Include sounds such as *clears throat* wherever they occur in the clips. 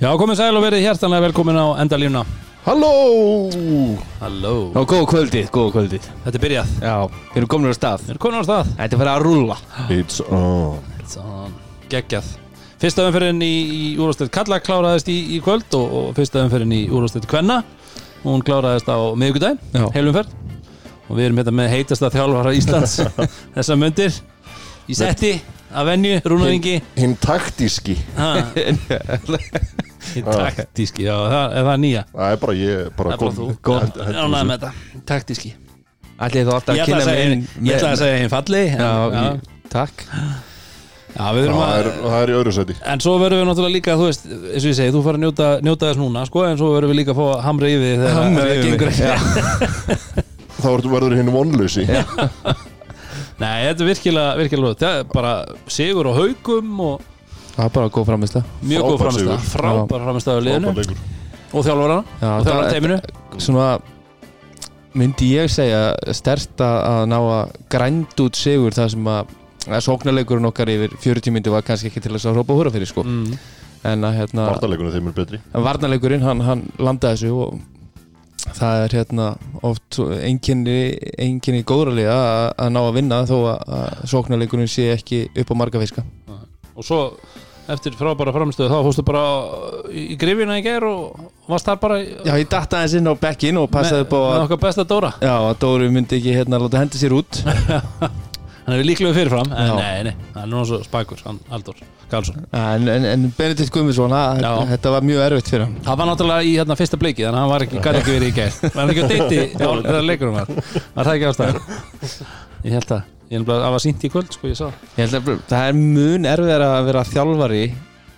Já, komið sæl og verið hjertanlega velkomin á endalífuna Halló! Halló. Já, góða kvöldið, góða kvöldið. Þetta er byrjað. Já, við erum komin á stað. Við erum komin á stað. Þetta er fyrir að rúlla. It's on. Þann, Geggjað. Fyrsta umferðin í, í úrvastöld Kalla kláraðist í, í kvöld og, og fyrsta umferðin í úrvastöld Kvenna. Hún kláraðist á miðvikudaginn, Já. heilumferð Og við erum hérna með heitasta þjálfara Íslands *laughs* Þessa myndir Í setti, af venju, Rúnaringi Hinn taktíski *laughs* *laughs* taktíski, já, það er það nýja. Það er bara ég bara Það er bara þú. Ánægð þessu. með þetta, taktíski. Allir þú alltaf Ég að kynna mig ég ætla að segja hinn falli en, Já, já, ég- takk. Já, við erum Það að er, það er í öðru seti En svo verðum við náttúrulega líka, þú veist, eins og ég segi, þú fara að njóta, njóta þess núna, sko, en svo verðum við líka að fá að hamra yfir Hamra það yfir gengur mig, ekki. Þá ertu verður hinn vonlausi. *laughs* Nei, þetta er virkilega, virkilega er bara sigur og haugum og Það er bara góð framist það mjög góð framistæð, frábær framistæð á liðinu. Og þjálfarana. Og þjálfarana teiminu. Svona myndi ég segja stert að ná að grænd út sigur það sem að að sóknarleikurinn okkar yfir 40 myndi var kannski ekki til þess að hrópa húra fyrir sko. Mm. en að hérna Vartaleikunum þeim er betri. En varnarleikurinn hann, hann landaði þessu og það er hérna oft einkenni, einkenni góðraliða að, að ná að vinna þó að, að sóknarleikurinn sé ekki upp á marga fiska. Og svo, eftir frábæra framistæðu, þá fórstu bara í grifina í ger og varst þar bara í- Já, ég datta aðeins inn á bekkin og passaði upp á með að, okkar besta Dóra. já, að Dóri myndi ekki hérna láta hendi sér út *laughs* Hann er líklega fyrirfram, en Já. nei, nei, hann er svo spækur, hann Aldur Karlsson. en, en, en Benedikt Guðmundsson, að- Já. þetta var mjög erfitt fyrir hann Það var náttúrulega í hérna fyrsta bleiki þannig að hann var ekki, gæti ekki verið í gær Var hann ekki að deyti þegar leikurum var Var það ekki ástæður? *laughs* Ég held að, ég held að það var sínt í kvöld sko, ég sá. Ég held að það er mun erfið að vera þjálfari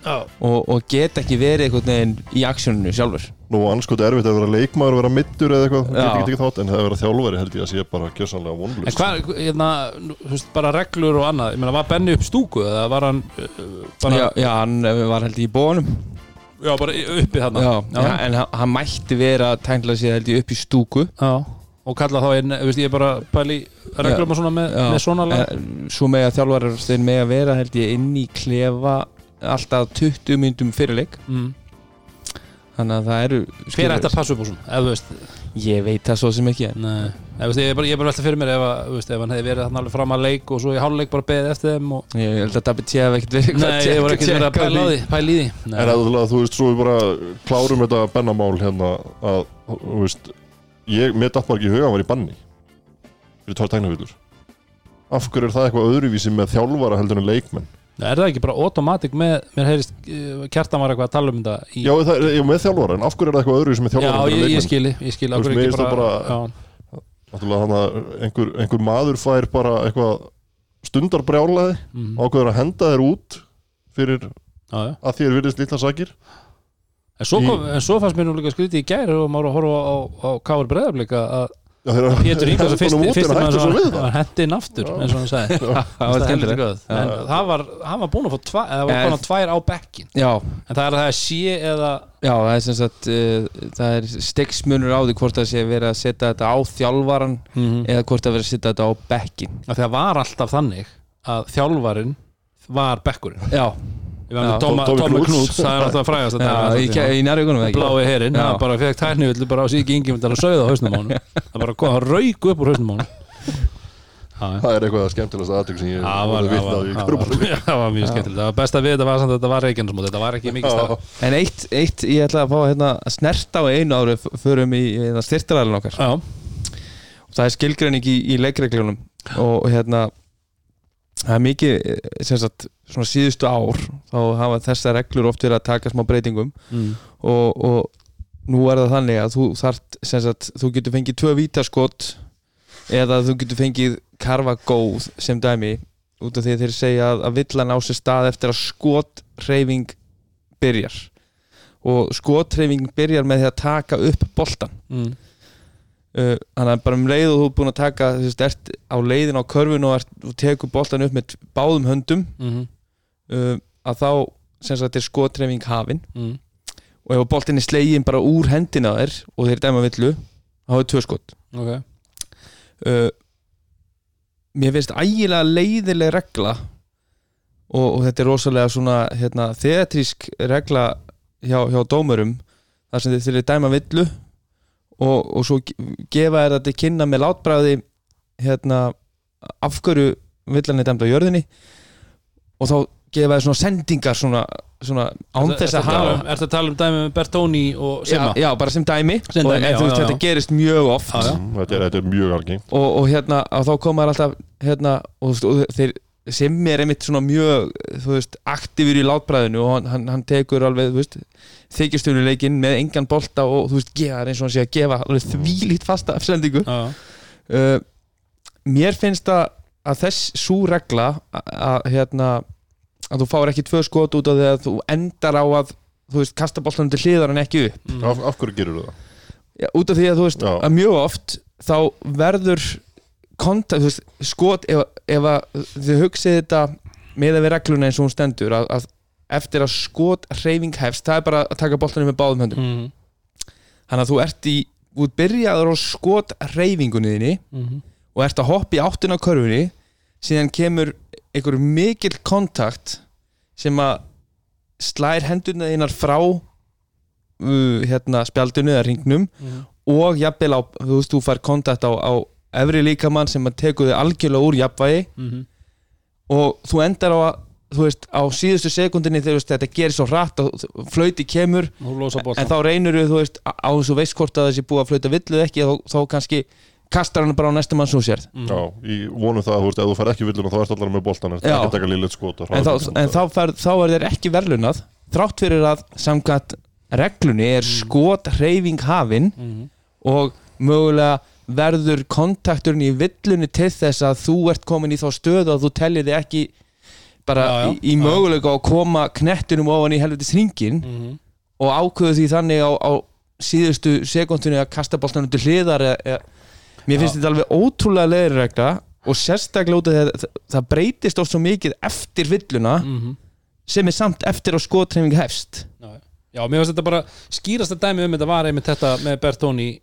Já, og, og get ekki verið einhvern veginn í aksjóninu sjálfur. Nú anskot erfitt að vera leikmaður og vera mittur eða eitthvað. Get ekki ekki þátt En það að vera þjálfari held ég að sé bara gjössanlega en vonlaust hvað, hérna, þú veist, bara reglur og annað. Ég meina, var Benni upp stúku eða var hann uh, bara, já, já, hann var held ég í bónum já, bara uppi þarna. Já, já, en hann, hann mætti vera tækla sig held ég upp í stúku. Já. Og kalla þá einn, veist, ég er bara pæli reglum og svona með, Já. með svona lag En svo með að þjálfarar þeir með að vera held ég inn í klefa alltaf 20 myndum fyrirleik mm. þannig að það eru Hver ætti að passa upp á svona, ef þú veist ég veit það svo sem ekki Nei, ég, veist, ég er bara, ég bara velta fyrir mér ef, að, þú veist, ef hann hefði verið þarna alveg fram að leik og svo í háluleik bara beðið eftir þeim og... ég held að David Tjef ekkert verið Nei, ég var ekki verið að pæla, því, pæla í því Nei. En að, þú veist, svo við bara klárum þetta bennamál hérna að, þú veist ég, mér datt bara ekki í huga hann var í banni fyrir tvær tæknafillur Af hverju er það eitthvað öðruvísi með þjálfara heldur en leikmenn? Er það ekki bara automatic með, mér heyrist uh, kjartan var eitthvað að tala um þetta í, Já, það er, já, með þjálfara, en af hverju er það eitthvað öðruvísi með já þjálfara heldur en ég, ég leikmenn? skili, ég skili Þú veist, mér finnst það bara, bara- já, einhver, einhver maður fær bara eitthvað stundarbrjálaði mm, ákveður að henda þér út fyrir já, já. að þér virðist lilla sakir En, svo kom, en svo fannst mér nú líka skrítið í gæri og maður að horfa á, á Káur Breðablika að Pétur Ingvarsson Henda fyrst, honum út fyrst en hættu svo við það. var hendi inn aftur eins og hann sagði. Það var var, hann var búinn að fá að tvær á bekkin já, en það er að það er sé eða Já, það er sem sagt uh, það er stegsmunur á því hvort það sé verið að setja þetta á þjálfaran eða hvort það verið að setja þetta á bekkin að það var alltaf þannig að þjálfarin var bekkurinn. Já, Tóma Knúts. Knúts, það er alltaf frægast já í, nærvíkunum ekki? Blái herinn, Já. hann bara fekk tærnivillu bara á síki yngjumundar og sauð á hausnum á hann það bara rauk upp úr hausnum á hann Já, Það er eitthvað skemmtilegast aðtök sem ég það var, það var, af í það var, það var mjög skemmtilegt. Það var best að við þetta var samt að þetta var reikjarnsmót þetta var ekki mikið stað. Já, En eitt, eitt ég ætla að fá hérna, að snerta á einu ári förum í, í styrtaræðin okkar. Já, og það er skilgreining í, í leikreglunum. Og, og hérna það er mikið eh, sem sagt svona síðustu ár þá hafa þessar reglur oft verið að taka smá breytingum mm. og, og nú er það þannig að þú þart sem sagt, þú getur fengið tvö vítaskot eða þú getur fengið karfa góð sem dæmi út af því að þeir segja að, að villan á sér stað eftir að skotreifing byrjar og skotreifing byrjar með því að taka upp boltan Mm. Uh, þannig að bara um leið og þú er búin að taka þú veist, ert á leiðin á körfun og, og tekur boltan upp með báðum höndum Mm. uh, að þá sem sagt er skotreifing hafin Mm. og ef boltin er slegin bara úr hendina á þér og þeir dæma villu þá er tvö skot ok uh, mér finnst ægilega leiðileg regla og, og þetta er rosalega svona hérna, þeatrísk regla hjá, hjá dómurum þar sem þeir dæma villu og, og svo ge- gefa þér þetta kynna með látbræði hérna af hverju villan er dæmd á jörðinni og þá gefa þér svona sendingar svona, svona án þess að hafa Er þetta að tala um dæmi með Bertoni og já, Simma? já, bara sem dæmi Sem og, dæmi, en já, þú veist já, þetta já. gerist mjög oft Já, já. Mm, þetta, er, þetta er mjög algengt og, og hérna og þá koma þær alltaf hérna og, og þeir sem er einmitt svona mjög þú veist, aktífur í látbræðinu og hann, hann, hann tekur alveg, þú veist þykjastöluleikinn með engan bolta og þú veist, gefa þær eins og hann sé að gefa alveg þvílít fasta afsendingu Já, já. uh, mér finnst að, að þess svo regla að, hérna að þú fáir ekki tvö skot út af því að þú endar á að þú veist, kasta boltanum til hliðar en ekki upp Mm. af, af hverju gerur það? Já, út af því að þú veist Já. að mjög oft þá verður kontakt, þú veist, skot ef, ef að þið hugsið þetta með að við regluna eins og hún stendur að, að eftir að skot hreyfing hefst það er bara að taka boltanum með báðum höndum Mhm. þannig að þú ert í þú byrjaður á skot hreyfingunni þinni Mhm. og ert að hoppa í áttina á körfunni síðan kemur einhver mikill kontakt sem að slær hendurna þínar frá uh, hérna spjaldinu eða ringnum Mhm. og jafnvel á, þú veist, þú fær kontakt á, á efri líkamann sem að teku þig algjörlega úr jafnvægi Mhm. og þú endar á að þú veist, á síðustu sekundinni þegar þú veist, þetta gerir svo hratt og flöyti kemur en þá reynur þú veist, á á þess að þú veist hvort að þessi búið að flöta villu eða ekki þá, þá kannski kastar hann bara á næstum mann svo sérð Mhm. Já, í vonum það að þú veist, ef þú fær ekki villuna þá ert allar með boltan, Já. er ekki að taka lillið skot og en, þá, en þá, fer, þá er þeir ekki verðlunað þrátt fyrir að samkvæmt reglunni er skot hreyfing hafin Mhm. og mögulega verður kontakturinn í villunni til þess að þú ert komin í þá stöðu að þú tellið þig ekki bara Já, já. í, í Já. mögulega að koma knettunum ofan í helvitis ringin Mhm. og ákveðu því þannig á, á síðustu sekundinu að kasta boltanum til hliðar eða, mér finnst Já. þetta alveg ótrúlega leiðir regla og sérstaklega út af því að það, það breytist oft svo mikið eftir villuna Mhm. sem er samt eftir að skotreifing hefst Já, Já, mér finnst þetta bara skýrasta dæmi um þetta var einmitt þetta með Bertoni á-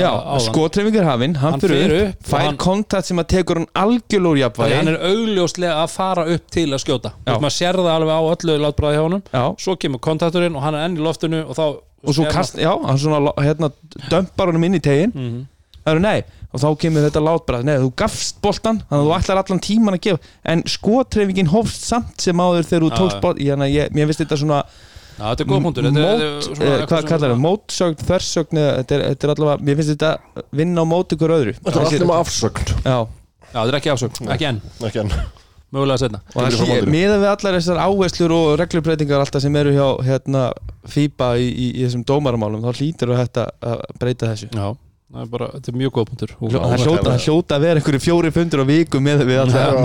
Já, áðan. skotreifing er hafinn, hann, Hann fyrir upp, upp fær hann- kontakt sem að tekur hann algjörlega úr Þannig jafnvægi hann er augljóslega að fara upp til að skjóta. Maður sér það alveg á öllu látbræði hjá Já, Svo kemur kontakturinn og hann er enn í loftinu og þá og svo kast, já, hann svona hérna, dömpar honum inn í tegin maður- Mhm. Það eru nei, og þá kemur þetta látbræð Nei, þú gafst boltan, þannig að þú ætlar allan tíman að gefa. En skotreifingin hófst samt sem áður þegar þú tókst Þannig að ég, mér finnst þetta svona Já, þetta er góð punktur. Þetta þetta mót, eh, hvað kallar það, mótsögn, þversögn þetta er, þetta er allavega, mér finnst þetta vinna á móti ykkur öðru. Þetta er allt nema afsögn. Já, Já, þetta er ekki ásögn, ekki enn. Ekki enn. Mögulega setna miðað við allar þessar áherslur og reglurbreytingar alltaf sem eru hjá hérna, FIBA í, í, í þessum dómaramálum þá hlýtur þú hægt að breyta þessu. Já, það er bara, þetta er mjög góð punktur. Það hljóta, að vera einhverju fjóri fundur á viku með, við allar,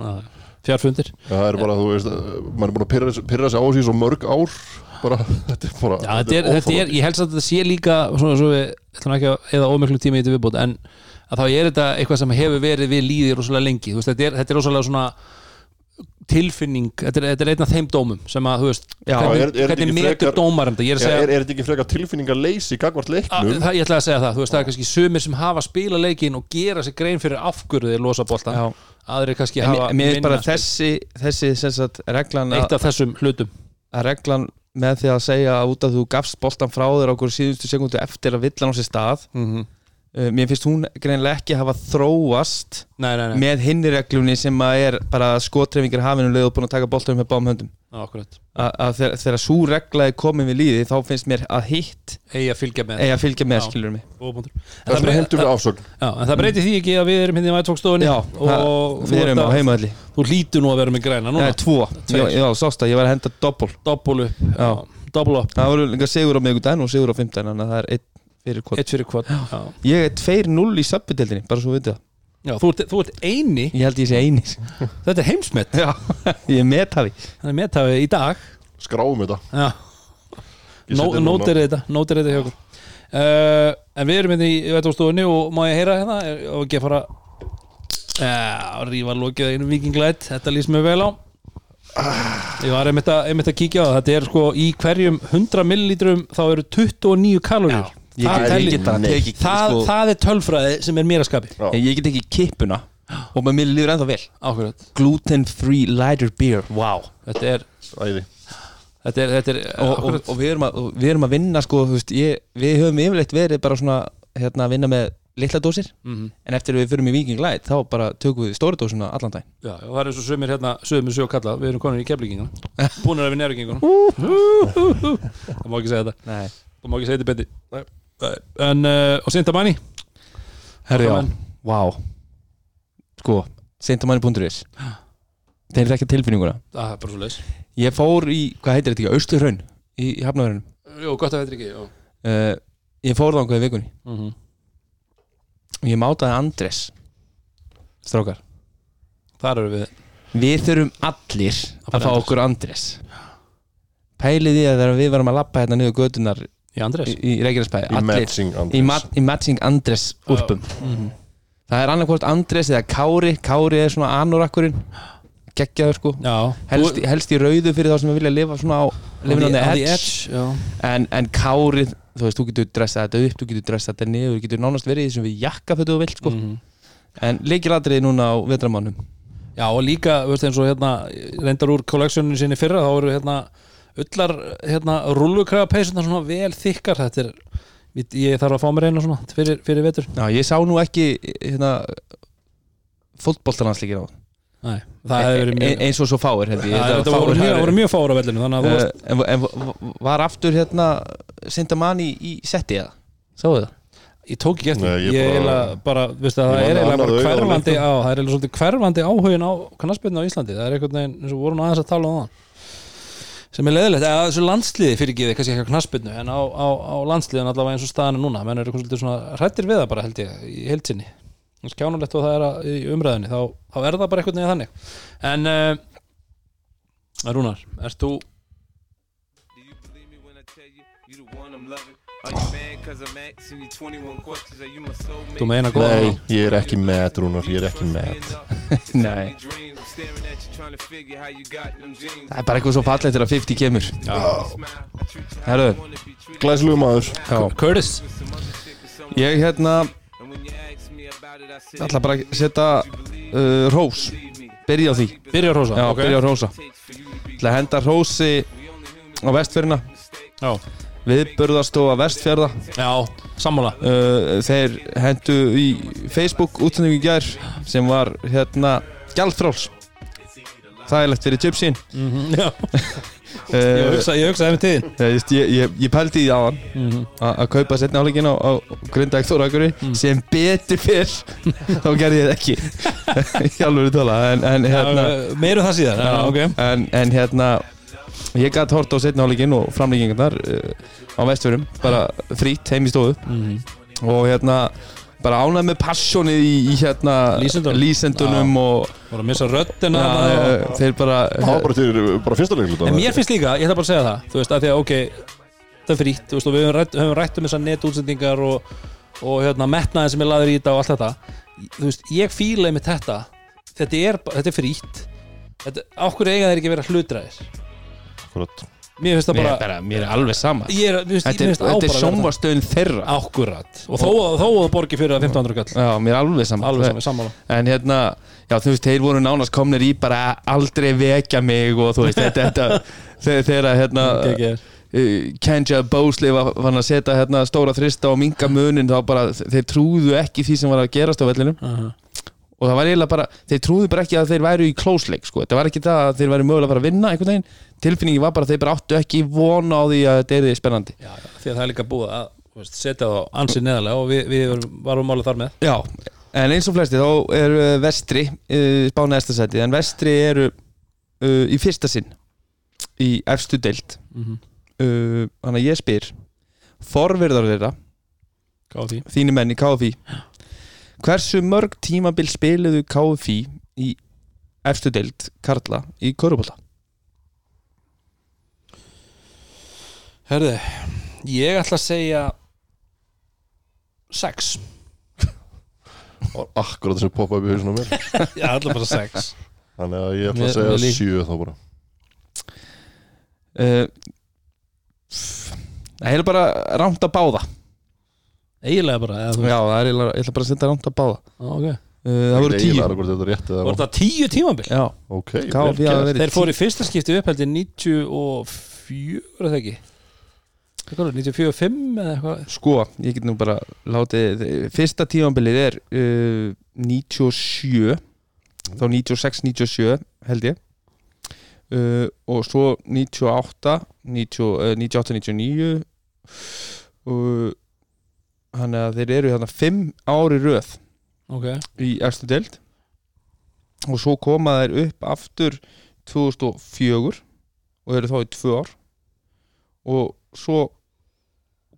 Já. Fjárfundir Það er bara, þú veist, maður er búin að pyrra, sig á þessu í svo mörg ár bara, *laughs* þetta er bara Já, þetta er, þetta er, ég helst að þetta sé líka svona svo við, ætlum ekki að eða ómiklu tíma í þetta viðbót en að þá er þetta eitthvað sem hefur verið við líði rosalega lengi, þú veist, þetta er, þetta er rosalega svona tilfinning, þetta er, þetta er einn af þeim dómum sem að, þú veist, Já, hvernig, er- er metur frekar- dómarum þetta, ég er að segja er, er þetta ekki frekar tilfinningar leysi gagvart að, leiknum? það, ég ætla að segja það, þú veist, það er kannski sumir sem hafa spila leikin og gera sér grein fyrir afgörðu þeir losa boltan, Já, aðrir kannski en hafa mér- mér finnst bara þessi þessi sagt reglan eitt að, af þessum hlutum. að reglan með því að segja að út að þú gafst boltan frá þér á okkur síðustu sekundu eftir að villan á sér stað mm uh, mér finnst hún greinlega ekki hafa þróast Nei, nei, nei, með hinni reglunni sem að er bara skotreifingir hafinu leið og búin að taka boltanum með báðum höndum. Að, að þegar, svo regla er komin við líði þá finnst mér að hitt eigi að fylgja með. að fylgja með Já. mig. En Það það afsögn Já, en það breytir því ekki að við erum hérna í vætfókstofunni Já, og það- við erum á að- heimaðalli þú hlýtur nú að vera með græna Það núna tvo, Tveir. já, sást að ég var að henda doppul. Doppul upp, Það voru líka sigur á miðgudaginn og sigur á fimmtudaginn þannig að það er fyrir kvot Eitt fyrir kvot Já, Ég er 2-0 í söpbudeldinni, bara svo við það. Já þú, ert, þú ert eini. Ég held ég sé eini. Þetta er heimsmet. Já, ég er metaði Það er metafið í dag. Skráum þetta. Já, nótir þetta Nótir þetta hjá okkur. Uh, En við erum hérna í vætfókstofunni og má ég heyra hérna? Og ekki að fara Já, rífa lokið að einu vikinglætt Þetta lýst mér vel á. Ég var einmitt að, einmitt að kíkja á það. Þetta er sko í hverjum 100 millilítrum þá eru 29 kaloríur Ég Það get, ég get að Nei. teki það, sko, það er tölfræði sem er mér að skapi Já. Ég get ekki kippuna og maður mér líður ennþá vel. Ákveðat Gluten free lighter beer, wow Þetta er, Æði. þetta er, þetta er og, og, og, við erum að, og við erum að vinna sko, þú veist, ég, við höfum yfirleitt verið bara svona hérna, að vinna með litla dósir. Mhm. en eftir að við fyrir í Viking Light þá bara tökum við stóra dósina allan dag Já, og það er eins og sömur hérna, sömur sjó kalla. Við erum konur í keflíkinguna *laughs* Búnir að við nærvíkingunum Það má ekki segja þetta. Nei. Það má ekki segja þetta bendi En, uh, og Sintamanni Herri já, vá. Sko, seintamanni.is þeir þekkja tilfinninguna. Það er bara svo leis ég fór í, hvað heitir þetta ekki, Austurhraun í, í Hafnavörunum Jú, gott að þetta ekki uh, ég fór þangað í vikunni. Mm -hmm. og ég mátaði Andres strákar. Þar eru við. Við þurfum allir Að að, fá okkur Andres pælið því að þegar við varum að lappa hérna niður gödunar í Andrés? Í, í Reykjanesbæði Í matching í, Andrés. ma í matching Andres úrpum Mhm. það er annarkvort Andres eða Kári. Kári er svona anorakkurinn. Geggjaður sko. Já. Helst, í- helst í rauðu fyrir þá sem við vilja lifa svona á the edge, edge. En, en Kári, þú veist, þú getur dressað þetta upp þú getur dressað þetta niður, þú getur nánast verið þessum við jakka fyrir þú vilt sko. Mhm. en leikiladriði núna á vetramannum Já, og líka, veist, eins og hérna reyndar úr kolleksjónu sinni fyrra þá eru hérna öllar hérna rullukraga peysuna svona vel þykkar þetta er, ég, ég þarf að fá mér eina svona fyrir, fyrir vetur. Já, ég sá nú ekki hérna fótboltalansleikir á Nei, það hefði verið e mjög eins og svo fáir held ég. Var voru fáir mjög, mjög fára á vellinu þannig að þú Eh, varst en, en var aftur hérna Sintamani í setti eða? Sáðu það? ég tók ekki eftir, Nei, ég, ég ég bara- bara, það, Ég það er eiginlega bara hverfandi á, það er eiginlega svolítið hverfandi áhugin á kannarspilnu á Íslandi, það er einhvern veginn eins og vorum aðeins að tala um það sem er leðilegt, eða þessu landsliði fyrir ekki kannski ekki á knaspinu, en á, á, á landsliðin allavega eins og staðan er núna, menn er eitthvað svolítið svona hrættir við það bara held ég, í heilsinni skjánulegt og það er að, í umræðinni þá, þá er það bara einhvern veginn þannig en uh, Rúnar, ert þú Do you believe me when I tell you you the one I'm loving? Are you mad cause I'm asking you 21 questions? Are you my soulmate? Þú meina góða Nei, ég er ekki mad, Rúnar, ég er ekki mad Nei. Það er bara eitthvað svo fallegt þegar 50 kemur. Herru, Glæsilegu maður. Já, Curtis, ég hérna ætla bara að setja uh, rós. Byrja á því. Byrja að rosa Já, byrja á rósa. Ætla að henda rósi á vestfjörna Já, Viðburðastofa vestfjörða já sammála. Uh, Þeir hendu í Facebook útsendingu í gær sem var hérna gjaldfráls Þægilegt fyrir gypsyn mm uh, ég hugsa, ég hugsa með tíðin ég, ég, ég, ég pældi í það á hann mm að kaupa setna áleikin á, á Grindag Þórakuri Mm. sem betur fyrr. *laughs* Þá gerði ég það ekki. *laughs* Í alveg tala en, en hérna Meirum það síðan, já, ok. en, en hérna ég gæti hort á setna áleikin og framleikingarnar uh, á vestfjörum bara frýtt heim í stofu. Mm og hérna bara ánægð með passjónið í, í hérna lýsendunum? og að missa og- uh, þeir bara Það var bara til bara fyrsta leikluta En mér finnst líka, ég ætla bara að segja það Þú veist, að því að ok Það er frítt, þú veist, og við höfum rætt, um þessar netútsendingar og, og hérna, metnaðin sem er laður í þetta og allt þetta. Þú veist, ég fílaði með þetta. Þetta er, þetta er frítt. Þetta, Ákkur eiga þeir ekki að vera hlutræðir Akkurat Mér finnst það bara bara, mér er alveg sama. Ég er, finnst, þetta er, þetta er að sjónvastöðun þeirra. Akkurat. Og þó, að það borgi fyrir það 1500 kall já, mér er alveg sama. Alveg saman, sammála. En hérna, já þú veist, þeir voru nánast komnir í bara aldrei vekja mig og þú veist, þetta, þegar *laughs* hérna uh, Kenja Bósli var, að setja hérna stóra þrista og minga munin þá bara, þeir trúðu ekki því sem var að gerast á vellinum. Uh og það var eiginlega bara, þeir trúðu bara ekki að þeir væru í close-leik, sko, þetta var ekki það að þeir væru mögulega að fara að vinna einhvern veginn, tilfinningi var bara að þeir bara áttu ekki vona á því að þetta er því spennandi. Já, já, því að það er líka búið að veist, setja það á ansið neðarlega og við, við varum- málið þar með. Já, en eins og flesti þá eru uh, vestri uh, spána eftir en vestri eru uh, í fyrsta sinn í efstu deild. Mm uh, þannig að ég spyr forverðar þeirra, því þínu menn í KFI hversu mörg tímabil spiluðu KFI í efstu deild Karla í Körubólta? Herði, ég ætla að segja sex. Og akkurat sem poppa upp í hausinu á mér. *laughs* Já, ætla bara sex. Þannig að ég ætla Mér- að segja mér lík- sjö þá bara. Uh, það er bara rámt að báða. Eiginlega bara, eða þú Já, það er eiginlega, ég ætla bara að setja rámt að báða. Já, ok. Uh, Það voru tíu. Eiginlega hvort þetta er rétt eða Voru það tíu tímabil? Já, Ok, vel hafa gert. verið Þeir fóru í fyrsta skipti upp heldur 94 94 er það ekki 94-5 eða eitthvað? Sko, ég get nú bara látið Fyrsta tímanbilið er uh, 97 Þá 96-97 held ég. Uh, Og svo 98 90, uh, 98-99 Og Þannig að þeir eru hérna 5 ári röð Ok, í efstu deild. Og svo koma þær upp aftur 2004 og eru þá í tvö ár. Og svo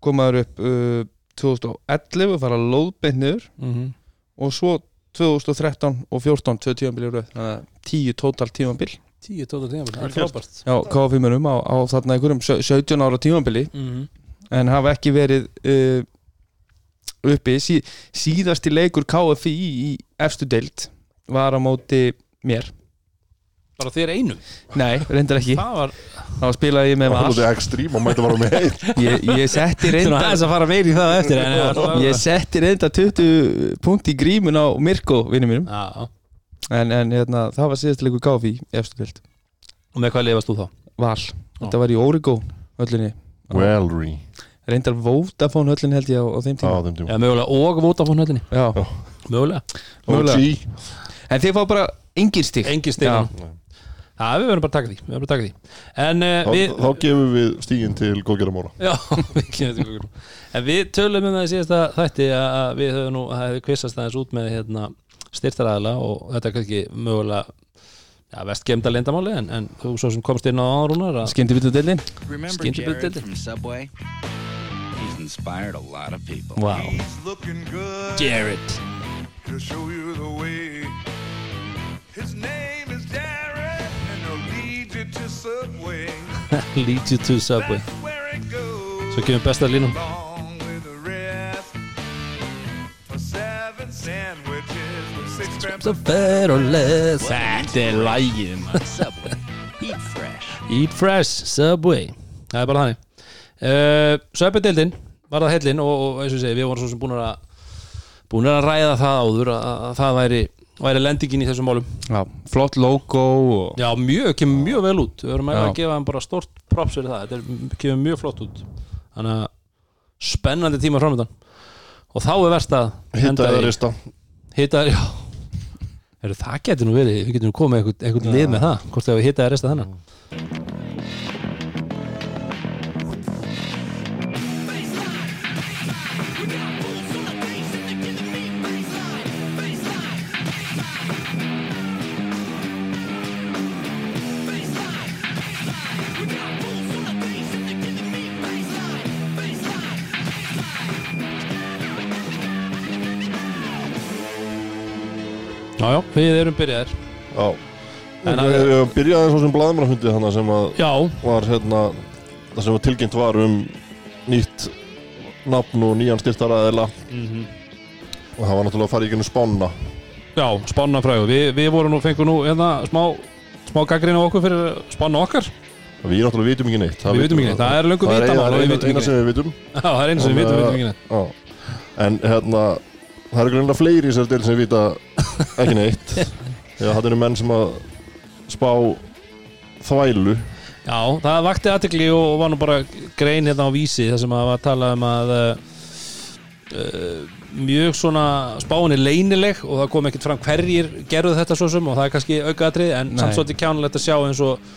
koma þær upp uh, 2011 og fara lóðbeint niður. Mm og svo 2013 og 14 tvö röð. Þannig að 10 tótal tímanbil 10 tóta tíma, það er frábært. Já, KF-umunum á, á þarna einhverjum sjö- 17 ára tímanbili mm en hafa ekki verið uh, uppi. Sí, síðasti leikur KFI í efstu deild var á móti mér Bara þér einum? Nei, reyndar ekki. Það var þá spilaði ég með Það var ekstrím og mætti bara með heil ég, ég setti reynda aðeins að fara meir í það á eftir *laughs* ég setti reynda 20 punkt í grímun á Mirko vinnu mínum. Já, en, en hérna, það var síðast leikur KFI í efstu deild. Og með hvað lifast þú þá? Val, þetta var í Origo höllinni. Wellry reyndar Vodafone höllin held ég á, á þeim á tíma þeim tíma. Já, mögulega og Vodafone höllinni. Já. Mögulega. Mögulega. En þið fá bara engin stík Engin stig Já. Já, við verðum bara að taka því, við verðum bara að taka því En uh, Þá, við þá gefum við stígin til góðgerðamóla Já, *laughs* við kemum til gugur. En við tölum um það í síðasta þætti að að við höfum nú, það hefði kvissast aðeins út með hérna, styrtaræðala og þetta er kannski mögulega ja, vest gemda lindamáli en, en þú svo sem komst inn á árúnar from Subway? He's inspired a lot of people. Wow, He's looking good Jared to show you the way. His name *laughs* Lead you to Subway. Svo kemur besta línum Þetta er lægin Subway. Eat fresh. Eat fresh, Subway. Það er bara þannig. Uh, Subway-deildin var það heillin og, og eins og ég segi, við vorum svo sem búin að búin að ræða það áður að, að það væri, væri lendingin í þessum málum? Já, flott logo og Já, mjög, kemur mjög vel út. Við verðum að gefa hann bara stort props fyrir það. Þetta er, kemur mjög flott út. Þannig að spennandi tíma framöndan Og þá er verst að Hitta eða rista. Hitta, já. Heru, Það getur nú verið, við getum nú komið eitthvað, eitthvað lið með það Hvort þegar við hitta eða resta þennan Já, já, við erum byrjaðir. Já. En við við byrjaði svo sem blaðmannafundið þannig sem að Já, var hérna það sem var tilkynnt var um nýtt nafn og nýjan styrtaraðila og það var náttúrulega að fara í gennum spána já, spána fræðu Við, við vorum nú, fengum nú hérna smá smá gaggrinu okkur fyrir spána okkar. Við náttúrulega vitum ekki neitt Við vitum ekki neitt, það er löngu það er vitamál eina, eina, eina sem við vitum. Já, það er einu sem við vitum, vitum ekki neitt. En hérna það eru greinlega fleiri í þessari del sem vita ekki neitt. *laughs* Já, það eru menn sem að spá þvælu. Já, það vakti aðtekli og var nú bara grein hérna á vísi þar sem að var að tala um að uh, mjög svona spáin er leynileg og það kom ekkert fram hverjir gerðu þetta svo sem og það er kannski aukaðatrið en samt svolítið kjánulegt að sjá eins og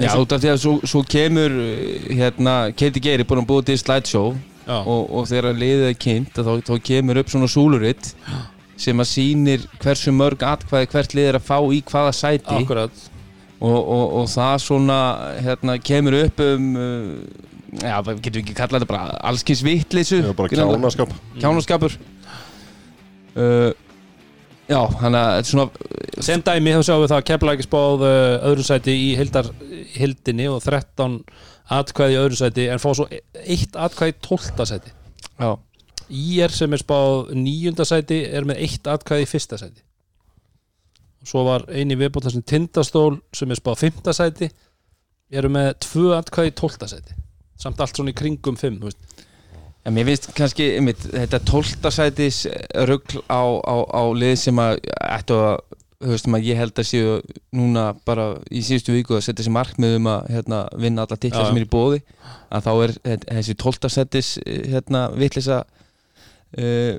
Já, út af því að svo, svo kemur uh, hérna, Katie Geir er búin að búið til slideshow og, og þegar liðið er kynnt þá, þá kemur upp svona súluritt sem að sýnir hversu mörg atkvæði hvert lið er að fá í hvaða sæti. Akkurat. Og, og, og það svona hérna, kemur upp um uh, já, við getum ekki kallað þetta bara allskins vittleysu Já, bara kjánaskap. Kjánaskapur. Uh, já, þannig að þetta er svona Sem dæmi þá sjáum við það að kepla ekki spáð uh, öðru sæti í hildar, hildinni og 13 atkvæði í öðru sæti en fá svo e- eitt atkvæði í 12 sæti. Já, IR sem er spáð nýjunda sæti er með eitt atkvæði í fyrsta sæti. Og svo var eini viðbót þessum tindastól sem er spáð fymta sæti eru með tvö atkvæði í tólta sæti. Samt allt svona í kringum fimm. En mér finnst kannski einmitt, þetta tóltasætis rugl á, á, á lið sem að ættu að þú veist maður, ég held að séu núna bara í síðustu viku að setja þessi markmið um að hérna, vinna alla titla sem er í bóði að þá er þe- þessi 12. settis hérna, vitlisa uh,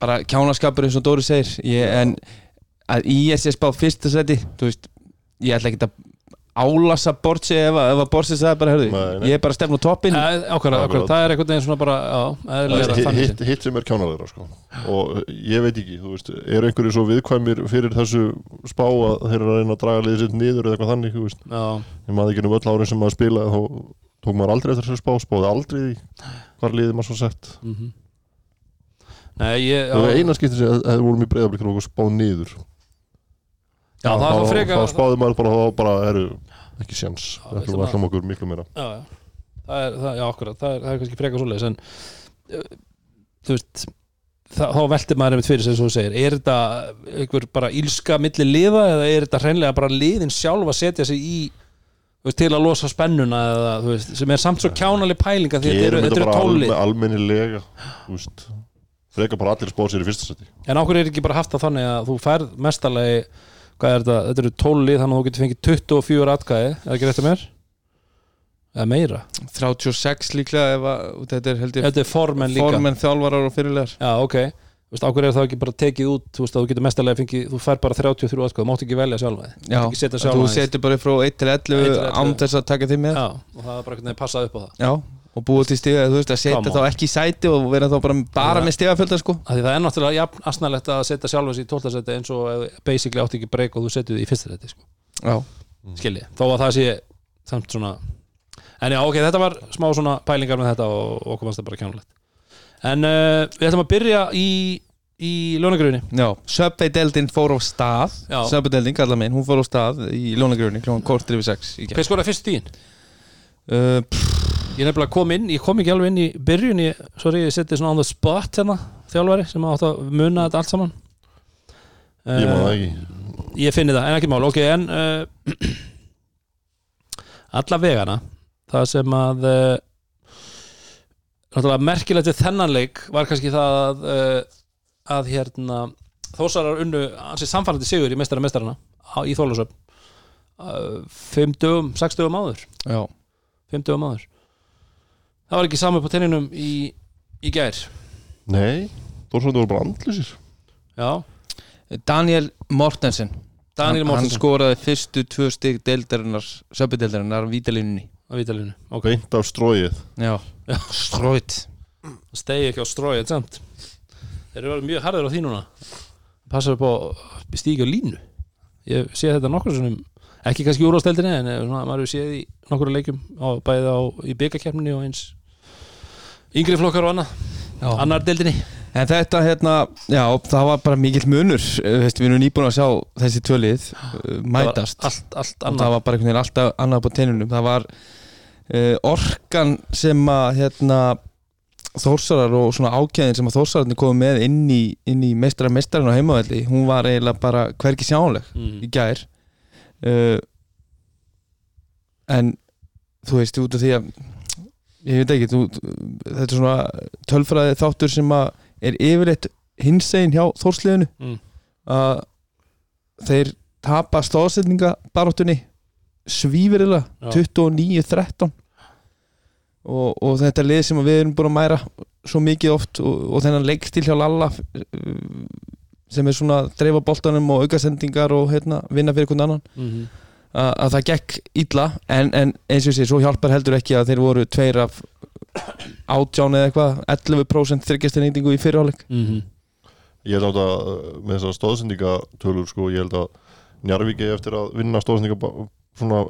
bara kjánaskapur eins og Dóri segir. Ég, en að ISS bá fyrsta seti þú veist, ég ætla ekki að álasa Bortsi ef að, Bortsi sagði bara, hörðu, Nei, ég er bara að stefna á toppin það er einhvern veginn svona bara Já, eðlilega hitt, þannig hitt, hitt sem er kjánalegra sko. og ég veit ekki, þú veist er einhverju svo viðkvæmir fyrir þessu spá að þeir eru að reyna að draga liðið sitt niður eða eitthvað þannig, þú veist, Já, ég maður ekki um öll árin sem maður spilaði þá tók maður aldrei eftir þessu spá, spáði aldrei því hvar liðið maður svo sett. Mhm. Nei, ég það var eina skipti sem að það vorum í breyðablikkinu og spáð niður Já, það er svo frekar þá spáði maður bara, þá bara eru ekki sjans, það veistu ætlum ætlum okkur miklu meira. Já, já. Það er, það, já, akkurat, það er, það er kannski frekar svoleiðis en uh, þú veist þá veltir maður einmitt fyrir svo þú segir. Er þetta einhver bara ílska milli liða eða er þetta hreinlega bara liðin sjálf að setja sig í til að losa spennuna eða, veist, sem er samt svo kjánalig pælinga því gerum þetta eru alme, almennilega frekar bara allir spáð sér í fyrsta seti en ákveður er ekki bara haft það þannig að þú færð mestarlegi, hvað er þetta, þetta eru tólið þannig að þú getur fengið 24 atkæði er ekki rétt að mér? eða meira, 36 líklega ef að, og þetta er ég þetta er formenn líka. formenn þjálfarar og fyrirlegar Já, ok, þú veist, ákveður er það ekki bara tekið út? Þú veist, að þú getur mestarlega fengið, þú fær bara 33 atkvæð, þú mátt ekki velja sjálfa þig. Já, ekki þú setur bara frá 1 til 11 1 til 11. án þess að taka þig með. Já, og það er bara einhvern veginn passað upp á það. Já, og búið til stiga, þú veist, að setja þá ekki í sæti og vera þá bara, bara Já. með stigafjölda sko það er náttúrulega jafn asnalegt að setja sjálfa sig í 12. seti eins og ef basically átti ekki breyk og þú setju þig í fyrsta seti sko. Já, skilji, þó að það sé samt svona en já, ok, þetta var smá svona pælingar með þetta og okkur fannst það bara kjánulegt en uh, við ætlum að byrja í í lónagrunni já, Subway-deldin fór á stað Já. Subway-deldin, kalla minn, hún fór á stað í Lónagrjóni, klokkan kortir yfir 6 í gær. Hver skoraði fyrst stíðin? uh, Ég nefnilega kom inn, ég kom ekki alveg inn í byrjun ég, sorry, ég seti svona on the spot hérna þjálfari sem átt að muna þetta allt saman. Ég maður það Eh, ekki Ég finni það, en ekki mál, ok, en uh, *clears throat* alla vegana það sem að uh, náttúrulega merkilegt við þennan leik var kannski það að, uh, að hérna þósarar unnu ansið samfærandi sigur í mestara mestarana á- í Þólusöp uh, fimm dögum, sex dögum áður. Já, fimm dögum áður það var ekki saman på tenninum í, í gær. Nei, Þórsvöldur voru bara andlusir já, Daniel Mortensen. Daniel hann, hann Mortensen skoraði fyrstu tvö stig deildarinnar Subway-deildarinnar á vítalínunni á Vítalínu ok, beint af stróið Já, stróit það stegi ekki á stróið samt. Þeir eru verið mjög harður á því núna. Passa upp á að stíga á línu. Ég sé þetta nokkur svona ekki kannski úr ásteldinni en svona, maður hefur séð í nokkur leikjum á, bæði á, í byggakeppninni og eins yngri flokkar og annað. Já. annar deildinni. En þetta hérna, já, það var bara mikill munur eh, veist, Við erum nýbúin að sjá þessi tvölið uh, mætast Það allt, allt og það var bara einhvern veginn alltaf annað på teinunum það var uh, orkan sem að hérna, þórsarar og svona ákjæðin sem að þórsararnir komið með inn í, inn í meistara meistarinn á heimavelli hún var eiginlega bara hvergi sjáanleg mm. í gær. Uh, en þú veist, út af því að ég veit ekki, þú, þetta er svona tölfræði þáttur sem að er yfirleitt hinsegin hjá þórsliðinu Mm. að þeir tapa stóðsetninga baróttunni svífirilega Já. 29-13 og, og þetta er lið sem við erum búin að mæra svo mikið oft og, og þennan leikstil hjá Lalla uh, sem er svona dreifa boltanum og aukasendingar og hérna, vinna fyrir einhvern annan Mm að, að það gekk illa en, en eins og sé, svo hjálpar heldur ekki að þeir voru tveir af átján eða eitthvað 11% þryggjastinýtingu í fyrirháleik -hmm. ég held að með þessar stóðsendingatölur sko, ég held að Njarvík eigi eftir að vinna stóðsendinga svona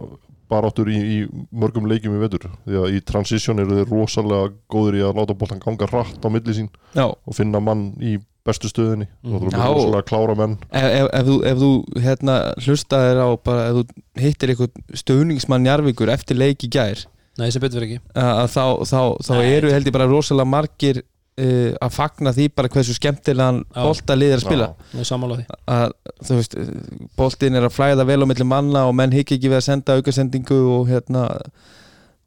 baráttur í, í mörgum leikjum í vetur. Því að í transition eru þeir rosalega góður í að láta boltan ganga hratt á milli sín Já, og finna mann í bestu stöðinni Mhm. mm. Já. rosalega klára menn ef, ef, ef þú, ef þú hérna, hlustaðir á bara, ef þú hittir eitthvað stöðningsmann Njarvíkur eftir leik í gær Nei, sem betur fyrir ekki að, að þá, þá, þá Nei. eru held ég bara rosalega margir uh, að fagna því bara hversu skemmtilegan Já. bolta liðir að spila Já. Nei, sammála því að þú veist, boltinn er að flæða vel á milli manna og menn hikki ekki við að senda aukasendingu og hérna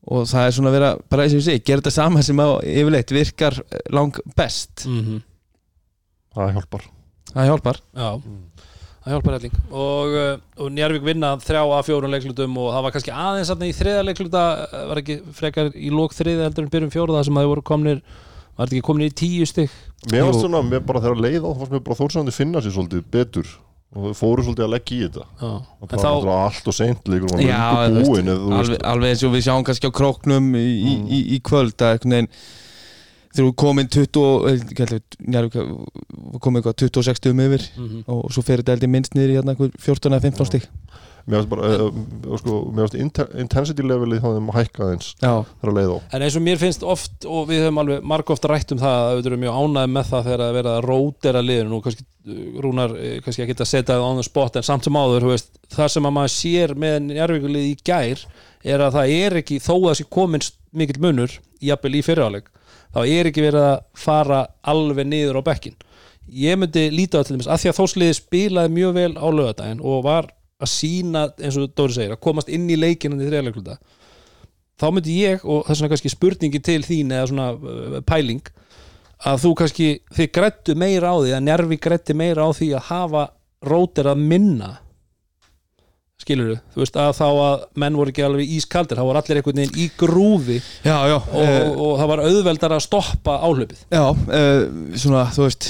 og það er svona að vera, bara eins og ég segi gera þetta sama sem á yfirleitt virkar lang best, mm það hjálpar. Það hjálpar? Já, það hjálpar helling og, uh, og Njarvík vinna þrjá að fjórun leiklutum og það var kannski aðeins þarna í þriða leikluta uh, var ekki frekar í lók þriða heldur en byrjum fjóruða sem að þau voru komnir var þetta ekki komin í tíu stygg Mér varst svona, mér bara þegar leið á, þá fannst mér bara þórsandi finna sér svolítið betur. Og þau fóru svolítið að leggja í þetta. En bara þá, allt og seint leikur og Já, búin veist, alveg, alveg eins og við sjáum kannski á króknum í, í, í, í kvöld að þegar við komin 20 eh, hvað heldur við, Njarðvík, við komum eitthvað 26 stöðum yfir. Mhm. og svo fer þetta heldur minnst niður í hérna einhver 14 eða 15 stík mér varst bara uh, sko, mér inter, intensity levelið þá þeim að hækka eins Já, þegar að leið á. En eins og mér finnst oft og við höfum alveg margóft rætt um það að við erum mjög ánægð með það þegar að vera að rótera liðinu. Nú kannski uh, Rúnar eh, kannski ekki að setja það on the spot en samt sem áður veist, það sem að maður sér með njárvíkulið í gær er að það er ekki þó að þessi komin mikill munur jafnvel í fyriráleik þá er ekki verið að fara alveg niður á bekkin ég myndi líta á til þess að því að þósliði spilaði mjög vel á lögadaginn og var að sína eins og Dóri segir að komast inn í leikinu í þriðarleikluta þá myndi ég og þess vegna kannski spurningi til þín eða svona uh, pæling að þú kannski, þið grættu meira á því að nervi grætti meira á því að hafa rótir að minna skilur þú veist að þá að menn voru ekki alveg ískaldir, þá voru allir einhvern veginn í grúfi já, já og, eh, og það var auðveldar að stoppa áhlaupið. Já, uh, svona, þú veist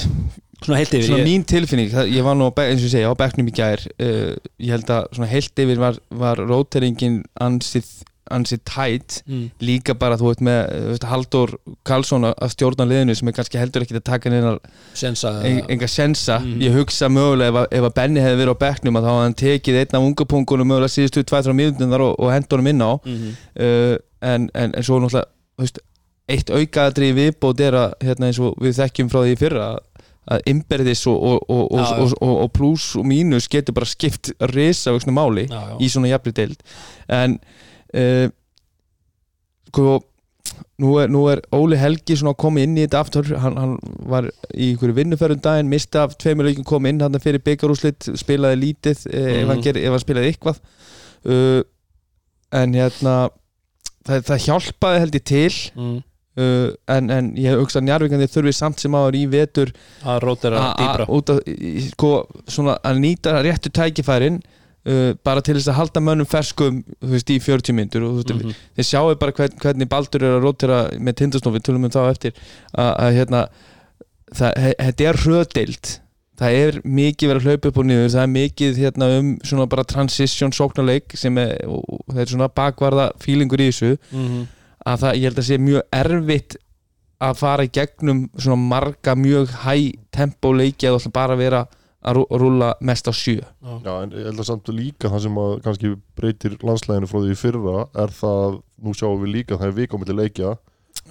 svona heilt yfir svona ég, mín tilfinning, það, ég var nú eins og ég segja á bekknum í gær uh, ég held að svona heilt yfir var, var róteringin ansið, ansið tætt mm, líka bara þú veit með þú veist, Halldór Karlsson að stjórna liðinu sem er kannski heldur ekki að taka en, enga sensa, Mhm. ég hugsa mögulega ef, að- ef að Benny hefði verið á bekknum að þá hann tekið einn af ungapunkunum mögulega síðustu 2-3 mínútunar og, og hendunum inn á. Mm uh, en, en, en svo náttúrulega veist, eitt aukaðatri viðbót er að hérna, eins og við þekkjum frá því fyrra að, innberðis og, og, og, og, pluss og mínus getur bara skipt vöxnu máli já, já. í svona jafnri deild. En uh, sko nú er, nú er Óli Helgi að koma inn í þetta aftur. Hann, hann var í einhverju vinnuferðum daginn mista af tveimur leikin kom inn hann fyrir byggarúslit, spilaði lítið eh, ef, hann Mhm. ger, ef hann spilaði eitthvað. Uh, en hérna það, það hjálpaði held ég til. Mm, uh, en, en ég hugsa að njárvíkandi þurfi samt sem áður í vetur að að, í- sko, að nýta réttu tækifærin uh, bara til þess að halda mönnum ferskum þú veist, í 40 myndur og þú veist, Mhm. þið sjáu bara hvern, hvernig Baldur er að rótira með tindastófi, tölum um þá eftir að, að hérna þetta er hröðdeild það er mikið verið að hlaupa upp og niður það er mikið hérna um svona bara transition sóknarleik sem er, það er svona bakvarða fílingur í þessu Mhm. að það, ég held að sé mjög erfitt að fara í gegnum svona marga mjög hæ tempo leiki að það bara vera að rú- rúlla mest á sjö. Já, en ég held að samt líka það sem að kannski breytir landslæðinu frá því í fyrra er það, nú sjáum við líka það er milli leikja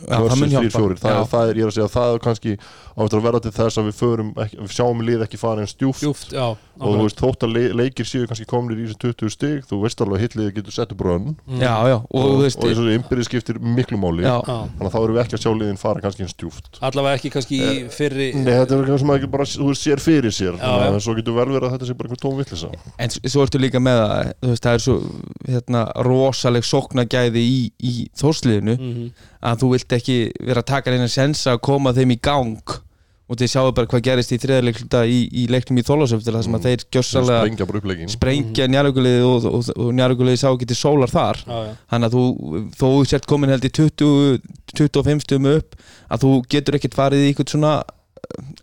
versus hjálpa. 3-4 það, er- það er, ég að segja, það er kannski á eftir að verða til þess að við förum ekki, við sjáum lið ekki fara eins djúft djúft, já og þú veist, þótt að le leikir séu kannski komnir í þessi 20 stig, þú veist alveg að hitlið getur sett upp rönn. Mm. já, já, og, og, þú og og innbyrði skiptir miklu máli. Já, Já. þannig að þá erum við ekki að sjá liðin fara kannski eins djúft allavega ekki kannski í fyrri Nei, þetta er eitthvað sem ekki bara, þú sér fyrir sér. Já, þannig já. að svo getur vel verið að þetta sé bara einhver tóm villisa en svo ertu líka með að það er svo hérna, rosaleg sóknagæði í, í þórsliðinu Mhm. Að þú vilt ekki vera að taka reyna sensa að koma þeim í gang. Og þið sjáu bara hvað gerist í þriðarleikluta í, í leiknum í Þólasöfn þar sem að þeir gjössalega sprengja bara sprengja njárvíkulegið og, og, og njárvíkulegið sá ekki til sólar þar. Þannig að þú, þó þú sért komin held í 20, 25 stum upp að þú getur ekkert farið í eitthvað svona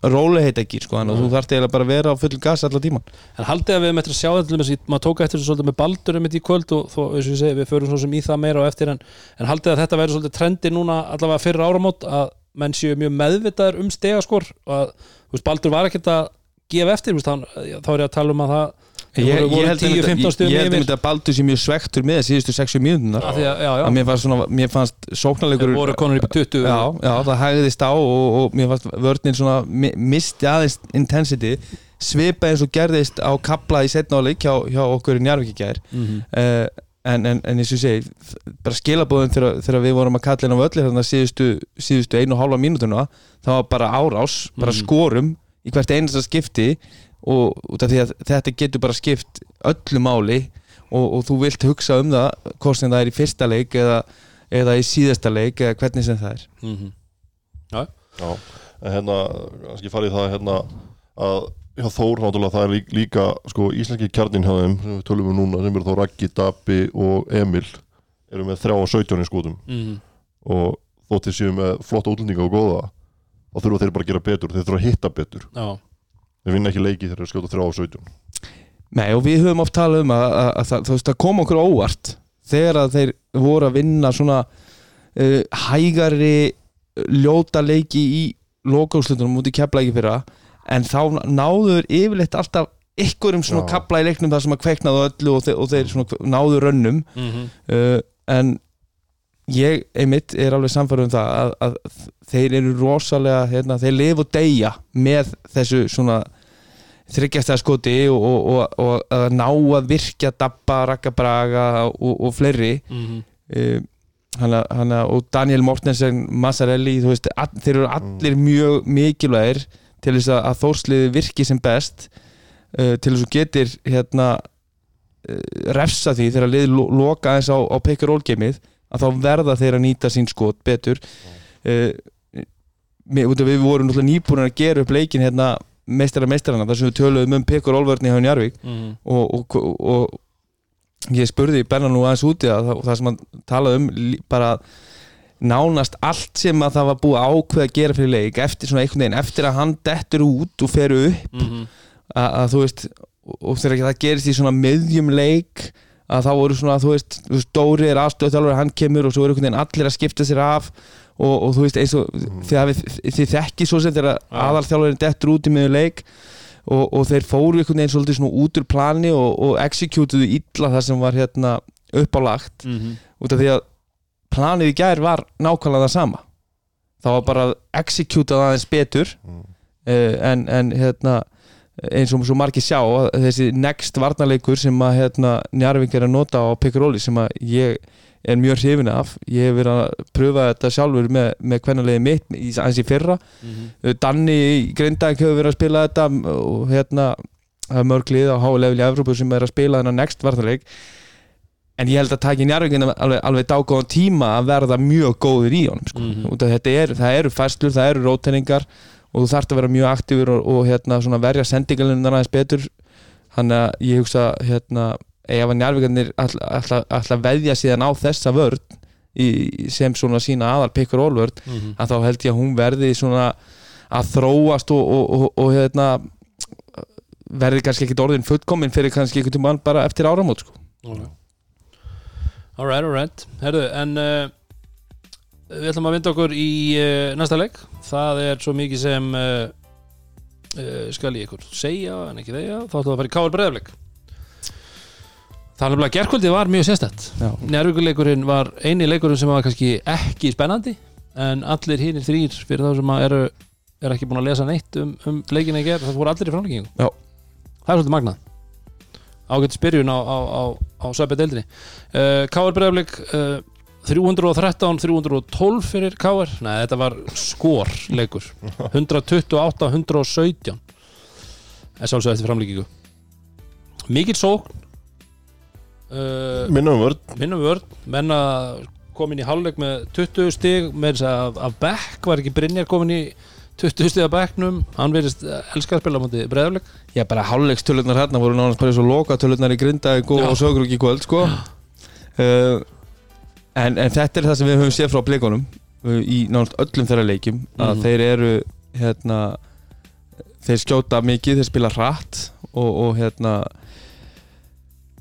róleheit ekki, sko, þannig að þú þarft eiginlega bara að vera á full gas allan tíman En haldið að við eftir að sjá þetta að maður tók eftir þessu svolítið með baldur um þetta í kvöld og þó, eins og ég segi, við förum svo sem í það meira á eftir en, en haldið að þetta verður svolítið trendi núna allavega fyrir áramót að menn séu mjög meðvitaður um stegaskor og að, þú veist, baldur var ekkert að gefa eftir, veist, hann, þá er ég að tala um að það Ég, ég voru held 10-15 að stöðum ég held að Baldur sé mjög svektur með síðustu 60 mínútunar Af því að, mér fannst, svona, mér fannst sóknarleikur þeir voru konur upp í 20 já, já, það hægðist á og, og mér fannst vörnin svona mi- misti aðeins intensity. Svipa eins og gerðist á kapla í setna áleik hjá, hjá okkur í Njarvík í gær. Mhm. uh, en, en, en eins og segi bara skilabóðum þegar, við vorum að kalla inn á völlir þannig að síðustu, síðustu einu og hálfa mínútuna það var bara árás, bara Mhm. skorum í hvert einasta skipti og út af því að þetta getur bara skipt öllu máli og, og þú vilt hugsa um það hvort sem það er í fyrsta leik eða, eða í síðasta leik eða hvernig sem það er. Mhm. Já, en hérna, kannski farið það hérna að Já, Þór, náttúrulega, það er lí- líka sko, íslenski kjarnin hjá þeim sem við tölum um núna, sem eru þá Raggi, Dabbi og Emil eru með 3 og 17 í skotum. Mm. og þótt þeir séu með flotta útlendinga og góða þá þurfa þeir bara að gera betur, þeir þurfa að hitta betur. Já, þeir vinna ekki leiki þegar þeir skjóta 3 og 17 Nei og við höfum oft talað um að, að, að, það- þú veist, það kom okkur á óvart þegar að þeir voru að vinna svona uh, hægari ljóta leiki í lokaúslutunum út í keflæki fyrra en þá náður yfirleitt alltaf ykkur um svona Já. kapla í leiknum þar sem að kveiknaðu öllu og þeir, og þeir svona náðu rönnum. Mm uh, en ég einmitt er alveg samfærum það að, að þeir eru rosalega hérna, þeir lifa og deyja með þessu svona þryggjastæða skoti og, og, og, og að ná að virkja dabba, rakkabraga og, og fleiri. -hmm. uh, hana, hana, og Daniel Mortensen Massarelli, þú veist, all, þeir eru allir mjög mikilvægir til þess að, að þórsliði virki sem best uh, til þess að þú getir hérna uh, refsa því þegar liði lo loka aðeins á, á pick and roll gameið að þá verða þeir að nýta sín skot betur. Uh, við, við vorum náttúrulega nýbúin að gera upp leikin hérna meistara meistarana þar sem við töluðum um pick and roll vörðni hjá Njarvík Mm og, og, og, ég spurði Benna nú aðeins úti að það, það sem hann talaði um bara nánast allt sem að það var búið að ákveða að gera fyrir leik eftir svona einhvern veginn, eftir að hann dettur út og fer upp -hmm. að, að þú veist og, þegar það gerist í svona miðjum leik að þá voru svona, þú veist, Dóri er aðstöðþjálfur, hann kemur og svo eru einhvern veginn allir að skipta sér af og, og þú veist, eins og þið, hafið, þið þekki svo sem þegar aðalþjálfurinn dettur út í miðjum leik og, og þeir fóru einhvern veginn svolítið svona út úr plani og, og executuðu illa það sem var hérna uppálagt Mhm. út af því að planið í gær var nákvæmlega það sama það var bara að executa það aðeins betur Mm. uh, en, en hérna eins og svo margir sjá þessi next varnarleikur sem að hérna Njarving er að nota á Piccaroli sem að ég er mjög hrifin af. Ég hef verið að pröfa þetta sjálfur með, með hvernalegi mitt í, aðeins í fyrra. Mhm. Uh, Danni í Grindag hefur verið að spila þetta og hérna það er mörg lið á háu level í Evrópu sem er að spila þennan next varnarleik. En ég held að taki Njarvíkina alveg, alveg dágóðan tíma að verða mjög góður í honum sko. Af þetta er, það eru fæslur, það eru róteiningar og þú þarft að vera mjög aktífur og, og hérna, verja sendingalinnar aðeins betur. Þannig að ég hugsa hérna, ef að Njarvíkarnir ætla að veðja síðan á þessa vörn í, sem svona sína aðal pikkur ólvörn Mhm. að þá held ég að hún verði svona að þróast og, og, og, og hérna verði kannski ekkit orðin fullkomin fyrir kannski einhvern tímann bara eftir áramót sko. Okay. Alright, alright Herðu, en uh, við ætlum að vinda okkur í uh, næsta leik það er svo mikið sem uh, skal ég ykkur segja en ekki þegar, þá ætlum við að fara í káar breðafleik Það er nefnilega gerkvöldið var mjög sérstætt Já. Njárvíkuleikurinn var eini leikurinn sem var kannski ekki spennandi en allir hinnir þrýr fyrir þá sem að eru, eru ekki búin að lesa neitt um, um leikina í gerð, það voru allir í framlíkingu Já. Það er svolítið magnað. Ágætt spyrjun á, á, á, á Söpja deildinni. Uh, Káar Breiðaflik uh, 313, 312 fyrir Káar, nei þetta var skor leikur. 128, 117 er sálsög eftir framlíkingu mikill sókn uh, Minnum vörð minnum vörn. Menna komin í hálfleik með 20 stig með þess að af Beck. Var ekki Brynjar komin í 20 stig af Becknum? Hann verðist elskar að spila á móti Breiðaflik Já, bara hálfleikstölunar hérna voru nánast bara svo loka tölunar í Grindavík og, sögur ekki kvöld sko. uh, en, en þetta er það sem við höfum séð frá blikunum uh, í nánast öllum þeirra leikjum að Mhm. þeir eru hérna, þeir skjóta mikið, þeir spila hratt og, og hérna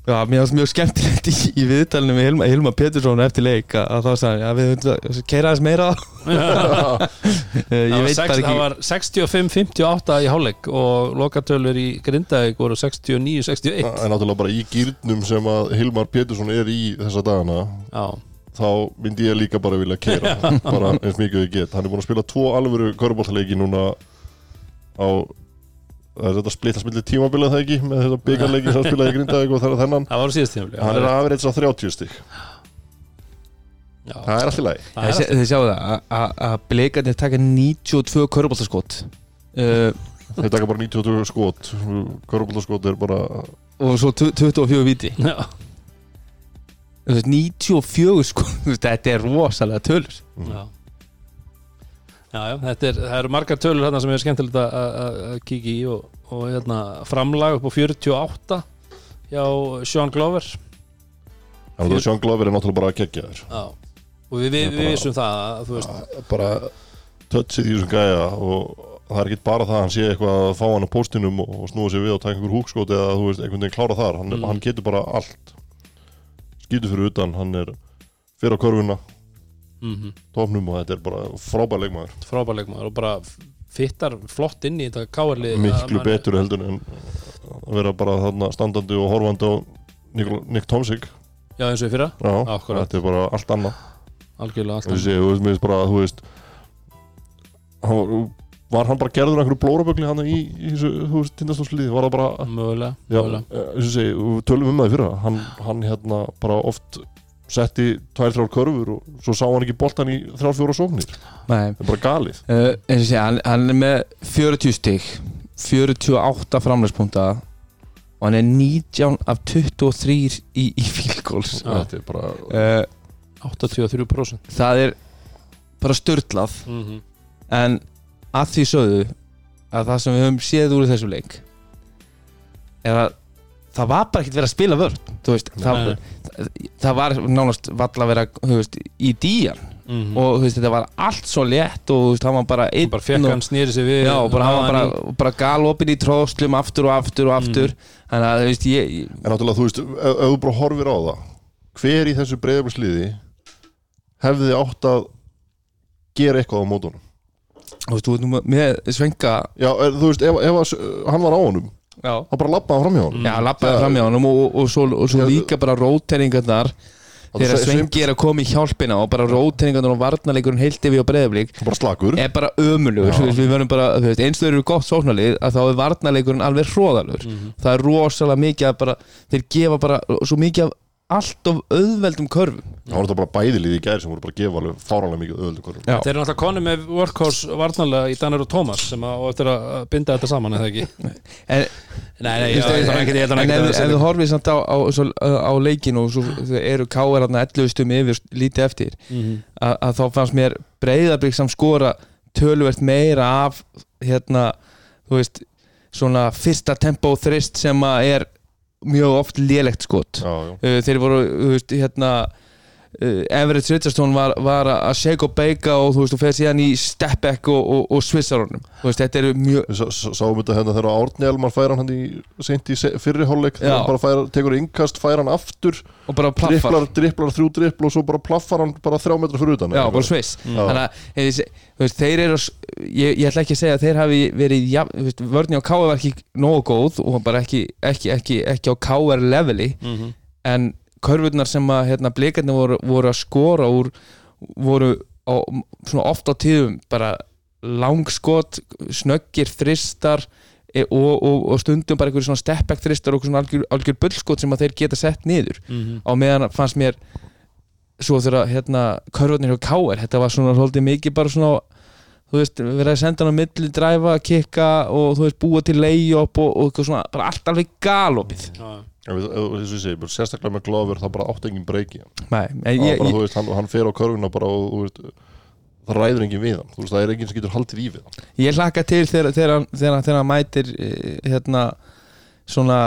Já, mér finnst mjög skemmtilegt í, í viðtalinu með Hilma, Hilma Petursson eftir leik að, að þá sagði já við að keira aðeins meira. *laughs* *laughs* Það ég veit bara það ekki. var 65-58 í hálfleik og lokatölur í Grindavík voru 69-61 En náttúrulega bara í gýrnum sem að Hilmar Pétursson er í þessa dagana Já, þá myndi ég líka bara vilja keira *laughs* bara eins mikið og ég get. Hann er búin að spila tvo alvöru körbóltaleiki núna á það er þetta splittast millir tímabilið það ekki með þetta byggarleiki sem spilaði í Grindavík og þar þennan. Það var síðast tímafli hann er aðverið á 30 stig. Já, það er allt í lagi. Það er Þið sjáu það að- blikarnir taka 92 köruboltaskot uh, þeir taka bara 92 skot. Körbóltaskot er bara og svo 24 viti Já, Þú veist, 94 sko *laughs* Þú veist, þetta er rosalega tölur. Já Já, já, þetta er, það eru margar tölur þarna sem er skemmtilegt að- kíkja í og og hérna, framlag upp á 48 hjá Sean Glover En þú Sean Glover er náttúrulega bara að gegja þér Já. og við, við, við vissum það að, þú veist, bara touchið í þessum gæja og það er ekki bara það að hann sé eitthvað að fá hann á póstinum og, snúa sér við og taka einhver húkskot eða þú veist, einhvern veginn klára þar hann, Mm. hann getur bara allt skýtur fyrir utan, hann er fyrir á körfuna, mm tófnum og þetta er bara frábær leikmaður. Frábærleikmaður og bara fittar flott inn í þetta káarlið miklu betur heldur en að vera bara þarna standandi og horfandi á Nikol, Nick Tomsik. Já, eins og fyrra, Já, Akkúrat. þetta er bara allt annað. Algjörlega alltaf þessi, þú veist, bara, þú veist hann var, hann bara gerður einhverju blórabögli hann í, í þessu, tindastóðsliði var það bara, Mögulega, já, mögulega. eh, við tölum um það í fyrra. Hann, hann hérna bara oft setti tvær, þrjár körfur og svo sá hann ekki boltan í þrjár, fjóra sóknir Nei, það er bara galið uh, eins og sé, hann, hann er með 40 stig 48 framlegspunkta og hann er 19 af 23 í, í Já. þetta er bara, uh, 83% það er bara störtlað mm -hmm. en að því sögðu að það sem við höfum séð úr þessu leik er að það var bara ekkert verið að spila veist, það. Það, það var nánast valla að vera veist, í díjan. Mm og þú veist, þetta var allt svo létt og veist, hann var bara einn bara fekk og- hann snýri sig við Já, og bara, hann var bara, bara galopin í tróðslum aftur og aftur og aftur. Þannig að, þú veist, ég, ég en náttúrulega, þú veist ef, þú bara horfir á það hver í þessu breyðablisliði hefði átt að gera eitthvað á mótunum? Þú veist, þú veist, nú með svenga já, er, þú veist, ef, ef hann var á honum Já, þá bara lappaði fram hjá honum. Já lappaði fram hjá honum og, og, og svo, og svo líka bara róteringarnar Þegar Svengi er að koma í hjálpina og bara róteringarnar og varnarleikurinn heilt yfir á slakur. er bara ömulugur, eins og þeir eru gott sóknarlið að þá er varnarleikurinn alveg hróðalur það er rosalega mikið að bara þeir gefa bara svo mikið af allt of auðveldum körfum það var þetta bara bæðilið í gæri sem voru bara að gefa alveg fáranlega mikið öðvöldu korfum Já. Þeir eru náttúrulega konu með workhorse varnarlega í Danir og Thomas sem að, og eftir að binda þetta saman eða ekki en, Nei, nei, Þú ég ég þarf ekki en að ef þú horfið samt á, á, á, á leikin og svo þeir eru káir hérna 11 stum yfir lítið eftir Mhm. að, að þá fannst mér breyðablík samt skora töluvert meira af hérna, þú veist svona fyrsta tempo þrist sem að er mjög oft lélegt skot já, já. uh, þeir voru, þú veist, hérna Everett Richardson var, var að shake og beika og þú veist, þú fer síðan í step back og, og, og svissarunum þú veist, þetta eru mjög Við sá- sá- sáum þetta hérna þegar Árni Elmar fær hann hann í seint í se- fyrri hálfleik Já. þegar hann bara fær, tekur innkast, fær hann aftur og bara plaffar dripplar, dripplar þrjú drippl og svo bara plaffar hann bara þrjá metra fyrir utan Já, bara sviss Já. Þannig að ég, þú veist, þeir eru ég, ég ætla ekki að segja að þeir hafi verið ja, veist, vörni á K.R. var ekki nógu góð og bara ekki, ekki, ekki, ekki á K.R. leveli Mhm. en körfurnar sem að hérna, blikarnir voru, voru að skora úr voru á, svona oft á tíðum bara langskot snöggir þristar e, og, og, og stundum bara einhverjum svona step back þristar og svona algjör, algjör bullskot sem að þeir geta sett niður Mhm. á meðan fannst mér svo þegar hérna körfarnir hjá K.R. þetta var svona svolítið mikið bara svona þú veist, verið að senda hann á milli dræfa, kikka og þú veist, búa til layup og, og svona, bara allt alveg galopið Já. Sérstaklega með Glover það bara átt engin breyki hann, hann, fer á körfuna bara og veist, það ræður engin við hann. Veist, það er engin sem getur haldið í við hann. Ég hlakka til þegar, hann- mætir eh, hérna svona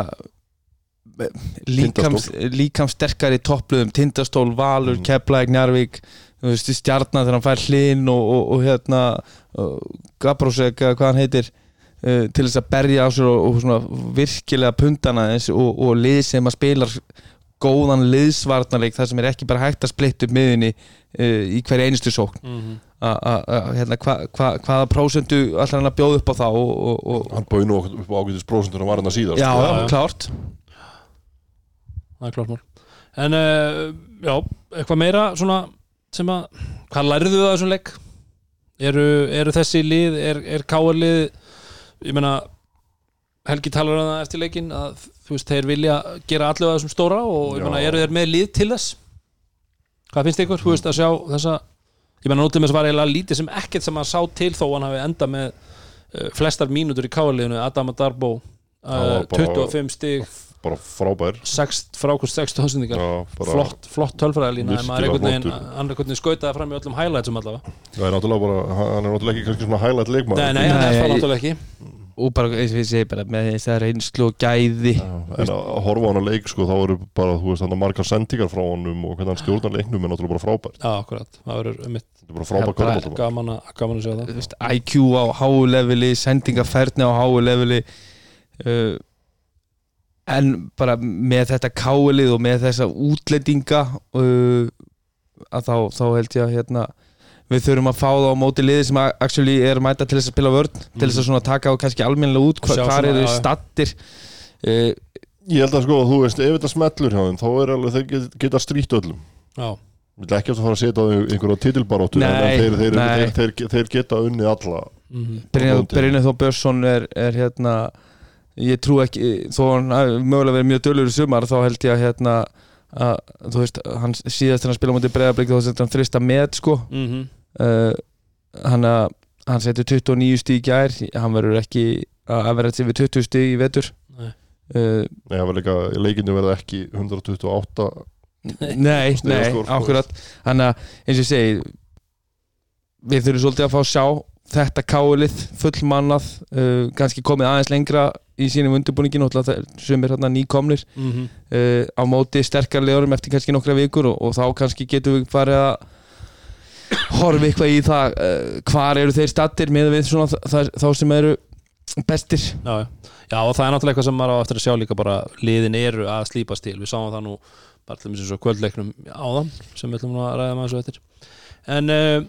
eh, líkams, líkams sterkari toppluðum, Tindastól, Valur, Mm. Keflæk, Njarvík stjarnan þegar hann fær hlinn og, og, og hérna Gabrósek, hvað hann heitir uh, til þess að berja á sér og, og svona virkilega puntana þess og, og lið sem að spilar góðan liðsvarnarleik þar sem er ekki bara hægt að splitta upp miðunni uh, í hverja einustu sókn Mhm. a- a- hérna, hva, hva, hvaða prósentu ætlar hann að bjóða upp á það og, og, og, hann bauði nú upp á ágætis prósentur hann var hann að síðast já, já, já. klárt Það er klart mál En uh, já, eitthvað meira svona sem að, hvað lærðu það þessum leik? Eru, eru þessi lið, er, er káar lið ég meina Helgi talar um það eftir leikin að þú veist, þeir vilja gera allir að þessum stóra og ég meina, eru þeir með lið til þess? Hvað finnst ykkur, þú veist, að sjá þessa ég meina, nótum þess var eiginlega lítið sem ekkert sem hann sá til þó hann hafi enda með uh, flestar mínútur í káarliðinu Adam Darbo Það var bara- 25 stig bara frábær. 6, frákvæmst 6 tóðsendingar Já, bara- flott, flott tölfræðalína en maður er einhvern veginn, hann er veginn skautaði fram í öllum highlightsum allavega. Það er náttúrulega bara, hann er náttúrulega ekki kannski svona highlight leikmaður. Nei, nei, hann er það ég- náttúrulega ekki. Og bara eins og ég segi bara með þess að reynslu og gæði. En að horfa á hann að leik sko, þá eru bara, þú veist, þannig margar sendingar frá honum og hvernig hann stjórnar leiknum er náttúrulega bara frábært. Já, akkurat, það verður um mitt þetta er bara frábært körfbólta gaman, að- gaman að sjá það. Þú veist, IQ á háu leveli sendingaferðni á háu leveli uh, en bara með þetta káilið og með þessa útlendinga uh, að þá, þá held ég að hérna, við þurfum að fá það á móti liði sem actually er mæta til þess að spila vörn til þess að svona taka á kannski almennilega út hva, svona, eru stattir uh, ég held að sko, þú veist, ef þetta smellur hjá þeim þá er alveg, þeir get, geta strýtt öllum. Já, við ætlum ekki að fara að setja á þau einhverja titilbaróttu en þeir, þeir, þeir, þeir, þeir geta unnið alla mhm. Brynjar Brynjar Þó Björnsson er, er hérna ég trú ekki, þó hann mögulega verið mjög dölur í sumar þá held ég að hérna að, þú veist, hann síðast hann spila mútið breyðarblik þá setur hann þrista með sko. Mhm. Uh, hann að hann setur 29 stíg í gær hann verður ekki að vera þetta við 20 stíg í vetur. Nei. uh, Nei, það var líka, leikinu verða ekki 128 *laughs* nei, nei, sko, skor, akkurat. Hann að, eins og ég segi við þurfum svolítið að fá að sjá þetta káilið fullmannað uh, kannski komið aðeins lengra í sínum undirbúningin sem er hérna nýkomnir mhm. uh, á móti sterkar legurum eftir kannski nokkra vikur og, og þá kannski getum við farið að horfa eitthvað í það uh, hvar eru þeir stattir með við svona þ- þar- þá sem eru bestir. Já, já. og það er náttúrulega eitthvað sem maður á eftir að sjá líka bara liðin eru að slípast til. Við sáum það nú bara til þess að kvöldleiknum áðan sem við ætlum að ræða maður svo eftir. En uh,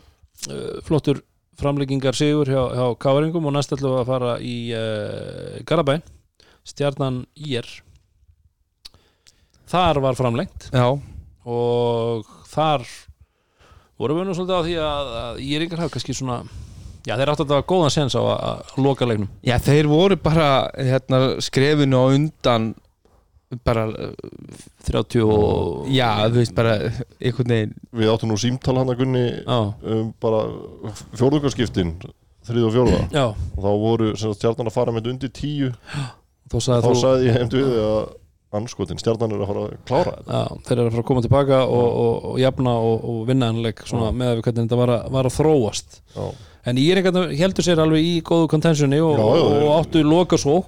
flottur framleggingar sigur hjá, hjá Káringum og næst ætlum við að fara í uh, Garabæn stjarnan IR þar var framlengt. Já, og þar vorum við nú svolítið á því að, að IR-ingar hafa kannski svona já þeir áttu að það góðan sens á að, að loka leiknum. Já þeir voru bara hérna, skrefinu á undan bara, uh, 30 og já þú veist bara einhvern veginn Við áttum nú símtal hann að gunni um bara fjórðugarskiptin þrið og fjórða. Já, og þá voru sem sagt, stjarnan að fara með undir tíu. Þá sagði þá þú sagði ég heimt við að anskotin, stjarnan er að fara að klára þetta. Já, þeir eru að fara að koma tilbaka og, og, og jafna og, og vinna hannleik svona með að við hvernig þetta var að, var að þróast. Já. en Íringarnir heldur sér alveg í góðu contentioni og, áttu loka svo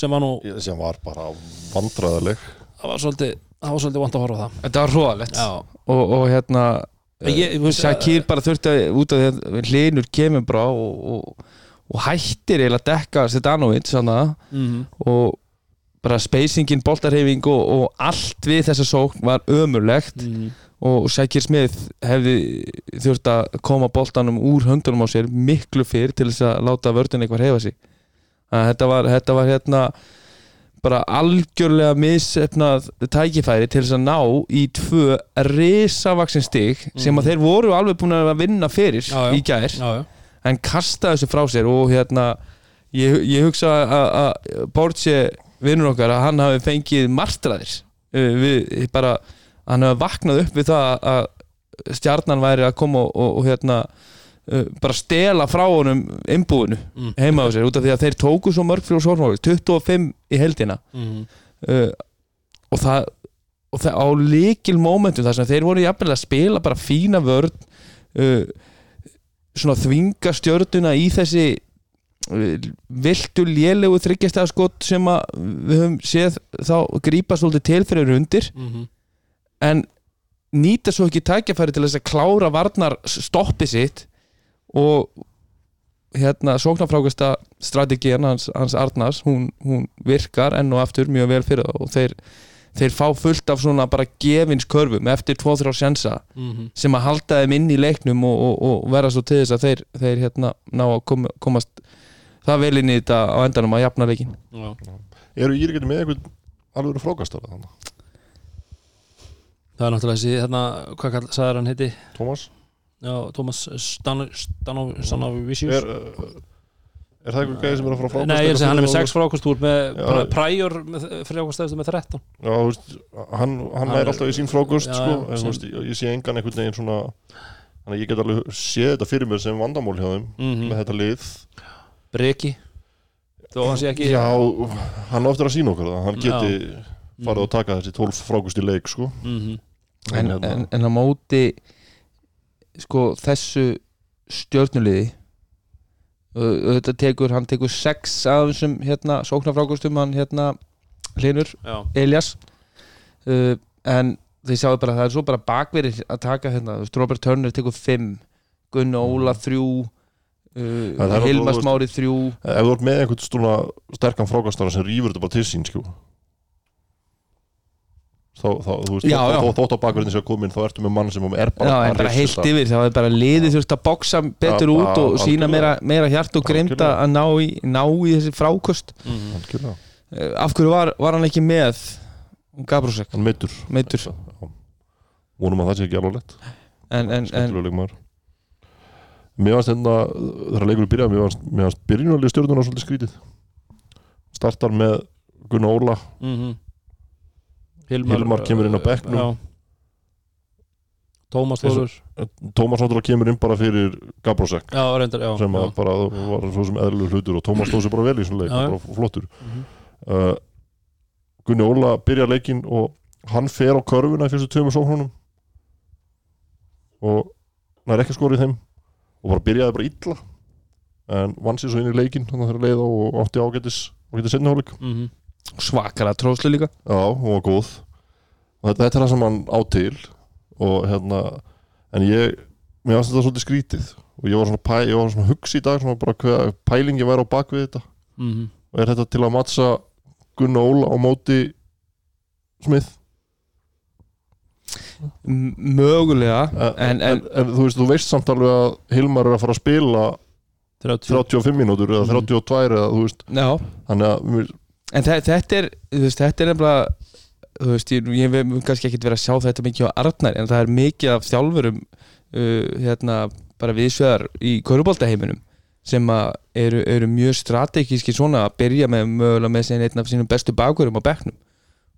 sem var nú, Ég- sem var bara vandræðaleg. Það var svolítið það var svolítið vant að horfa á það. Þetta var hróðalegt já, og, og hérna Ég- þú veist, Shakir bara þurfti að út af því að hlinur kemur bara og, og, og hættir eiginlega að dekka Sedanovic svona, mm og bara spacingin, boltarhefing og, og allt við þessa sókn var ömurlegt. Mm, og Shakir Smith hefði þurft að koma boltanum úr höndunum á sér miklu fyrr til þess að láta vördin eitthvað hefa sig þetta var, þetta var hérna bara algjörlega missefnað tækifæri til þess að ná í tvö risavaksin stig sem að þeir voru alveg búin að vinna fyrir Já, já. í gær. Já, en kasta þessu frá sér og hérna ég, ég hugsa að- Bortse vinnur okkar að hann hafi fengið martraðir. Við bara hann hafi vaknað upp við það að stjarnan væri að koma og, og, og hérna bara stela frá honum innbúinu Mm. heima á sér út af því að þeir tóku svo mörg fyrir sórmáli 25 í heldina mm, uh, og það og það á líkil momentum þar sem þeir voru jafnvel að spila bara fína vörn uh, svona þvinga stjörnuna í þessi uh, viltu lélegu þryggjastæða skot sem að við höfum séð þá grípa svolítið til fyrir undir. Mm, en nýta svo ekki tækjafæri til þess að klára varnar stoppi sitt og hérna sóknarfrákasta strategían hans, hans Arnars hún, hún virkar enn og aftur mjög vel fyrir það og þeir, þeir fá fullt af svona bara gefinskörfum eftir 2-3 sjensa mm, sem að halda þeim inn í leiknum og, og, og vera svo til þess að þeir, þeir hérna ná að kom, komast það vel inn í þetta á endanum að jafna leikin já. Eru Írikandi með einhvern alveg frákastara þannig? það er náttúrulega þessi hérna, hvað kall, sagði hann heiti Tómas? Já, Thomas Stanovicius Er, er það einhver gæði sem er að fara frákastara? Nei, ég er að segja, hann er með 6 frákast úr með Já. bara Prior með frákast eftir með 13 Já, þú veist, hann, hann Hann er alltaf í sín Já, sko, já, en þú veist, ég, ég sé engan einhvern veginn svona þannig að ég get alveg séð þetta fyrir mér sem vandamál hjá þeim mm með þetta lið Breki þó hann sé ekki Já, hann á eftir að sína okkur það hann geti farið Mhm. að taka þessi 12 frákust í leik sko. Mhm. en, hérna- en, en á móti sko þessu stjörnuliði uh, þetta tekur, hann tekur sex af þessum hérna sóknarfrákustum hann hérna hlinur Elias uh, en þið sjáu bara það er svo bara bakverið að taka hérna, Robert Turner tekur fimm Gunni Óla þrjú En það uh, Hilmar alveg- Smári þrjú. Ef þú ert með einhvern svona sterkan frákastara sem rýfur þetta bara til sín sko þá, þá þú veist, Já, já. þó- þó- þótt á bakverðin sem er komin þá ertu með mann sem er bara Já, en að bara heilt yfir, þá er bara liðið þurft að boksa betur út og algjörlega. sína meira, meira hjart og grimta að ná í, ná í þessi frákost. Uh, af hverju var, var hann ekki með Gabrúsek, hann Já. vonum að það sé ekki alveg lett. En, en, en mér fannst hérna þegar leikur byrjaði mér fannst, mér fannst byrjunarlega stjórnuna svolítið skrítið. Startar með Gunnar Óla. Mhm Hilmar kemur inn á bekknum. Já Tómas Þórur Tómas náttúrulega kemur inn bara fyrir Gabrosek Já, reyndar, já sem já. bara var svo sem eðlur hlutur og Tómas stóð sér bara vel í svona leik bara flottur Mhm. uh, Gunni Óla byrja leikinn og hann fer á körfuna í fyrstu tveimur sóknunum og nær ekki að skora í þeim og bara byrjaði bara illa en vann sér svo inn í leikinn þannig að þeirra leið á og átti ágætis ágætis setniháleik Mhm. Svakara tróslu líka. Já, hún var góð. Og þetta, þetta er það sem hann á til. Og hérna en ég, mér fannst þetta svolítið skrítið. Og ég var svona, pæ, ég var svona hugsi í dag svona bara hvað pælingi væri á bakvið þetta. Mhm. og er þetta til að mattsa Gunnar Óla á móti Smith? M mögulega en, en, en, en, þú veist, þú veist samt alveg að Hilmar er að fara að spila 30 35 mínútur eða Mhm. 32 eða þú veist, já, þannig að en þe- þetta er veist, þetta er nefnilega þú veist, ég, ég hef kannski ekkit verið að sjá þetta mikið á Arnar en það er mikið af þjálfurum uh, hérna, bara viðsveðar í körubóltaheiminum sem eru, eru mjög strategíski svona að byrja með mögulega með einn af sínum bestu bakverðum á bekknum.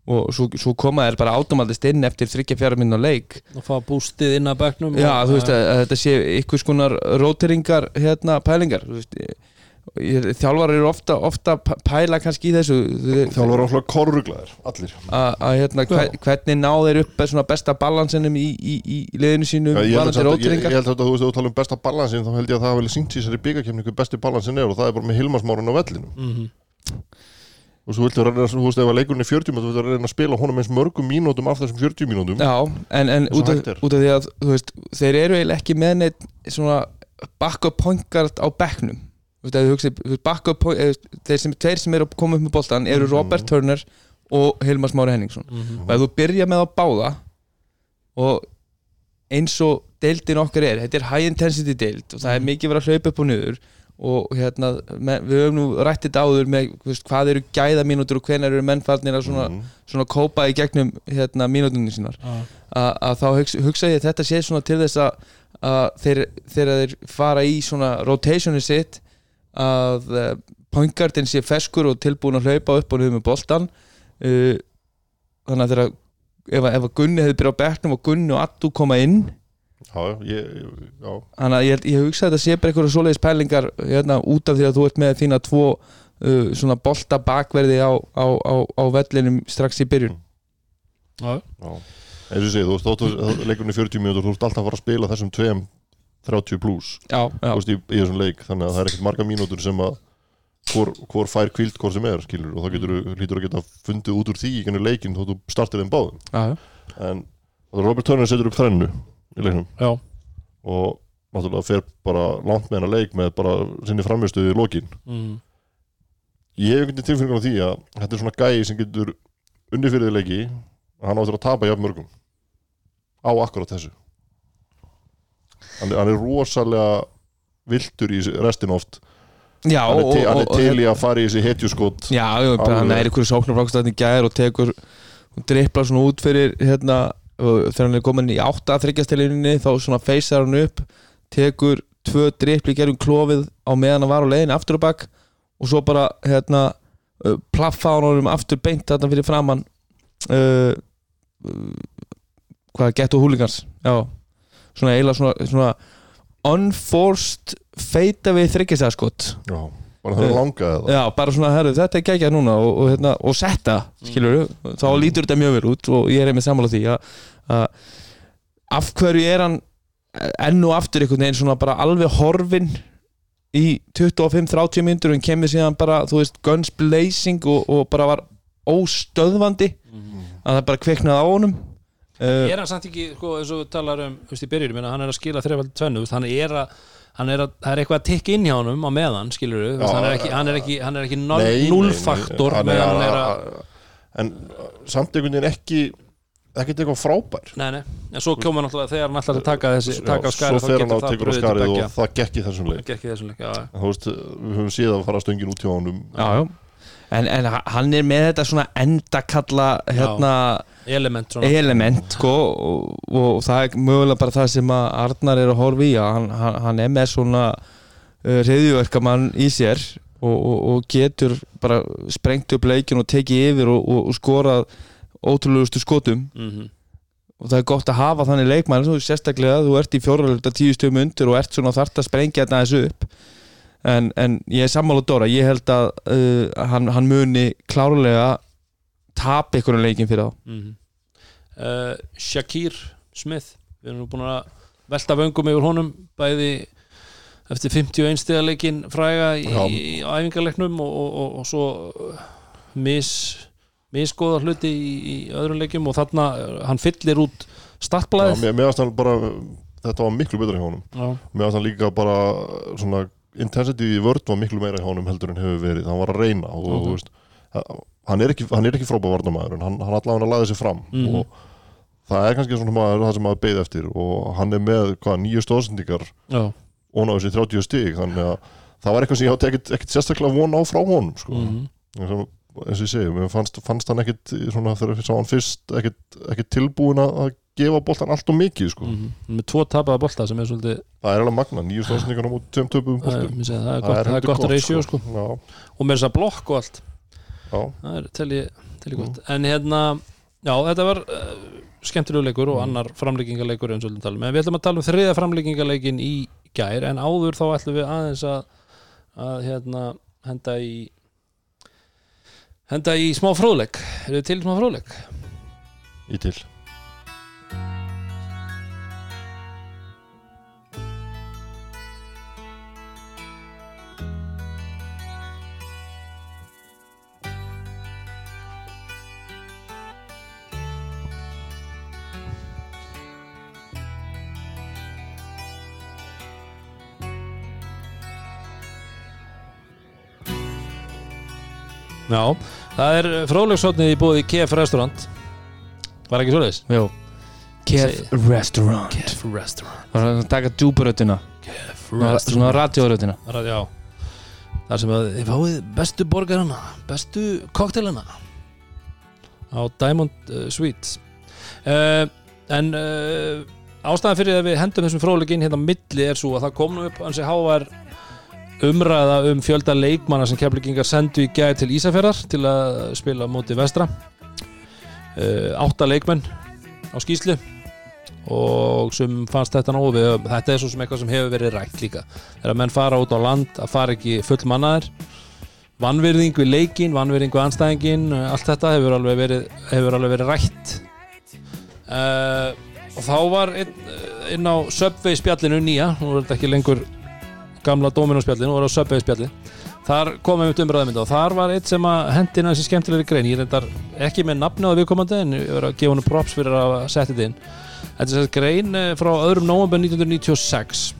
Og svo, svo koma þær bara átomaldist inn eftir 3-4 minna leik. Og fá bústið inn að bekknum Já, þú veist að, að þetta sé ykkur skonar róteringar, hérna, pælingar þú veist, ég, þjálfar eru ofta, ofta pæla kannski í þessu. Þjálfur áflag korruglaðir, allir. Að að, hérna, hver, hvernig ná þeir upp svona besta balansinum í, í, í liðinu sínu? Já, ég, held að, ég, ég held að þú veist, ef þú tala um besta balansin þá held ég að það hafa vel sínt í þessari byggakefni hver besti balansin er og það er bara með Hilmarsmáran á vellinum. Mhm. og svo viltu reyna, þú veist, ef að leikurinn er 40 mínútur, þú viltu reyna að spila honum eins mörgum mínútum af þessum 40 mínútum. Já, en, en út, af, er. út af því að þú veist, þeir eru eiginlega ekki með neitt svona backup point guard á bekknum Þú veist, ef þú veist, backup þeir sem, tveir sem eru að koma upp með boltan eru Mhm. Robert Turner og Hilmar Smári Henningsson Mhm. og ef þú byrja með á báða og eins og deildin okkar er, þetta er high intensity deild og það er mikið verið að hlaupa upp og niður og hérna, með, við höfum nú rætt þetta áður með veist, hvað eru gæða mínútur og hvenær eru mennfarnir að svona, Mhm. svona kópa í gegnum hérna, mínútunni sínar Já. að, að þá hugsa, hugsa ég að þetta sé svona til þess að, að þeir, þegar þeir fara í svona rotationi sitt að uh, pointgardin sé feskur og tilbúin að hlaupa upp og niður með boltan uh, þannig að þegar ef, að- ef að Gunni hefði byrjað á bekknum og Gunni og Attu koma inn Já, ég, já, þannig að ég, held- ég hugsa að þetta sé bara einhverja svoleiðis pælingar hérna, út af því að þú ert með þína tvo uh, svona bolta bakverði á, á, á, á vellinum strax í byrjun. Já. já. Eins og ég segi, þú veist, er 40 mínútur þú veist alltaf að fara að spila þessum 2 30 pluss, þú í, í þessum leik þannig að það er ekkert marga mínútur sem að hvor, hvor fær kvíld hvort sem er, skilur og þá getur, hlýtur að geta fundið út úr því í genið leikin þó þú startir þeim báðum. Já, já. en Robert Turner setur upp þrennu í leiknum. Já. og náttúrulega fer bara langt með hennar leik með bara sinni framistuði í lokin. Mhm. ég hef einhvern veginn tilfinningun á því að þetta er svona gæi sem getur því leiki að hann áttur að tapa jafn mörgum. Á akkurat þessu hann, er- hann er rosalega viltur í restin oft. Já hann er, og, til, hann og, er og, til í að fara í þessi hetjuskot. Já, já, hann er ykkur sóknarfrákstæðin gæðir og tekur og dripplar svona út fyrir hérna, og þegar hann er komin í átta að þryggjastelinni þá svona feysar hann upp tekur tvö drippli gerum klófið á meðan hann var á leiðin aftur og bakk og svo bara hérna uh, plaffa hann honum aftur beint þarna fyrir framann uh, uh, hvað, gett og húligans já, svona eiginlega svona, svona unforced feita við þryggjastæðaskott já, bara það er Eh, langað Já, bara svona, herru, þetta er geggjað núna og, og, hérna, og setta, skilur þá lítur þetta mjög vel út og ég er einmitt sammála því að, að af hverju er hann enn og aftur einhvern veginn svona bara alveg horfin í 25-30 myndur og kemur síðan bara, þú veist, guns blazing og, og bara var óstöðvandi. Að það bara kveiknaði á honum uh, er hann samt ekki, sko, eins og við talar um þú veist, í byrjunum, hann er að skila þrefald tvennu hann er að hann er að, það er eitthvað að tikka inn hjá honum á meðan, skilur við, hann er ekki hann er ekki, hann er ekki nullfaktor hann er meðan hann er að- að En uh, samt einhvern veginn ekki ekkert eitthvað frábær. Nei, nei, en svo koma náttúrulega þegar hann að taka þessi, taka á skarið Svo fer hann á tekur á skarið og það gekk í þessum leik. Það gekk í þessum leik, já, já. Þú veist, við höfum séð að fara stöngin út hjá honum. Já, já. En, en hann er með þetta svona endakalla hérna, element svona. element sko, og, og það er mögulega bara það sem að Arnar er að horfa í að hann, hann, hann er með svona uh, reyðjuverkamann í sér og, og, og getur bara sprengt upp leikin og tekið yfir og, og, og skorað ótrúlegustu skotum. Mm og það er gott að hafa þannig leikmann þú sérstaklega, þú ert í fjóralölda tíu stöðum undir og ert svona þart að sprengja þetta aðeins upp en, en ég er sammála Dóra, ég held að uh, hann, hann muni klárlega tap ykkur leikin fyrir þá. Mm uh, Shakir Smith við erum nú búin að velta vöngum yfir honum bæði eftir 51 stigaleikin fræga í, Já. í æfingarleiknum og, og, og, og svo uh, mis, misgóða hluti í, í öðrum leikjum og þarna uh, hann fyllir út Já, startblæð mér, hann bara þetta var miklu betra hjá honum. Já, mér hann líka bara svona intensity í vörd var miklu meira hjá honum heldur en hefur verið hann var að reyna og þú veist hann er ekki, hann er ekki frábæð varnamæður en hann, hann allavega að laði sig fram Mhm. og það er kannski svona maður, það sem maður beið eftir og hann er með hvað, nýju stóðsendingar og á þessi 30 stig þannig að það var eitthvað sem ég átti ekkit, ekkit sérstaklega von á frá honum sko. mhm, eins og eins og ég segi, fannst, fannst hann ekkit svona þegar við sá hann fyrst ekkit, ekkit tilbúin að gefa boltan allt og mikið sko. mhm. með tvo tapaða bolta sem er svolítið það er alveg magna, nýju stóðsendingar á móti tveim töpum segi, það er gott, það er heldur gott ratio sko. Já, og með þess að blokk og allt. Já, það er tel ég, tel ég gott. En hérna, já þetta var uh, skemmtilegu leikur og annar að tala um, en við ætlum að tala um þriða framlíkingarleikin í gær. En áður þá ætlum við aðeins að, að hérna, henda í henda í smá fróðleik. Er þið til smá fróðleik? í til Já, það er fróðleiksotnið í búið í KF Restaurant. Var ekki svoleiðis? Jó Kef Restaurant. KF Restaurant. Það var að taka djúburöttina KF Svona radiouröttina Það er, já. Það sem að þið fáið bestu borgarana bestu koktelana á Diamond uh, Suites uh, en uh, ástæðan fyrir að við hendum þessum fróðleikin hérna milli er svo að það kom nú upp hansi hávar umræða um fjölda leikmanna sem keflingingar sendu í gæði til Ísafjörðar til að spila móti vestra. Uh, átta leikmenn á skýslu og sem fannst þetta nógu við þetta er svo sem eitthvað sem hefur verið rætt líka. Þegar menn fara út á land að fara ekki full mannaðir vannvirðing við leikin, vannvirðing við anstæðingin allt þetta hefur alveg verið, hefur alveg verið rætt. Uh, og þá var inn, inn á Subway spjallinu nýja. Nú er þetta ekki lengur gamla nú er það Subway spjalli þar komum við umræðmynda og þar var eitt sem að hendina þessi skemmtilegri grein. Ég reyndar ekki með nafni á viðkomandi en ég verið að gefa hennu props fyrir að setja þetta inn. Þetta er þessi grein eh, frá öðrum nóvember 1996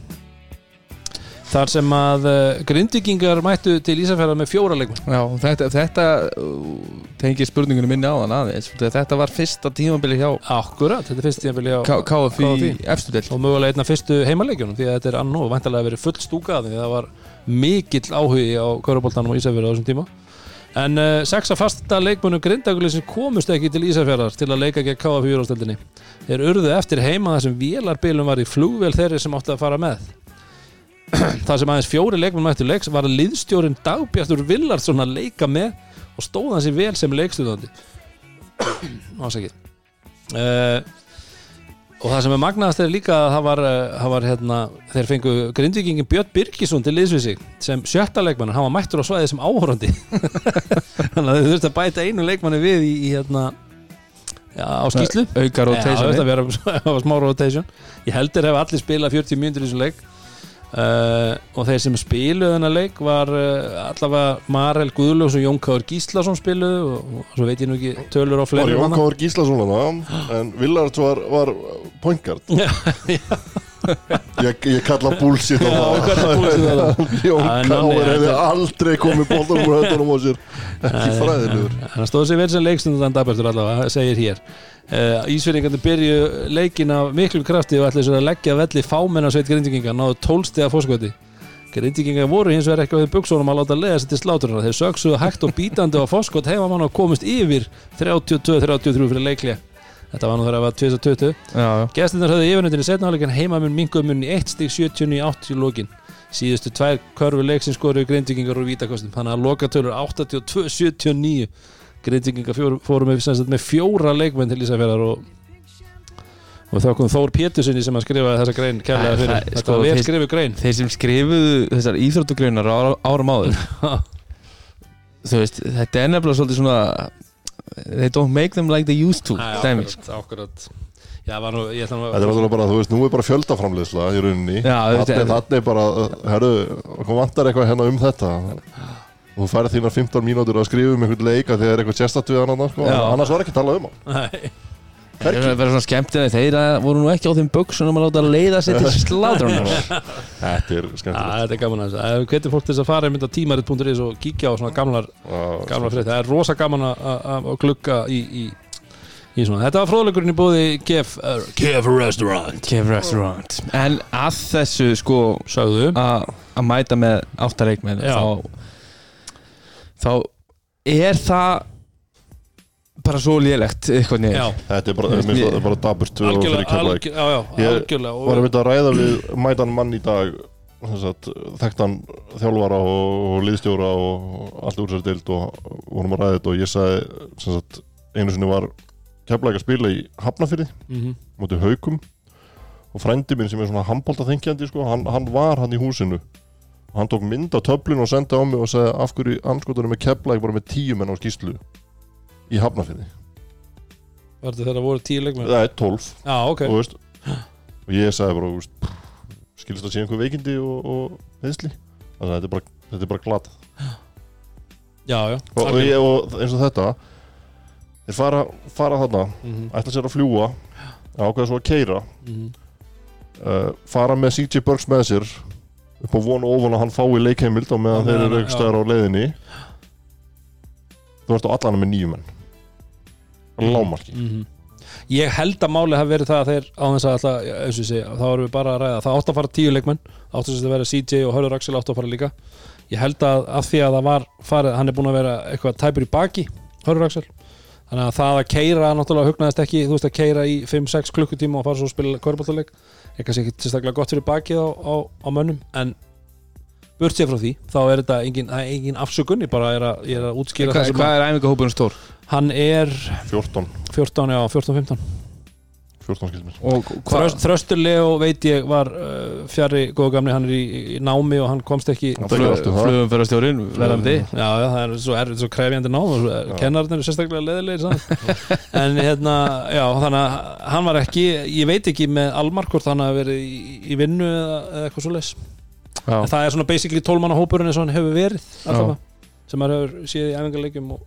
þar sem að uh, grindvikingar mættu til Ísafjörðar með fjóra leikmenn. Já, þetta, þetta tengir spurningunum minni á þann aðeins. Þetta var fyrsta tímabili hjá Akkurat, þetta er fyrst tíðanbili á K- KFI KFI. efstu del og mögulega einna fyrstu heimaleikjunum því að þetta er annó væntalega verið full stúkað því. Að það var mikill áhugi á Köruboltanum og Ísafjörðar á þessum tíma. En uh, sex að fasta leikmönnum grindagulisins komust ekki til Ísafjörðar til að leika gegn KFI úrástöldinni þeir urðu eftir heima þessum vélarbilum var í flugvél þeirri sem átti að fara með *clears throat* það sem aðeins fjóri leikmenn mættu leiks var liðstjórin Dagbjartur Villarsson að leika með og stóð hann sér vel sem leikstjóðandi ásækið uh, og það sem er magnaðast er líka að það var, uh, það var hérna, þeir fengu grindvikingin Björn Birgisson til liðs við sig sem sjötta leikmann, hann var mættur á svæði sem áhorandi *laughs* þannig að þau þurfti að bæta einu leikmanni við í, í hérna já, á skýslu Auka Já, það rotation að það var *laughs* smá rotation. Ég heldur hef allir spilað 40 mínútur í þessum leik uh, og þeir sem spiluðu þennan leik var uh, allavega Marel Guðlöfs og Jón Káður Gíslason spiluðu og, og svo veit ég nú ekki tölur á fleiri Jón manna. Káður Gíslason hana *gasps* En Villard var, var pointgard Já, Ég, ég kalla bullshit á það? *laughs* Jón Káður hefði aldrei komið bóltanum úr höndunum á sér. Ekki fræðilegur. Hann stóð sér vel sem leikstundan dagbæstur allavega, segir hér uh, Ísverðingandi byrju leikin af miklum krafti og ætla sér að leggja velli fámenna sveit grindinginga, náðu tólstega fórskoti grindinginga voru hins vegar ekki á því buksónum að láta leiða sér til sláturina þeir söksuðu hægt og bítandi á fórskot hefa mann og komist yfir 32-33 fyrir leikli þetta var nú þegar það var 2020 Já, já. Gestinnar höfðu yfirnöndinni setnáleikin heimamun mingumun í 1 stík 70 í 80 í lokin. Síðustu tvær körfu leiksins skoruðu grindvikingar úr vítakostum. Þannig að lokatölur 82-79 grindvikingar fjóru- fóru með, sem sagt, með fjóra leikmenn til Ísafjörðar og og þakkum Þór Pétursinni sem að skrifa þessa grein kærlega fyrir, það- þetta sko, var vel þeir- skrifu grein. Þeir sem skrifuðu þessar íþróttugreinar á árum áður. *laughs* Þú veist, þetta er nefnilega svolítið svona They don't make them like they used to var nú Þetta er náttúrulega bara, þú veist, nú er bara fjöldaframleiðsla í rauninni. Já, þetta Þannig er bara, herru, hvað vantar eitthvað hérna um þetta og þú færið þínar 15 mínútur að skrifa um einhvern leik að þið er eitthvað sérstætt við hann sko. Annars var ekki að tala um hann. Nei, Það er vera svona skemmt en þeir að voru nú ekki á þeim buksunum að láta leiða sér til slátrunar *laughs* Þetta er Já, skemmtilegt þetta er gaman að þessu. Hvernig fólk til þess að fara einmitt á tímarit.is og kíkja á svona gamlar Já, gamla frétt, það er rosa gaman að- að að glugga í, í, í svona. Þetta var fróðleikurinn í búði Kef, uh, Kef Restaurant. Cave Restaurant. En að þessu sko sögðu. að mæta með áttareikmenn Já. þá þá er það bara svo lélegt eitthvað niður. Já, Þetta er bara, bara og fyrir algjörlega, algjörlega, já, já, Ég algjörlega Var að mynda að ræða við mætan mann í dag þekktan þjálfara og, og liðstjóra og allt úr sér deild og vorum að ræða þetta og ég sagði sem sagt, einu sinni var keflæk að spila í Hafnafyrði mm mútið haukum. Og frændi minn sem er svona handbólta þengjandi sko, hann, hann var hann í húsinu og hann tók mynd á töflun og sendi á mig og sagði af hverju anskotunum með keflæk bara með tíu menn á skýslu í Hafnafyrði var þetta þegar voru tíu leikmenn? Það er tólf. Já, ok, og, og ég sagði bara veist, skilst það sé einhver veikindi og, að þetta er bara, er bara glata já, já og, og, ég, og eins og þetta þeir fara, fara þarna Mhm, ætla sér að fljúa ákveða svo að keira mhm. uh, fara með CJ Burks með sér upp á von og ofan að hann fái leikheimild á meðan þeir eru ekki stæðar á leiðinni. Þú ert á allan með nýjum menn. Lámarki Mhm. Ég held að málið hafi verið það að þeir á þess að alltaf, og segi, þá erum við bara að ræða það. Átt að fara tíu leikmenn, átt að vera CJ og Hörður Axel átt að fara líka. Ég held að af því að það var farið hann er búin að vera eitthvað tæpur í baki Hörður Axel, þannig að það að keira náttúrulega hugnaðist ekki, þú veist að keira í 5-6 klukkutíma og fara svo að spila körbáltaleg er kannski ekki tilstaklega gott fyrir bakið á, á, á mönnum, en burt sér frá því, þá er þetta engin, það er engin afsökun, ég bara er að, ég er að útskýra Hvað, það sem hvað er æfingahópurinn stór? hann er 14, 14, já, 14-15 14 skilmir Og Þröst, Þröstur Leo veit ég var uh, fjari góða gamni, hann er í, í námi og hann komst ekki Það er alltaf það. er svo, er, svo krefjandi svo- kennararnir eru sérstaklega leðilegir *laughs* en hérna, já, þannig að hann var ekki, ég veit ekki með Almar hvort hann hafi verið í, í vinnu eða, eða eitthvað svo en það er svona basically tólmanna hópurinn eins og hann hefur verið allavega, sem maður hefur séð í æfingarleikjum og,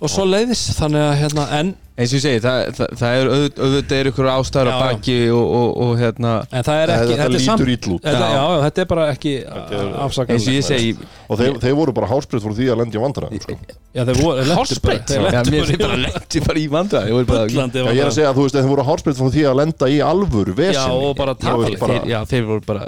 og svo leiðis þannig að hérna, en eins og ég segi, það, það, það er auð- auðvitað er ykkur ástæður já. baki og, og, og hérna en það er ekki, þetta þetta lítur ítl út. þetta, Já. já, þetta er bara ekki afsakanlegt eins og ég segi og þeir, þeir voru bara hásbreytt frá því að lendi á vandræðum sko. Já, þeir voru Hársbreytt Þeir Já, lentu mér finnst bara bara lendi bara í vandræði Ég voru bara Bullandi Já, ég er að segja að þú veist, þeir voru hásbreytt frá því að lenda í alvöru Já, vesinni og bara Já, þeir, Já, þeir voru bara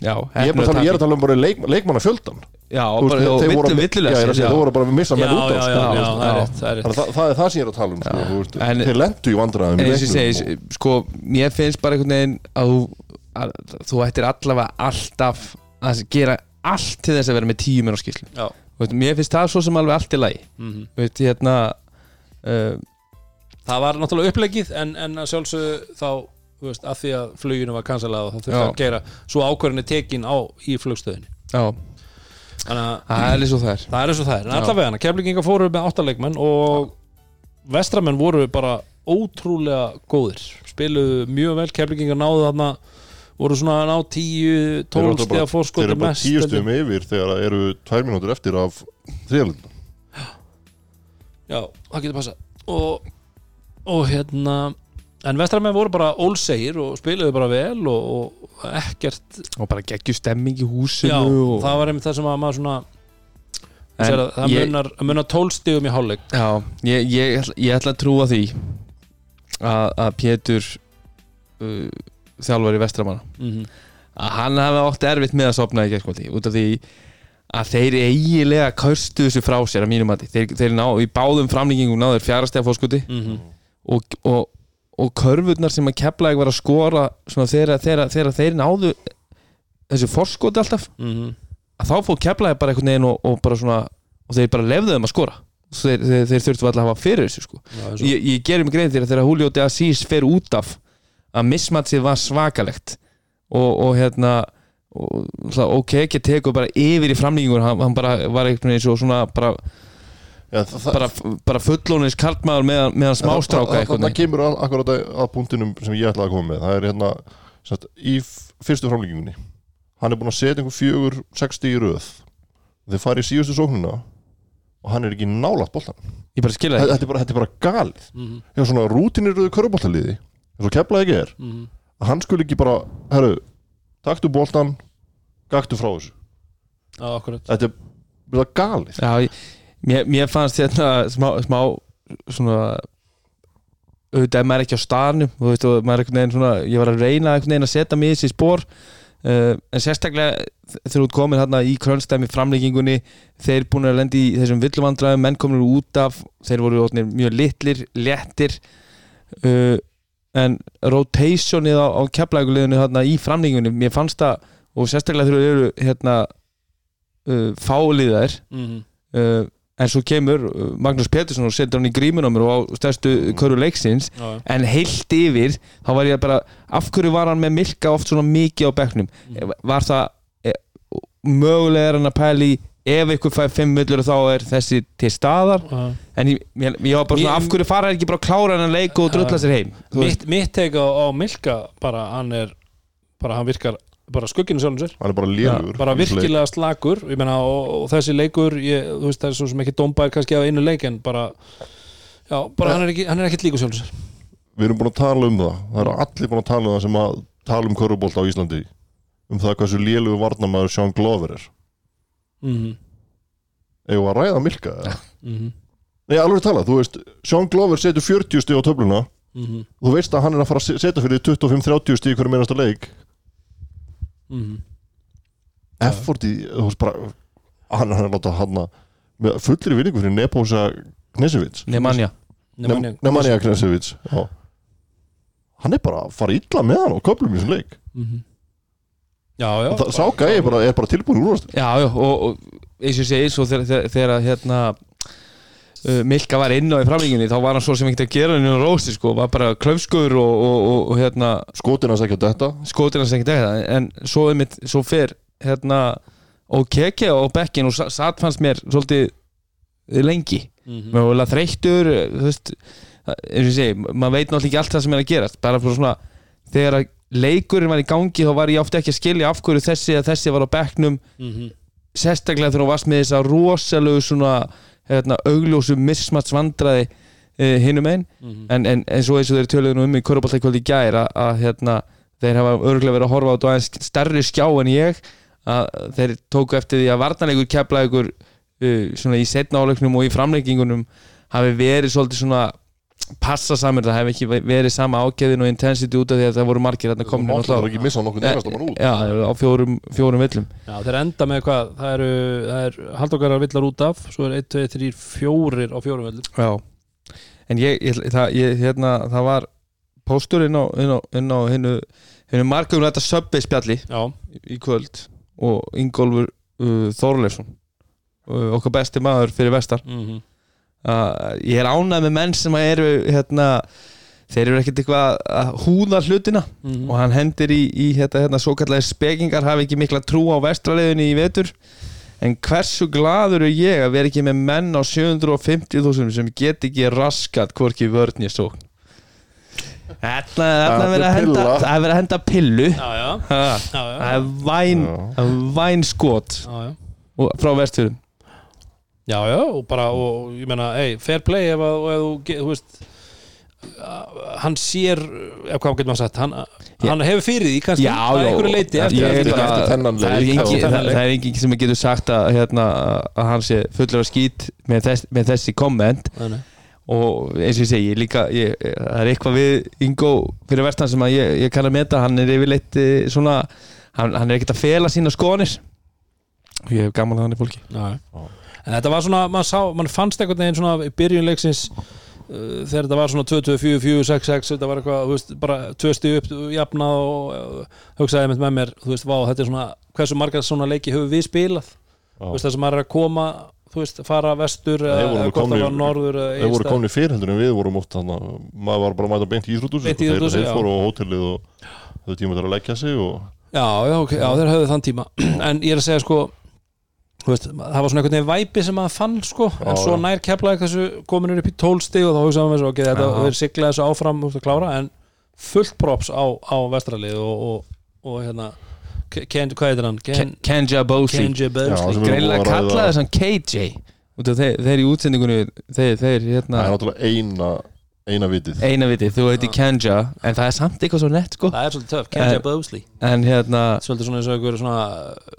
Já, Ég er bara að tala, ég er að tala um bara leik, leikmanna fjöldan Já, bara og þeir voru villu Já, ég er að segja, þeir voru bara að missa menn út sko, er er það, það er það sem ég er að tala um sko, Þeir lendu í vandræðum í En eins og ég segi, sko, mér finnst bara einhvern veginn að þú, að, þú ættir allavega alltaf að gera allt til þess að vera með tíu menn á skýrslu Mér finnst það svo sem alveg allt í lagi. Mhm. Veit, hérna uh, Það var náttúrulega upplegið en, en að sjálfsögðu þá þú veist, að því að fluginu var kansalað og þá þurfti að gera svo ákvörðinni tekin á í flugstöðinni. Já, Þannig að það er eins og það er. Það er eins og það er. En allavega keflinginga fóru með áttaleikmenn og vestramenn voru bara ótrúlega góðir. Spiluðu mjög vel, keflinginga náðu þarna voru svona að ná 10 12 stiga þeir fórskoti eru bara mest tíu held ég. stöðum yfir þegar það eru tvær mínútur eftir af þriðalundum Já, það getur passa og, og hérna en vestramenn voru bara ólsegir og spiluðu bara vel og, og ekkert og bara geggjur stemming í húsinu Já, og... það var einmitt það sem að maður svona að það ég- munar, munar tólstigum í hálfleik Já, ég, ég, ég ætla að trúa því að, að Pétur uh, þjálfari vestramanna mm -hmm. að hann hafi átt erfitt með að sopna í gerðskvöldi út af því að þeir eiginlega kaustu þessu frá sér að mínum mati þeir, þeir ná, í báðum framlýkingum náður fjárastega fórskoti Mhm. og, og, og körfurnar sem að kepla var að skora þegar, þeir náðu þessu fórskoti alltaf Mhm. Að þá fór keflaði bara einhvern veginn og, og bara svona og þeir bara lefðu þeim að skora. Þeir, þeir, þeir þurftu alltaf að hafa fyrir þessu sko. Já, ég, ég gerir mig grein þegar þegar Julio de Assis fer út af að mismatsið var svakalegt. Og, og hérna og, það, ok, ekki tekur bara yfir í framlýgingur hann, hann bara var einhvern veginn svo svona bara, Já, það, það, bara, bara fullónis karlmaður meðan, meðan smástráka það, það veginn. kemur akkurat að, punktinum sem ég ætlaði að koma með. Það er hérna sagt, í fyrstu framlíkingunni hann er búinn að setja einhver fjögur 60 í röð. Þeir fara í síðustu sóknuna og hann er ekki nálægt boltan ég bara skilja það þetta er bara, þetta er bara galið. Mhm. já svona rútiniröðu köruboltaliði eins og keflaði ekki er Mhm. að hann skuli ekki bara herru, taktu boltan gaktu frá þessu. Já, akkurat. Þetta er bara galið. Já, ég, mér, mér fannst hérna smá, smá svona auðvitað maður ekki á staðnum þú veist, og maður er einhvern veginn svona ég var að reyna einhvern veginn að setja mig í þessi spór uh, en sérstaklega þegar þú ert komin hérna í krönstæmi framlíkingunni þeir búin að lendi í þessum villumandræðum menn komin út af, þeir voru orðnir mjög litlir, léttir uh, en rotationið á, á keflæguleginu hérna í framlíkingunni, mér fannst það og sérstaklega þegar þeir eru hérna uh, fáliðar Mhm. uh, en svo kemur uh, Magnús Pettersson og setur hann í grímunumur og á stærstu köru leiksins. Já, já. en heilt yfir þá var ég bara af hverju var hann með Milka oft svona mikið á bekknum? Mm. var það e, mögulega er hann að pæli ef ykkur fæði fimm millur þá er þessi til staðar. Já. en ég, ég, ég var bara svona Mér- af hverju fara ekki bara að klára hann leik og drulla sér heim? Mitt, mitt teik á, á Milka bara hann er bara hann virkar bara skugginu sjálfum sér. Hann er bara lélugur bara virkilega slagur meina, og, og þessi leikur ég, þú veist það er svo sem ekki dómbær kannski á einu leik en bara já, bara hann er, ekki, hann er ekkit líku sjálfum sér. Við erum búin að tala um það það eru allir búin að tala um það sem að tala um körubolt á Íslandi um það hversu lélugu varnamaður Sean Glover er. Mhm, eigum við að ræða Milka eða? mhm, nei alveg tala, þú veist Sean Glover setur 40 stíð á töfluna. Mhm, og þú veist að hann er að fara að se- setja fyrir 25-30 stíð hverju meinasta leik mhm. Effort í, þú veist bara hann hann er að láta hann að með fullri vinningu fyrir Nepósa Knesevits. Nemanja. Nemanja Knesevits. Já. Hann er bara að fara illa með hann og köflum í þessum leik. Mhm. já, já. Og það sá gæði bara, er bara tilbúin úr Já, já, og, og eins og ég segi, svo þegar, þegar, þegar hérna uh, Milka var inn á í framlíkinni þá var hann svo sem ekkert að gera henni á rósti sko, var bara klöfskur og, og, og, og hérna skotin hans ekki að detta skotir hans ekkert ekkert en svo, einmitt, svo fer hérna og keke og bekkin og sa- satt fannst mér svolítið lengi Mhm. mögulega þreyttur þú veist, það- eins og ég segi, maður veit náttúrulega ekki allt það sem er að gerast bara fyrir svona, þegar að leikurinn var í gangi þá var ég ofta ekki að skilja af hverju þessi að þessi var á bekknum Mhm. sérstaklega þegar hún varst með þessa rosalegu svona hérna, augljósu mismats vandraði uh, hinum einn Mhm. en, en, en svo eins og þeir töluðu nú um í Körubaltakvöldi í gær að, hérna, þeir hafa örgulega verið að horfa á þetta aðeins stærri skjá en ég að þeir tóku eftir því að varnarleikur kepla ykkur uh, svona í setna áleiknum og í framleikingunum hafi verið svolítið svona passa samir, það hefði ekki verið sama ágæðin og intensity út af því að það voru margir hérna komin máttur ekki missa nokkuð nefnast Já, á fjórum, fjórum villum. Já, þeir enda með hvað, það eru það er haldokkarar villar út af svo er 1, 2, 3, 4 á fjórum vellum Já, en ég, ég, það, ég hérna, það var póstur inn á, inn á, inn á hinnu, hinnu markum þetta söbbi spjalli Já, í kvöld og Ingólfur uh, Þorleifsson uh, okkar besti maður fyrir vestar. Mhm, uh, ég er ánægð með menn sem eru hérna, þeir eru ekkert eitthvað að húða hlutina mhm. og hann hendir í, í hérna, hérna, svo kallega spekingar hafi ekki mikla trú á vestraleðinni í vetur en hversu gladur er ég að vera ekki með menn á 750.000 sem get ekki raskat hvorki vörn ég svo er að Þetta er henda pilla. Það er verið að henda pillu Já, já, Ha, já, já, Það er væn. Væn skot já, já. og- frá vestfjörðum Já, já, og bara, og ég meina, ei, fair play ef, að- og ef þú, þú veist uh, hann sér ef hvað getur maður sagt, hann, hann hefur fyrir því kannski, Já, að já, einhverju leiti eftir, er eftir- bara- eftir þennan það er leik, engin- já. það- það er engin sem getur sagt að, hérna, að hann sé fullur af skít með, þess, með þessi komment. Nei. og eins og ég segi, líka ég, það er eitthvað við Ingo fyrir vestan sem að ég, ég kann að meta hann er yfirleitt eh, svona hann, hann er ekkert að fela sína skoðanir. Og ég hef gaman að hann er fólki. Já, já. En þetta var svona, mann sá, mann fannst einhvern veginn svona í byrjunleiksins uh, þegar þetta var svona 2-2-4, 4-6-6 þetta var eitthvað, þú veist, bara tvö stíu upp jafnað og uh, hugsaði með mér, þú veist, vá, þetta er svona hversu margar svona leiki höfum við spilað? Þú veist, þess að maður er að koma þú veist, fara vestur eða hvort það var norður Þeir voru í fyrrhendur en við vorum að maður var bara að mæta beint í íþrótúsi Beint í þeir, fóru á hótelið og þau tíma til að leggja sig og Já, já, ok, já, þeir höfðu þann tíma. *clears throat* En ég er að segja sko veist, Það var svona einhvern veginn væpi sem maður fann sko, En Já, svo nær keflaði þessu kominur upp í tólsti og þá hugsaðum við svo okay, Þetta verður sigla þessu áfram úst, að klára En fullt props á, á vestralið og, og, og hérna Ken, hvað heitir hann? Ken, Kenja við greinlega kallaði þessan KJ þeir, þeir í útsendingunni þeir, þeir hérna það er náttúrulega eina eina vitið. Eina viti, þú heiti Kenja en það er samt eitthvað svo nett sko. Það er svolítið töff, Kenji En- Belsley en hérna Svolítið svona eins og einhver svona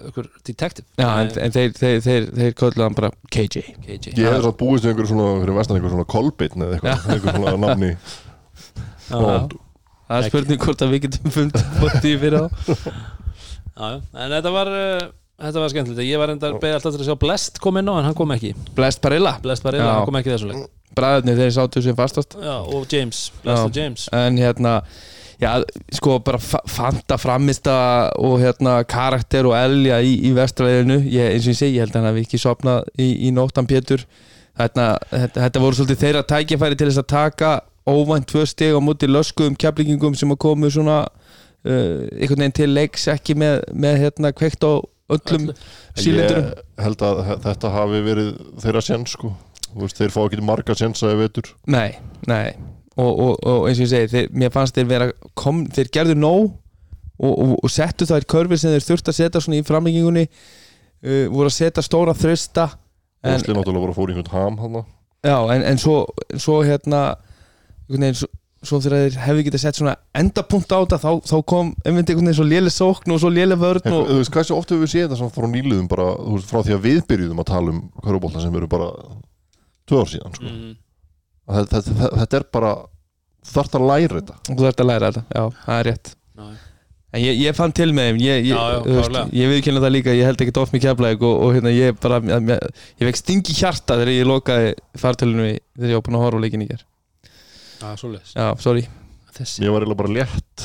einhver detective. Já, en, en þeir, þeir, þeir, þeir kolluðu hann bara KJ KJ Ég hefði satt búist við einhverju svona fyrir vestan einhverju svona kolbeitn eða eitthvað einhverju svona nafni. Það er spurning hvort að við getum fundið bótti fyrir á. Já. En þetta var uh, Þetta var skemmtilegt, ég var enda beðið alltaf til að sjá Blest kom inn á en hann kom ekki. Blest Barilla, Blest Já. hann kom ekki í þessu leik bræðarnir þeir sátu sem fastast. Já, og James, og James. En hérna já, sko bara fa- fanta framista og hérna karakter og elja í, í vestræðinu, ég, eins og ég segi ég held að hann hafi ekki sopnað í, í nóttan Pétur. Þetta, þetta, þetta voru svolítið þeirra tækifæri til þess að taka óvænt tvö steg á móti löskuðum keflingingum sem að komu svona uh, einhvern veginn til leiks ekki með, með hérna kveikt á öllum sílindurum. Ég held að þe- þetta hafi verið þeirra séns sko veist, þeir fá ekki marga sénsa ef veitur Nei, nei. Og, og, og eins og ég segi, þeir, mér fannst þeir vera kom, þeir gerðu nóg og, og, og settu það í körfi sem þeir þurftu að setja svona í framlengingunni uh, voru að setja stóra þrösta en, Ósli náttúrulega bara fór í einhvern ham hann já, en, en svo, svo hérna einhvern veginn, svo, þegar þeir hefðu getað sett svona endapunkt á þetta þá, þá kom einmitt einhvern veginn svo léle sókn og svo léle vörn og, Þú veist, hvað svo oft hefur við séð þetta frá nýliðum bara, þú veist, frá því að við byrjuðum að tala um körubólta sem eru bara tvö ár síðan sko. mm. Að þetta, þetta, þetta er bara þú þarft að læra þetta. Þú þarft að læra þetta, já, það er rétt. Já. En ég, ég fann til með þeim ég, ég, ég viðkynna það líka, ég held ekki oft með keflaðið og, og hérna ég bara ég, ég vekk stingi hjarta þegar ég lokaði fartölunum í þegar ég var búin að horfa á leikin í ger Já, svoleiðis. Já, sorry. Þessi. Ég var eiginlega bara létt.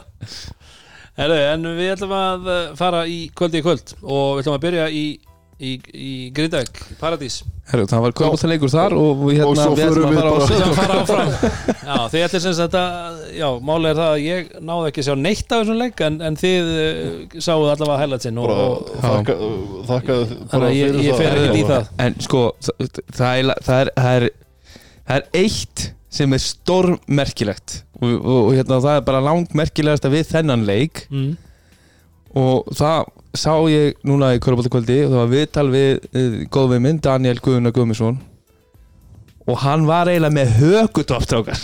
*laughs* Herðu, en við ætlum að fara í kvöldi í kvöld og við ætlum að byrja í, í, í Grindavík, Paradís. Herru, það var kvöldleikur þar og við, hérna, Og við ætlum að fara bara- að fara áfram. Já, þið ætlum sem sagt að Já, máli er það að ég náði ekki að sjá neitt af þessum leik en, en þið uh, sáuð allavega highlightsin og, bara, og, þakka, þakka Þannig að ég, ég fer ekkert í það. En sko, það, það, er, það, er, það, er, það er eitt sem er stórmerkilegt og, og, og hérna, það er bara langmerkilegast við þennan leik. Mm. og það sá ég núna í Körbóltakvöldi og það var viðtal við góðvið minn Daniel Guðuna Guðmundsson. Og hann var eiginlega með högutopstrákar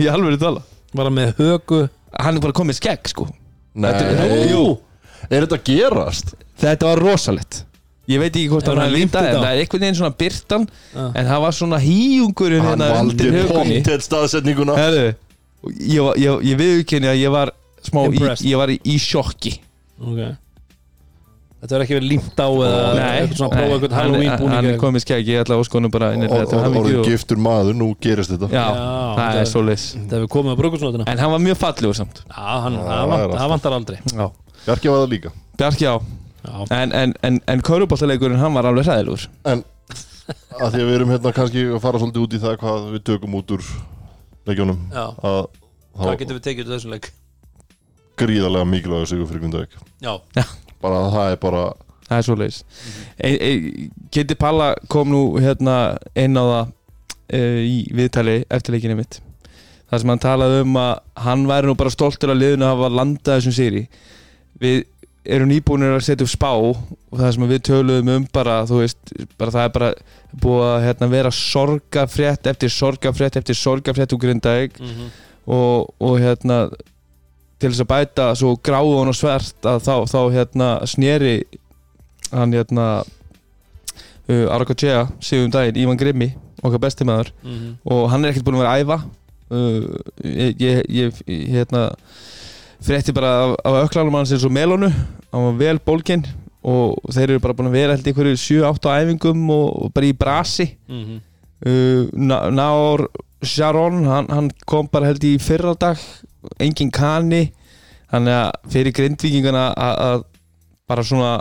í alveg tala. Var hann með högu hann er bara komið skegg sko. Nei, Þetta- jú. Er þetta gerast? þetta var rosalett ég veit ekki hvort Hefur hann hann er límta en þetta? á? það er einhvern veginn svona byrtan Já. en það var svona hýjungurinn Hann hérna valdi undir högunni pottet staðsetninguna. Herðu, og ég, var- ég, ég viðurkenni að ég var smá í, Impressed. ég var í, í sjokki. Ok Þetta verður ekki verið límt á eða eitthvað svona prófa eitthvað hann, Halloween hann búning er komið skegg ég ætla að óskonu bara inn í þetta. Orðið og- giftur maður, nú gerist þetta. Já, það er svoleiðis. Það hefur komið á brúkursnótina En hann var mjög fallegur samt. Já, hann, það, það það vantar aldrei. Já. Bjarki var það líka. Bjarki á Já, En, en, en, en Köruboltaleikurinn hann var alveg hræðilegur. En að því að við erum hérna kannski að fara svolítið út í það hvað við tökum út úr leikjónum Hvað þá getum við tekið úr þessum leik? gríðarlega mikilvægur sigur fyrir Grindavík. Já, bara að það er bara Það er svoleiðis. E, e, Kitty Palla kom nú hérna inn á það e, í viðtali eftir leikinu mitt þar sem hann talaði um að hann væri nú bara stoltur að liðinu að hafa landað þessum sigri. Við erum nýbúinir að setja upp spá og það sem við töluðum um bara þú veist, bara það er bara búið að hérna, vera sorgafrétt eftir sorgafrétt eftir sorgafrétt úr Grindavík Mhm. og, og hérna til þess að bæta svo gráðun og svert að þá, þá hérna sneri hann hérna uh, Arakochea, sigum daginn, Ívan Grimmi okkar bestimæður Mhm. og hann er ekkert búin að vera að æfa. Uh, ég, ég, ég hérna frétti bara af, af öklanum hans eins og Melonu. Hann var vel bólkinn og þeir eru bara búin að vera held einhverju 7-8 æfingum og, og bara í brasi. Mhm. uh, Ná- Náor Sharon, hann, hann kom bara held í fyrra dag engin kanni þannig að fyrir grindvíkingana að að bara svona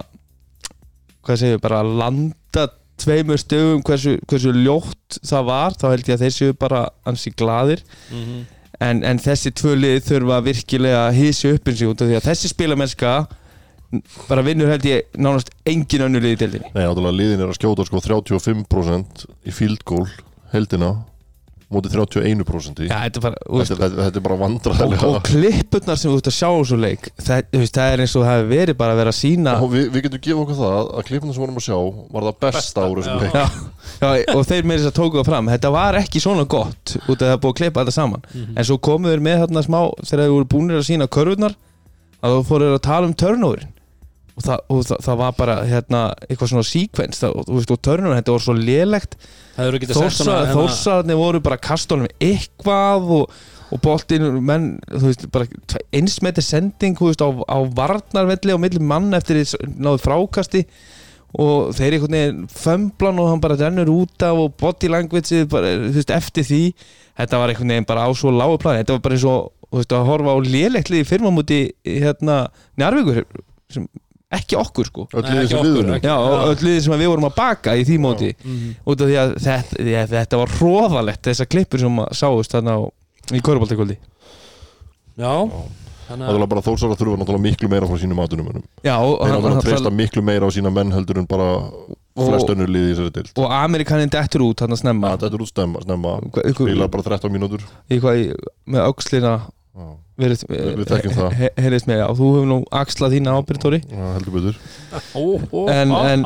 hvað segir, bara að landa tveimur stöfum hversu, hversu ljótt það var, þá held ég að þeir séu bara ansi gladir Mhm. en, en þessi tvö lið þurfa virkilega að hísi upp eins og út af því að þessi spilamennska bara vinnur held ég nánast engin önnur lið í deildinni. Nei, náttúrulega liðin er að skjóta sko 35% í field goal heldina mótið 31% í Já, þetta er bara, veist, þetta, þetta, þetta er bara og, vandræðilega og klippurnar sem þú ert að sjá á svo leik það, það er eins og það hefur verið bara að vera að sína Og við, við getum gefið okkur það að klippina sem vorum að sjá var það besta ára sem leik. Já, já, og þeir með þess að tóku það fram. Þetta var ekki svona gott út af það búið að klippa þetta saman. En svo komu þeir með þarna smá þegar þeir voru búinir að sína körfurnar að þú fóru að tala um turnoverin og það, og það, það var bara hérna, eitthvað svona það, og, og turnoverin, þetta var svo lélegt. Svona hérna- voru bara kastónum eitthvað og, og boltinn menn, veist, bara einsmeti sending, þú veist, á, á varnarvelli á milli mann eftir því náðu frákasti. Og þeir einhvern veginn fömblan og hann bara rennur út af og body language bara, veist, eftir því. Þetta var einhvern veginn bara á svo lágu plani. Þetta var bara eins og, að horfa á lélegtlið í fyrmamúti hérna Njarvíkur sem ekki okkur sko. Öll ekki sem liðin sem við vorum að baka í því móti. Mhm. út af því að þetta, því að þetta var hróðalegt þessar klippur sem að sáust þarna á, í Köruboltakvöldi Já, þannig Það er bara þórsar að þurfa náttúrulega miklu meira frá sínum mönnum Já, Þeir hann- náttúrulega hann- treysta miklu meira á sína menn heldur en bara flest önnur liði í þessari dild og Amerikanin dettur út hann að snemma. Þetta er út snemma Hva- ykkur- Spilar bara 13 mínútur. Í hvað í, með öxlina. Já, verið, Við- þekkjum það. he, heyrðist með, já, þú hefur nú axlað þína já, heldur betur *laughs* En- en-.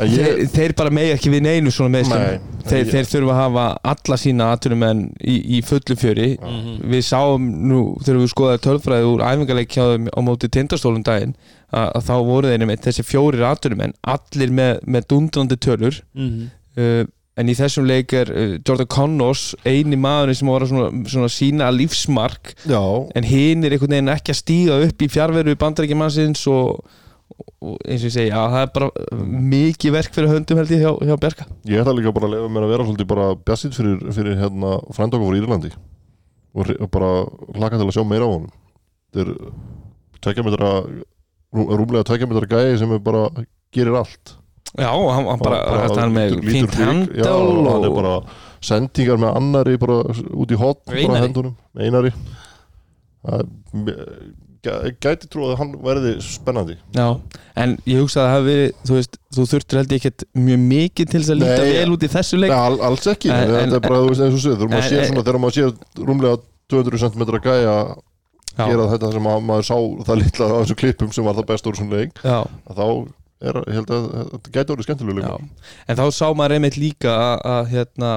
En þeir, ég, þeir bara megi ekki við neinu svona meðslum Nei, þeir, ég- þeir þurfa að hafa alla sína atvinnumenn í, í fullu fjöri Mhm. við sáum nú þegar við skoðaði tölfræði úr æfingarleik hjá þeim á móti tindastólum daginn að, að þá voru þeir með þessi fjórir atvinnumenn allir með, með dundrandi tölur Mhm. uh, en í þessum leik er uh, Jordan Connors eini maðurinn sem var að svona, svona sína lífsmark. Já, en hinn er einhvern veginn ekki að stíga upp í fjárveru bandarækjumannsins og, og eins og ég segi, já það er bara mikið verk fyrir höndum held ég hjá, hjá Bjarka. Ég ætla líka bara að lefa mér að vera svolítið bara bjassitt fyrir, fyrir hérna frænda okkur frá Írlandi. Og bara hlaka til að sjá meira á honum. Þetta er tvekja metra rú, rúmlega tvekja metra gæði sem er bara gerir allt Já, hann, hann bara, bara hann með fínt já, og hann er bara sendingar með annari bara út í hot bara Einari. hendunum, einari. Gæti trú að hann verði spennandi. Já, en ég hugsa að það hafi verið þú veist, þú þurftir held ég ekkert mjög mikið til þess að líta vel út í þessu leik. Nei, al, alls ekki, En- en, en- þetta er bara þú veist, eins og séð, þegar maður en- en- svona þegar maður sér rúmlega 200 cm gæja Já, gera þetta sem að, maður sá það litla á þessum klippum sem var það best úr svona leik að þá er, ég held að þetta gæti orðið skemmtilega En þá sá maður einmitt líka að, að hérna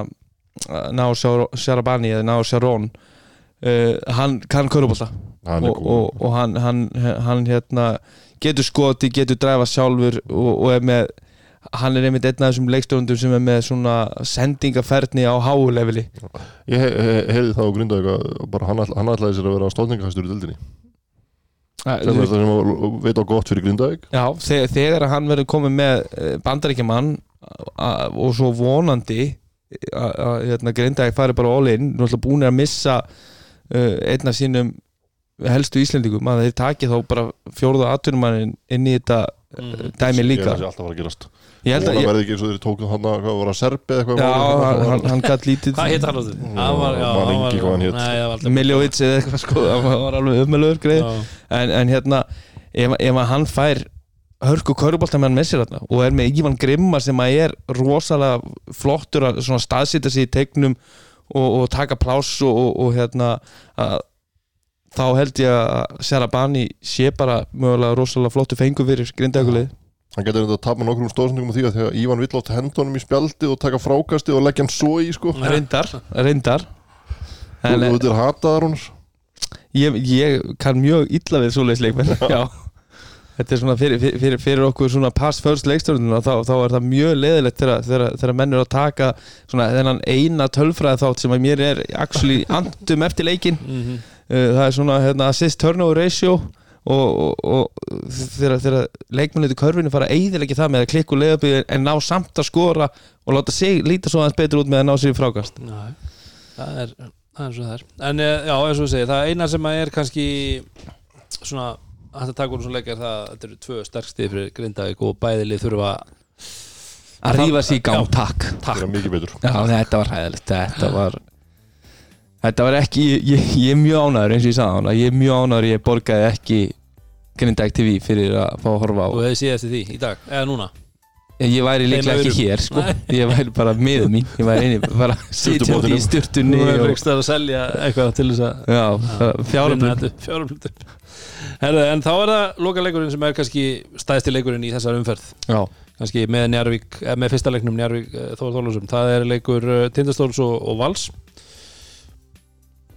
að ná Sjarabani eða ná Sjarón uh, hann kann körubólta og, og, og hann, hann, hann hérna getur skoti, getur dræfa sjálfur og, og er með hann er einmitt einn af þessum leikstjóndum sem er með svona sendingaferðni á háuleveli ég he, he, heyrði það á grinda eitthvað bara hann, ætla, hann ætlaði sér að vera stóðningahæstur í dildinni sem er það sem að veit á gott fyrir grindavík. Já, þegar, þegar hann verður komið með bandaríkjaman og svo vonandi að að, hérna, Grindavík fari bara all in náttúrulega búin að missa uh, einn af sínum helstu Íslendingum að þeir taki þá bara fjórða atvinnumannin inn í þetta mm. dæmi ég líka. það sé alltaf að fara að gerast Ég held að það verði ekki eins og þeir tókuð hann að hvað var að serbi eitthvað Já, hann, hann, hann gætt lítið Hvað heit hann hann það var alltaf Miljóvits eða eitthvað sko hann var alveg ummelöður greið en, en hérna ef, ef hann fær hörku köruboltamenn með sér þarna og er með Ívan Grimma sem að er rosalega flottur að svona staðsita sig í tegnum og, og taka pláss og, og, og hérna að, þá held ég að Serabani sé bara mögulega rosalega flottu fengu fyrir grindækulið Hann getur þetta að tapa nokkrum stóðsendingum á því að því að Ívan vill átt hendunum í spjaldið og taka frákastið og leggja hann svo í sko. Reyndar, reyndar. Þú en, þú er hataðar hún ég, ég kann mjög illa við svoleiðis leikmenn *laughs* já. Þetta er svona fyrir, fyrir, fyrir okkur svona pass first leikstjórnuna þá, þá er það mjög leðilegt þegar, þegar, þegar menn eru að taka svona þennan eina tölfræði þátt sem að mér er actually andum eftir leikin Mhm. uh, það er svona hérna, assist turnover ratio. og, og, og þegar, þegar leikmennið í körfinu fara að eyðilegja það með að klikka og leiðabíð en ná samt að skora og láta sig líta svo aðeins betur út með að ná sér í frákast. Nei, það er, það er svo það er. En eh, já, eins og við segja, það eina sem að er kannski svona hægt að taka úr svona leik er það að þetta eru tvö sterkstið fyrir Grindavík og bæðilið þurfa að rífa sig í gang, takk. Það er mikið betur. Já, þetta var hæðilegt Þetta var Þetta var ekki, ég, ég er mjög ánæður eins og ég sagði hann ég er mjög ánæður, ég borgaði ekki Grindag TV fyrir að fá að horfa á. Og hefði síðast því í dag, eða núna? Ég væri líklega ekki hér sko. Ég væri bara miður mín. Ég væri eini, bara *laughs* sitjandi í styrtunni er og, ekki að selja eitthvað til þess að Herðu, en þá er það loka leikurinn sem er kannski stæðsti leikurinn í þessar umferð. Já, kannski með Njarvík, eh, með fyrsta leiknum Njarvík eh, Þór Þólusum, það er leikur eh, Tindastóls og, og Vals.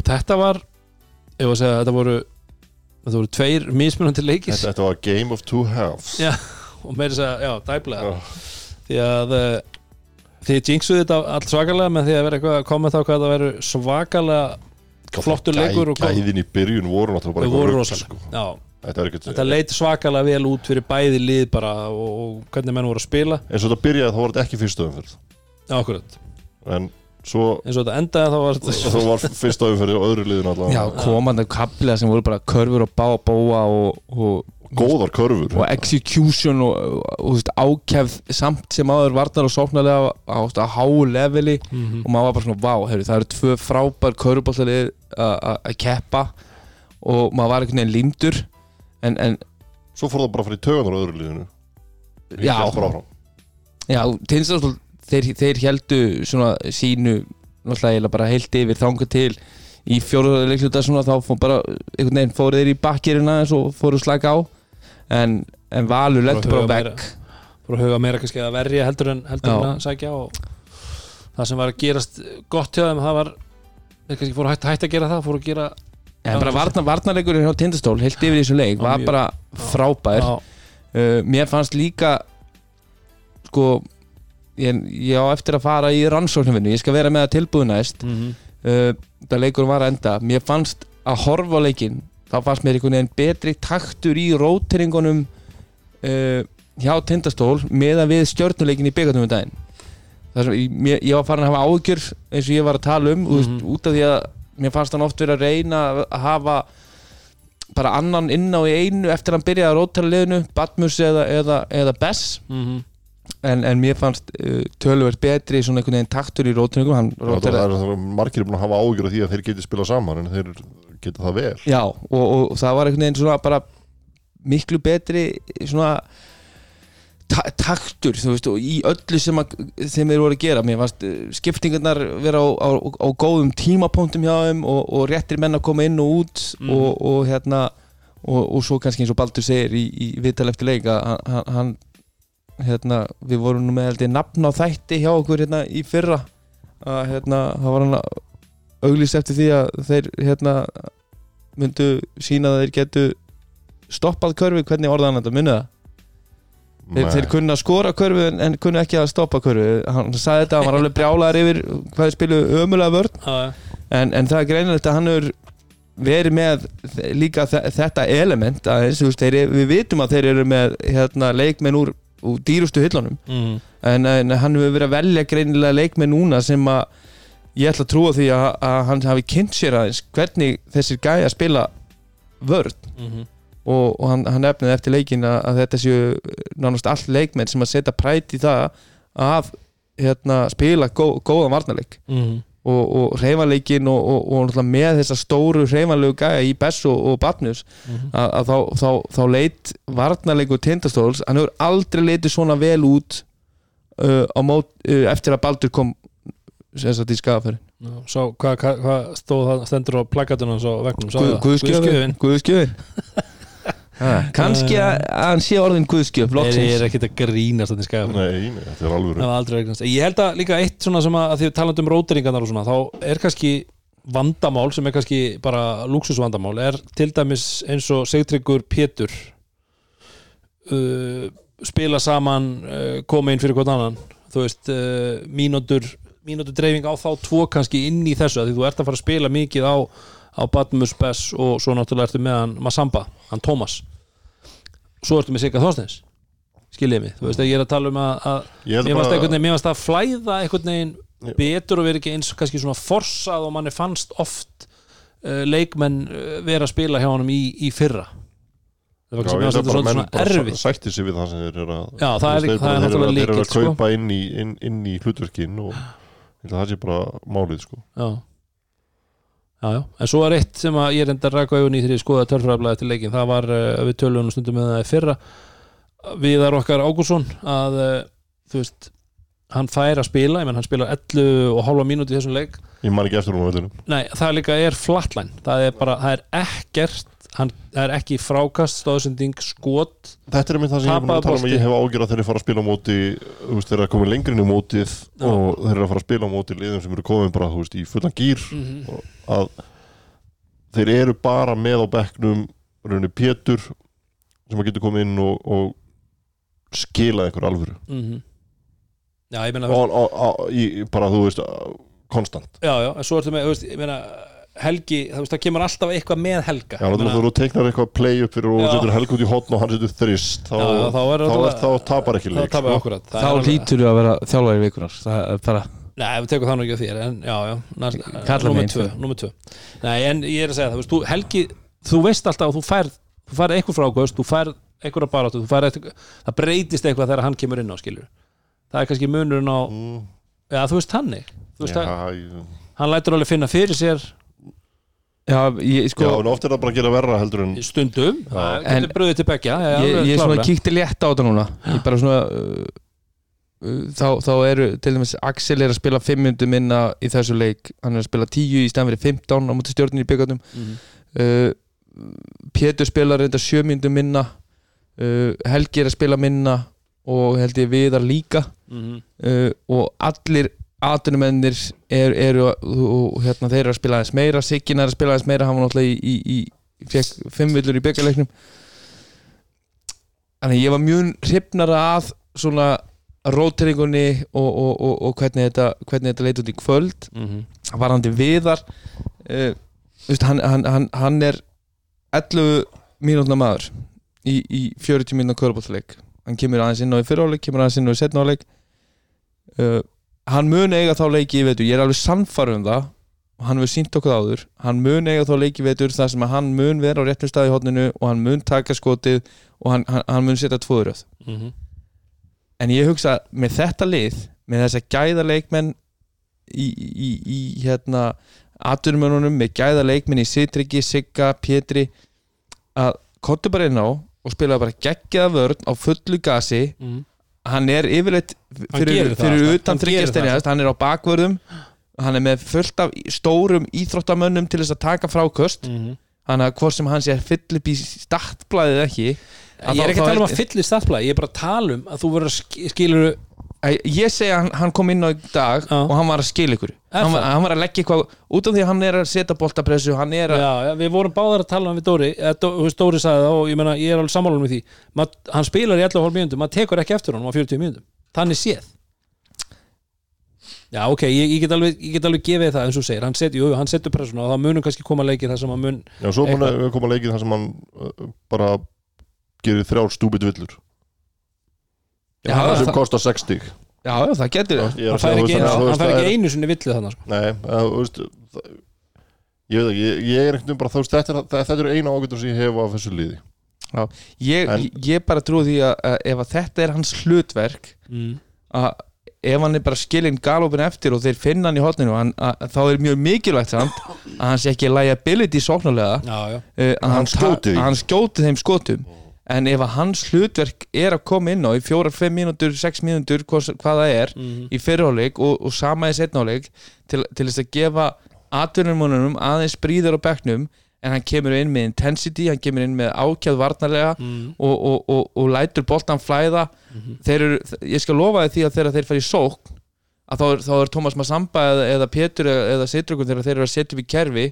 Þetta var ef að segja, þetta voru þetta voru tveir mismunandi leikir. Þetta, þetta var game of two halves. Já, og meira þess að, já, dæplega Já. því að uh, þið jinxuðu þetta allt svakalega með því að vera eitthvað að koma þá hvað það veru svakalega flottur leikur og Gæ- Gæðin í byrjun voru náttúrulega bara eitthvað rosalega sko. Þetta þetta leit svakalega vel út fyrir bæði lið bara og, og hvernig menn voru að spila. Eins og þetta byrjaði þá var þetta ekki fyrsta umferð. Já, akkurat, en svo eins og þetta endaði þá var *laughs* þá var fyrsta umferð og öðru liðin allavega já komandi kapliða sem voru bara körfur og bá og bóa og, og, góðar körfur og execution og, og, og ákefð samt sem áður varnar og sóknarlega á, á háu leveli Mhm. og maður var bara svona, vá, heyrðu, það eru tvö frábær körubáltalið að keppa og maður var einhvern veginn límdur en, en svo fór það bara fyrir tögunar á öðru liðinu Ég Já. hélt bara áfram. Þeir, þeir heldu svona sínu náttúrulega bara heilt yfir þanga til í fjóruða leikluta svona þá fór bara, einhvern veginn fóru þeir í bakkirina eins og fóru slaka á. En, en Valur lendur bara á huga vegg fór að huga meira kannski að verja heldur en heldur en að sækja og það sem var að gerast gott hjá þeim það var þeir kannski fóru hægt, hægt að gera það fóru að gera en bara svo- varna, varnarleikurinn hjá Tindastól heilt yfir í þessum leik var bara frábær. Uh, mér fannst líka sko ég, ég á eftir að fara í rannsóknarvinnu ég skal vera með það tilbúið næst mhm. uh, það leikur var að enda mér fannst að horfa leikin þá fannst mér einhvern veginn betri taktur í róteringunum uh, hjá Tindastól með að við stjörnuleikin í byggartum um daginn sem, ég, ég var farin að hafa ágjör eins og ég var að tala um mm Mhm. út af því að mér fannst hann oft verið að reyna að hafa bara annan inn á í einu eftir að hann byrjaði að rótera liðinu Batmus eða, eða, eða Bess Mhm. En, en mér fannst uh, töluvert betri svona einhvern veginn taktur í það róteraði er, það margir búin að hafa ágjur af því að þeir geti spilað saman en þeir geta það vel. Já, og, og það var einhvern veginn svona bara miklu betri svona ta taktur, þú veist, og í öllu sem, að, sem þeir voru að gera, mér fannst eh, skiptingarnar vera á, á, á góðum tímapunktum hjá þeim og, og réttir menn að koma inn og út Mhm. og, og hérna og, og svo kannski eins og Baldur segir í, í viðtal eftir leik að hann hérna, við vorum nú með held ég nafn á þætti hjá okkur hérna í fyrra. Að hérna, það var hann auglýst eftir því að þeir hérna myndu sína að þeir getu stoppað körfi, hvernig orðaðan þetta? Munið það? Þeir, þeir kunna skora körfi en, en kunna ekki að stoppa körfi hann sagði þetta, hann var alveg brjálaður yfir hvað þeir spilu ömulega vörn. En, en það er greinilegt að hann hefur verið með líka þe- þetta element aðeins, þú veist, þeir, við vitum að þeir eru með hérna, leikmenn úr, úr dýrustu hillunum Mhm. en, en hann hefur verið að velja greinilega leikmenn núna sem að ég ætla að trúa því að, að hann hafi kynnt sér aðeins hvernig þessir gæja spila vörn Mhm. og, og hann, hann efnið eftir leikin að, að þetta séu nánast all leikmenn sem að setja præt í það að hérna, spila gó, góðan varnarleik Mhm. og, og reyfanleikin og, og, og náttúrulega með þessa stóru reyfanlegu gæja í Bess og, og Batnus Mhm. að, að þá, þá, þá leit varnarleikur tindastóls, hann hefur aldrei leitið svona vel út uh, mót, uh, eftir að Baldur kom sem sagt í skafafærin Já, Svo hvað hva, hva stóð það stendur á plakatunum á vegnum? Guðskjöfin Guðskjöfin Kanski að að hann sé orðin Guðskjöf ég er ekkert að grínast skæða Nei, nei, þetta er alveg að Ég held að líka eitt svona sem að, að því við talandum um róteringarnar og svona þá er kannski vandamál sem er kannski bara lúksusvandamál er til dæmis eins og Sigtryggur Pétur uh, spila saman uh, koma inn fyrir hvort annan. Þú veist, uh, mínútur mínútur dreifing á þá tvo kannski inn í þessu af því þú ert að fara að spila mikið á á Badmus Bess og svo náttúrulega ertu með hann Masamba, hann Tómas svo ertu með Sigga Þorsteins skiljið mig, þú veist að ég er að tala um að, að mér varst að flæða einhvern veginn betur og vera ekki eins kannski svona forsað og manni fannst oft uh, leikmenn uh, vera að spila hjá honum í, í fyrra. Það var Já, bara svona, menn svona bara sætti sig við það sem þeir eru að Já, það er- það er náttúrulega Þeir eru að sko. kaupa inn í, inn, inn í hlutverkin og það sé bara málið sko. Já. Já, já, en svo er eitt sem að ég enda að ræka augun í þegar ég skoða törfræðablaði til leikin, það var uh, við tölunum stundum með það í fyrra Viðar okkar Ágúrsson að uh, þú veist, hann fær að spila ég menn hann spilar 11 og hálfa mínúti í þessum leik. Ég man ekki eftir hún á völdunum Nei, það líka er flatline. Það er bara, það er ekkert hann, er ekki frákast, stóðsending skot, Þetta er mynd það sem ég er tala um ég hef ágjör að þeir eru að fara að spila á móti þeir eru að koma lengri inn í mótið Já. og þeir eru að fara að spila á móti liðum sem eru komin bara, veist, í fullan gýr Mhm. og að þeir eru bara með á bekknum rauninni Pétur sem að getur komið inn og, og skilað einhver alvöru. Mm Já, ég meina og, og, og, bara, þú veist, konstant. Já, já, en svo ertu með, þú veist, ég meina Helgi, þú veist, það kemur alltaf eitthvað með Helga. Já, þú meina- þú teiknar eitthvað play upp fyrir og setur helg út í hotn og hann setur þrist þá, Já, þá er þá, náttúrulega- þá tapar ekki Það leik tapar sko. akkurat. Það Þá er hlýtur þú að vera þjálfari vikunar Það er Nei, við tekum það nú ekki á þér En já, já, tvö, sko. númer tvö. Nei, en ég er að segja það, þú veist, þú, Helgi Þú veist alltaf að þú færð Þú færð eitthvað frákvöst, þú færð eitthvað baráttu þú færð eitthvað, Það breytist eitthvað þegar hann kemur inn á skilur. Það er kannski munurinn á Mm, Já, þú veist hann að, hann lætur alveg finna fyrir sér Já, ég, sko, já, en oft er það bara að gera verra heldur en stundum. Það En- getur bröðið til begja já, ég, ég svona kíkti létt á þetta núna. Ég bara svona uh, uh, þá, þá eru til dæmis Axel er að spila 5 myndum minna í þessu leik. Hann er að spila 10 í stæðan fyrir 15 á múti stjórnin í byggarnum Mhm. uh, Pétur spilar reynda 7 myndum minna. Uh, Helgi er að spila minna og held ég Viðar líka. Mhm. uh, og allir atunumennir er, eru og, og hérna, þeir eru að spila aðeins meira Siggin er að spila aðeins meira hann var náttúrulega í, í, í fekk fimm villur í byggarleiknum þannig ég var mjög hrifnara að svona róteringunni og, og, og, og hvernig þetta, þetta leit út í kvöld. Mhm. varandi viðar uh, veist, hann, hann, hann, hann er 11 mínútna maður í, í 40 mínútna körbóltleik hann kemur aðeins inn á í fyriráleik kemur aðeins inn á í setna áleik uh, hann mun eiga þá leiki í vetur ég er alveg sannfærum um það og hann hefur sínt okkur áður hann mun eiga þá leiki í vetur þar sem að hann mun vera á réttum stað í hodninu og hann mun taka skotið og hann, hann, hann mun setja tvöðuröð Mhm. en ég hugsa með þetta lið með þessa gæða leikmenn í, í, í hérna aturumönunum með gæða leikmenn í Sitryggi, Sigga, Pétri að kottu bara inn á og spila bara geggjaða vörn á fullu gasi Mhm. Hann er yfirleitt fyrir, fyrir utan þryggjasteinjast hann er á bakvörðum hann er með fullt af stórum íþróttamönnum til þess að taka fráköst Mhm. hann að hvort sem hann sé að fylla upp í startblæðið ekki Ég er ekki að tala um að fylla í staðflæði Ég er bara að tala um að þú verður að sk- skilur Æ, ég segja að hann, hann kom inn á í dag Já. og hann var að skila ykkur. Hann var, hann var að leggja eitthvað út af því að hann er að setja boltapressu hann er að, já, já, Við vorum báðar að tala um við Dóri veist, Dóri sagði það og ég meina ég er alveg sammála með því. Mat, Hann spilar í 11 hálf mínúndum Maður tekur ekki eftir honum á 40 mínúndum Þannig séð. Já, ok, ég, ég, get alveg, ég get alveg gefið það eins og þú segir, hann setur, jú, hann setur pressuna og það munum kannski koma leikir þar sem hann mun já, svo mun að koma leikið þar sem hann uh, bara gerir þrjár stúbit villur það sem það- kostar 60 já, já, það getur Ég er hann fær ekki, hann fær það ekki einu sinni villu þannig sko. Nei, að, þú veist það, ég veit ekki, ég, ég er ekkert um bara þú veist, þetta, þetta, þetta er eina ágættur sem ég hef af þessu liði ég, En- ég bara trú því að, að ef að þetta er hans hlutverk mm. að ef hann er bara skilinn galopin eftir og þeir finna hann í hotninu hann, að, að, þá er mjög mikilvægt samt að hann sé ekki liability sóknarlega Já, já, því. að hann skjóti þeim skotum en ef að hans hlutverk er að koma inn á í fjórar, fimm mínútur, sex mínútur hvað, hvað það er Mhm. í fyrirháleik og, og sama í setnáleik til, til þess að gefa atvinnumunum aðeins bríður á bekknum en hann kemur inn með intensity, hann kemur inn með ákjað varnarlega Mm. og, og, og, og lætur boltan flæða þeir eru, ég skal lofa því að þegar þeir fara í sókn að þá er, þá er Thomas Massamba eða, eða Pétur eða, Sitrugun þegar þeir eru að setja upp í kerfi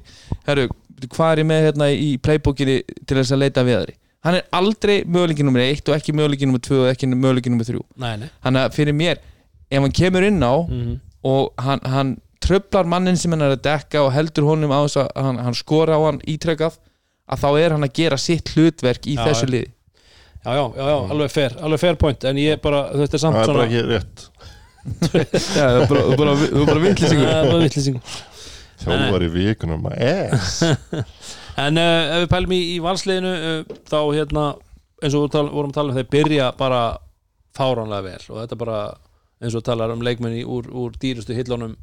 herru, hvað er ég með hérna í playbookinni til þess að leita við þeirri hann er aldrei möguleikin nummer 1 og ekki möguleikin nummer 2 og ekki möguleikin nummer 3 Nei, nei. Þannig að fyrir mér, ef hann kemur inn á Mhm. og hann, hann tröflar mannin sem hann er að dekka og heldur honum á þess að hann, hann skora á hann ítrekað að þá er hann að gera sitt hlutverk í Já, þessu já. liði. Já, já, já, já, alveg fair, alveg fair point En ég bara, þetta er samt það er svona bara ekki rétt. *laughs* Já, þú er bara, þú bara, þú er bara vittlisingur Það þjálfar í vikunum es *laughs* En uh, ef við pælum í, í valsliðinu uh, þá hérna eins og við vorum að tala um þeir byrja bara fáránlega vel. Og þetta bara eins og talar um leikmenni úr, úr dýrustu hillunum.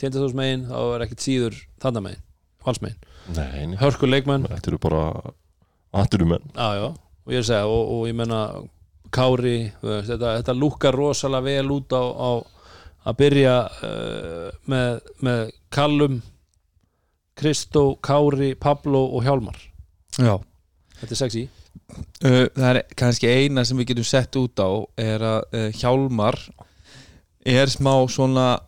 Tjendastóðsmegin þá er ekkert síður þannig megin valsmegin, nei, nei. hörku leikmenn þetta eru bara já já, og ég er að segja og, og ég menna Kári þetta, þetta lúkar rosalega vel út á, á að byrja uh, með, með Kallum Kristó, Kári, Pablo og Hjálmar. Já. Þetta er sexy Uh, það er kannski eina sem við getum sett út á er að uh, Hjálmar er smá svona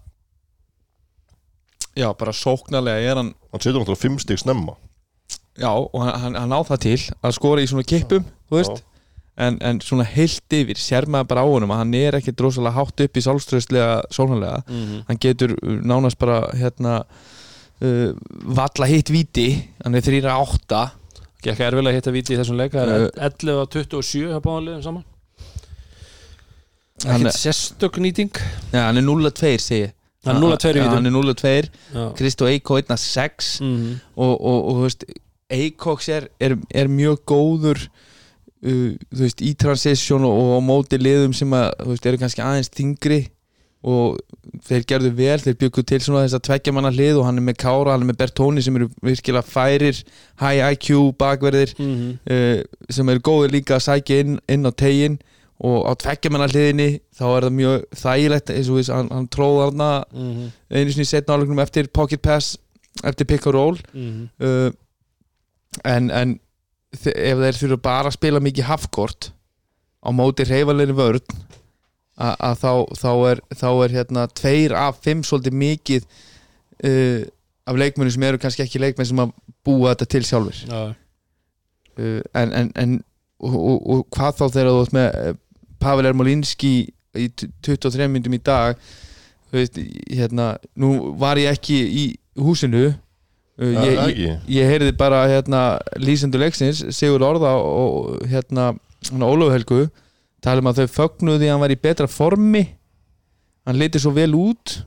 já, bara sóknarlega er hann hann setur náttúrulega fimm stig snemma. Já, og hann, hann, hann á það til að skora í svona kippum, þú veist. En, en svona heilt yfir, sér maður bara á honum að hann er ekki drosalega hátt upp í sálströðslega sóknarlega, mm hann getur nánast bara hérna uh, valla hitt viti hann er 3-8 Gekk erfilega að hitta viti í þessum leik Það Uh, er 11 á 27 að báða liðum saman Hann Ekkert sérstök nýting ja, hann er 0-2 segi ég. Hann er 0-2 í Já, vítum. hann er 0-2 Já. Kristó Eiko 1-6 Mhm. og, og, og þú veist Eikoks er, er, er mjög góður uh, þú veist, í transition og, og á móti liðum sem að, þú veist, eru kannski aðeins þingri og þeir gerðu vel, þeir byggu til svona þess að tveggja manna hlið og hann er með Kára, hann er með Bertóni sem eru virkilega færir high IQ bakverðir Mhm. uh, sem eru góðir líka að sækja inn, inn á tegin og á tveggja manna hliðinni þá er það mjög þægilegt eins og þess, hann, hann tróða þarna Mhm. einu sinni setna álegnum eftir pocket pass eftir pick and roll Mhm. uh, en, en ef þeir þurfa bara að spila mikið halfkort á móti reyfalegri vörn a- að þá, þá er þá er hérna tveir af fimm svolítið mikið uh, af leikmennu sem eru kannski ekki leikmenn sem að búa þetta til sjálfur Já. uh, en, en, en og, og, og hvað þá þegar þú ert með eh, Pavel Ermolinski í t- 23 myndum í dag þú veist, hérna, nú var ég ekki í húsinu. Uh, Það ég, ég, ég heyrði bara hérna, lýsendur leiksins, Sigur Orða og hérna, Ólaf Helgu tala um að þau fögnuði að hann var í betra formi. Hann liti svo vel út.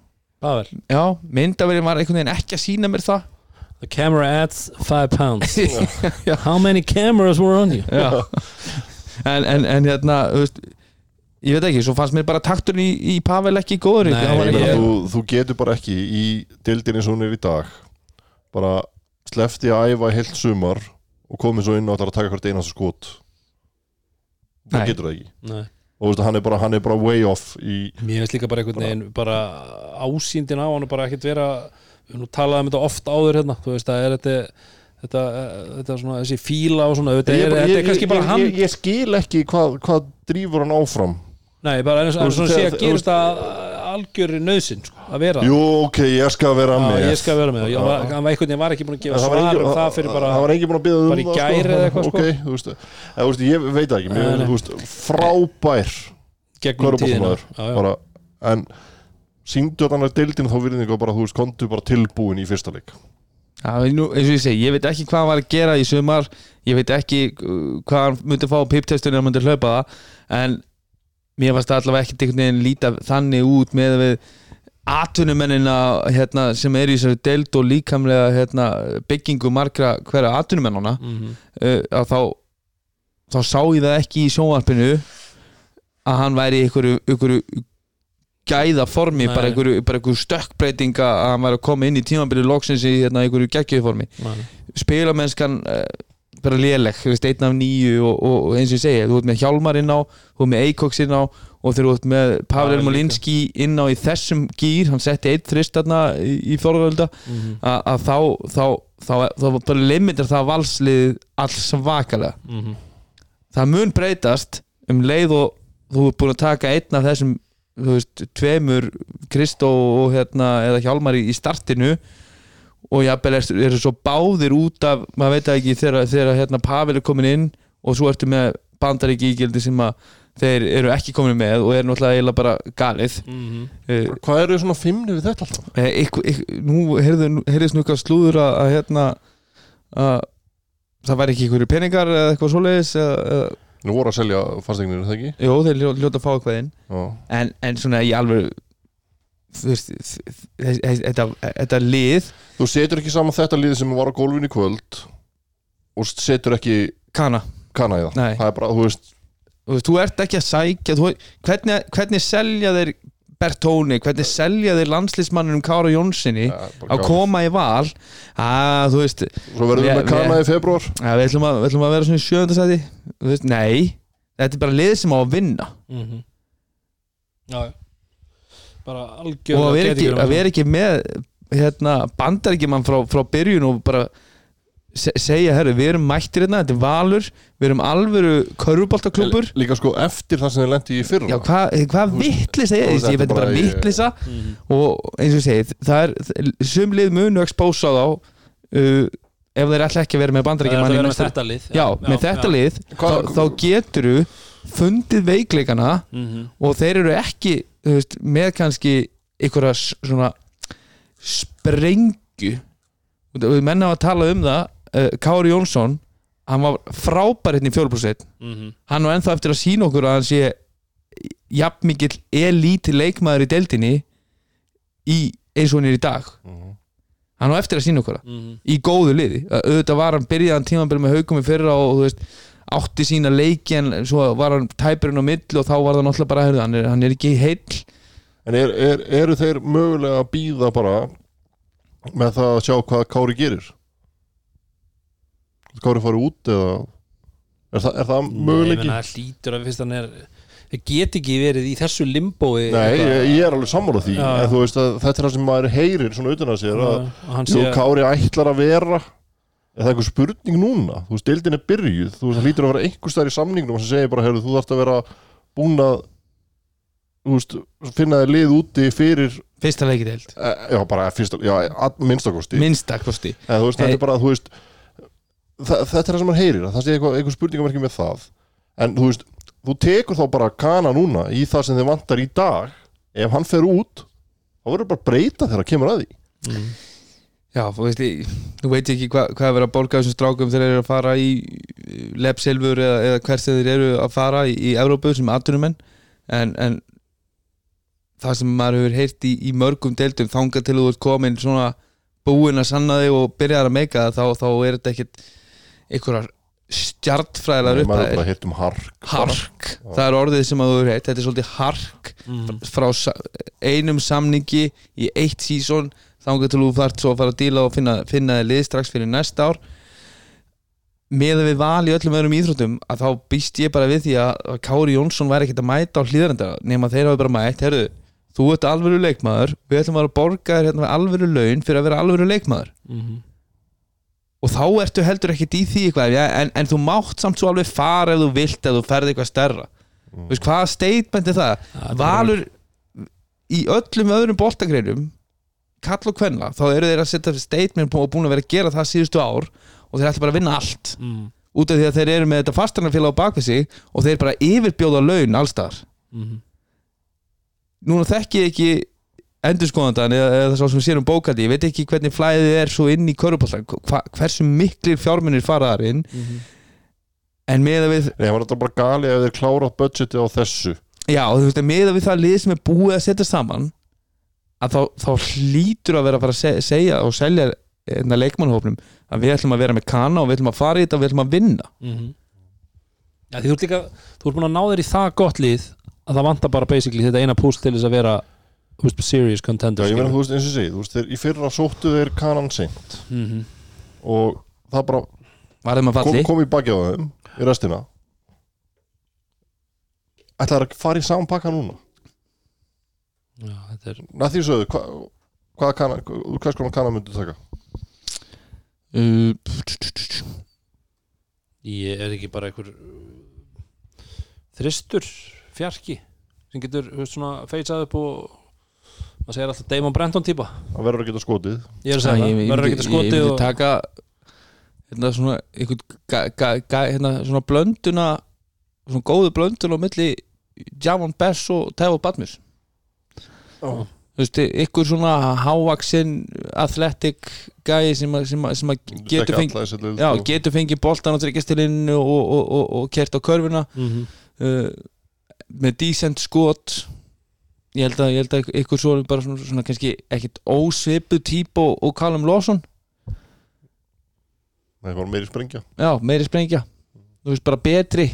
Pavel. Já, myndaverið var einhvern veginn ekki að sína mér það. The camera adds 5 pounds. *laughs* Já. How many cameras were on you? Já. en, en, en hérna þú veist, ég veit ekki, svo fannst mér bara takturinn í, í Pavel ekki góður Nei, Hann var Ég ekki- meina, þú, þú getur bara ekki í dildinni sem hún er í dag bara slefti að æfa heilt sumar og komið svo inn og ætlar að taka hvert einasta skot það getur það ekki. Nei. og veist, hann, er bara, hann er bara way off í Mér finnst líka bara einhvern veginn bara ásýndin á hann og bara ekkert vera við nú talaðum þetta oft áður hérna þú veist það er þetta þetta, þetta svona þessi fíla og svona þetta Ég er, er kannski ég- bara hann. ég, ég skil ekki hvað, hvað drífur hann áfram. Nei, bara eins og svona sé að gerist að algjörri nöðsinn sko, að vera. Jú, ok, ég skal vera Já, með. ég skal vera með. Það hann var einhvern veginn var ekki búin að gefa svar um það fyrir bara það var engin búin að byggja um bara í það, gær eða eitthvað, sko. ok, þú veist, eða, þú veist, ég veit það ekki. Mér, veist, frábær gegnum tíðina. Já, já. en síndu að hann er deildin þá virðingu bara, þú veist, kontu bara tilbúin í fyrsta leik. Já, nú, eins og ég segi, ég veit ekki hvað hann var að gera í sumar. Ég veit ekki uh, hvað hann myndi fá á piptestunni hann myndi hlaupa það. En mér varst allavega ekkert einhvern veginn líta þannig út með við atvinnumennina hérna, sem er í þessari deild og líkamlega hérna, byggingu margra hverja atvinnumennana Mhm. uh, að þá þá sá ég það ekki í sjónvarpinu að hann væri einhverju, einhverju gæða formi, Nei. bara einhverju, einhverju stökkbreytinga að hann væri að koma inn í tímabilið loksins í hérna, einhverju geggjöðu formi Nei. spilamennskan uh, bara léleg, þú veist, einn af nýju og, og, og eins og ég segi, þú ert með Hjálmar inn á þú ert með Eikoks inn á og þú ert með Pavel. Molinski inn á í þessum gýr, hann setti eitt þrist þarna í, í fjórðvölda Mhm. að að þá þá, þá, þá, bara limitir það valslið alls svakalega Mhm. það mun breytast um leið og þú ert búin að taka einn af þessum þú veist, tveimur Kristó og hérna, eða Hjálmar í, í startinu og jafnvel eru er svo báðir út af maður veit ekki þegar, þegar hérna, Pavel er komin inn og svo ertu með bandaríki ígildi sem að þeir eru ekki komin með og er náttúrulega eiginlega bara galið Mhm. uh, Hvað eru svona fimmni við þetta alltaf? ykkur, ykkur, nú heyrðu, heyrðu snukka slúður að, að hérna að það væri ekki ykkur peningar eða eitthvað svoleiðis eða, Nú voru að selja fasteignir, er það ekki? jú, þeir ljó- hljóta að fá eitthvað inn Já. en, en svona í alveg þetta lið Þú setur ekki saman þetta liði sem var á gólfinu í kvöld og setur ekki kana, kana í það Nei. Það er bara, þú veist þú, veist, þú ert ekki að sækja þú, hvernig, hvernig selja þeir Bertóni, hvernig selja þeir landslismannunum Kára Jónssoni ja, bara að gaman. koma í val að þú veist Svo verðum við með kana í februar að við, ætlum að, við ætlum að vera svona í sjöndasæti veist, nei, þetta er bara lið sem á að vinna Mhm. Já, já. bara og algjörlega að vera ekki, að vera ekki með hérna, bandaríkjumann frá, frá byrjun og bara se segja, herru, við erum mættir hérna, þetta er valur við erum alvöru körfuboltaklúpur Líka sko eftir það sem þið lendi í fyrra. Já, hvað hva veist, vittlisa þú ég, ég veit bara vittlisa Mhm. og eins og ég segi, það er sumlið munu expósa þá uh, ef þeir ætla ekki að vera með er vera með næsta- þetta lið. Já, með þetta lið Hvað- þá, þá getur þú fundið veikleikana Mhm. og þeir eru ekki þú veist, með kannski einhverja svona sprengju og við menna að tala um það uh, Kári Jónsson hann var frábær hérna í fjólprosent Mhm. hann var ennþá eftir að sína okkur að hann sé jafn mikill elíti leikmaður í deildinni í eins og hann er í dag Mhm. hann var eftir að sína okkur það Mhm. í góðu liði Að auðvitað var hann byrjaðan tímanbyrð með haugum í fyrra og þú veist átti sína leiki en svo var hann tæpurinn á milli og þá var það náttúrulega bara heyrðu, hann, er, hann er ekki heill En er, er, eru þeir mögulega að býða bara með það að sjá hvað Kári gerir? Kári farið út eða er það, er það Nei, möguleiki? meina, það hlýtur að fyrst hann er það get ekki verið í þessu limbói Nei, ég, ég er alveg sammála því. En þú veist að þetta er það sem maður heyrir svona utan að sér að Jú, sé Kári ætlar að vera er það einhver spurning núna? Þú veist, deildin er byrjuð. Þú veist, það hlýtur að vera einhver stær í samningnum sem segir bara, heyrðu, þú þarft að vera búin að veist, finna þér lið úti fyrir fyrsta leikideild, e, já, bara fyrst, já, að minnstakosti minnstakosti en þú veist, þetta er bara, þú veist þa þetta er það sem maður heyrir, að það sé eitthvað, eitthvað spurningamerki með það. En þú veist, þú tekur þá bara kana núna í það sem þið vantar í dag. Ef hann fer út þá verður bara að breyta þegar það kemur að því. Já, þú veist, ég, þú veit ekki hva, hvað er verið að bólga þessum strákum þegar þeir eru að fara í Lepsilfur eða, eða hvert sem þeir eru að fara í, í Evrópu sem atvinnumenn. En, en það sem maður hefur heyrt í, í mörgum deildum þangað til þú ert komin svona búin að sanna þig og byrjar að meika það þá, þá er þetta ekkit einhverjar stjartfræðilegar maður upp er bara hitt um hark hark, það er orðið sem að þú hefur heitt þetta er svolítið hark Mhm. frá einum samningi í eitt sísón þangar til þú þarft svo að fara að díla og finna, finna þið lið strax fyrir næsta ár. Með að við val í öllum öðrum íþróttum að þá býst ég bara við því að, Kári Jónsson væri ekkert að mæta á hlýðarenda nema þeir hafa bara mætt, herru þú ert alvöru leikmaður, við ætlum að borga þér hérna alvöru laun fyrir að vera alvöru leikmaður Mhm. og þá ertu heldur ekkert í því eitthvað ja, en, en þú mátt samt svo alveg fara ef þú vilt ef þú ferði eitthvað stærra mm. veist, hvaða statement er það er Valur í öllum öðrum boltagreinum kall og kvenna, þá eru þeir að setja statement og búin að vera að gera það síðustu ár og þeir ætla bara að vinna allt Mhm. út af því að þeir eru með þetta fastanarfélag á bakvið sig og þeir bara yfirbjóða laun allstaðar Mhm. Núna þekki ég ekki endurskoðandan eða, eða svo sem sér um bókaldi ég veit ekki hvernig flæðið er svo inn í körupoltan hversu miklir fjármunir fara þar inn? Mhm. en með að við Nei, það var þetta bara gali ef þeir klárað budgeti á þessu? Já, og þú veist, með að við það lið sem er búið að setja saman að þá, þá hlýtur að vera að fara að se- segja og selja enna leikmannhófnum að við ætlum að vera með kana og við ætlum að fara í þetta og við ætlum að vinna. Mhm. Já, því þú ert líka þú ert búin að ná þér í það gott lið að það vantar bara basically þetta eina púst til þess að vera þú veist, serious Já, contender ég meina, þú veist, eins og segi, þú veist, þeir í fyrra sóttu þeir kanan seint. Mm og það bara var þeim að kom, falli? kom í baki á þeim í restina. Ætlaði að fara í saman pakka núna? Já, þetta er að því sögðu, hva, hvaða kanna úr hvers konar kanna myndu taka? Uh, Ég er ekki bara einhver uh, þristur fjarki sem getur feitsað upp og maður segir alltaf Damon Brenton típa. Að verður að geta skotið. Ég er að segja það, ég og taka hérna svona einhvern ga, ga, ga, hérna svona blönduna svona góðu blöndun á milli Javon Bess og Tevo Badmus Já. þú veist, ykkur svona hávaksinn athletic gæi sem, að- sem, að- sem að getur fengið já, getur fengið boltan á tryggjastilinu og, og, og, og kert á körfuna. Mm -hmm. uh, með decent skot. Ég held að, ég held að ykkur svo bara svona, svona kannski ekkit ósvipu típ og, og Callum Lawson. Það var meiri sprengja. Já, meiri sprengja. Þú veist bara betri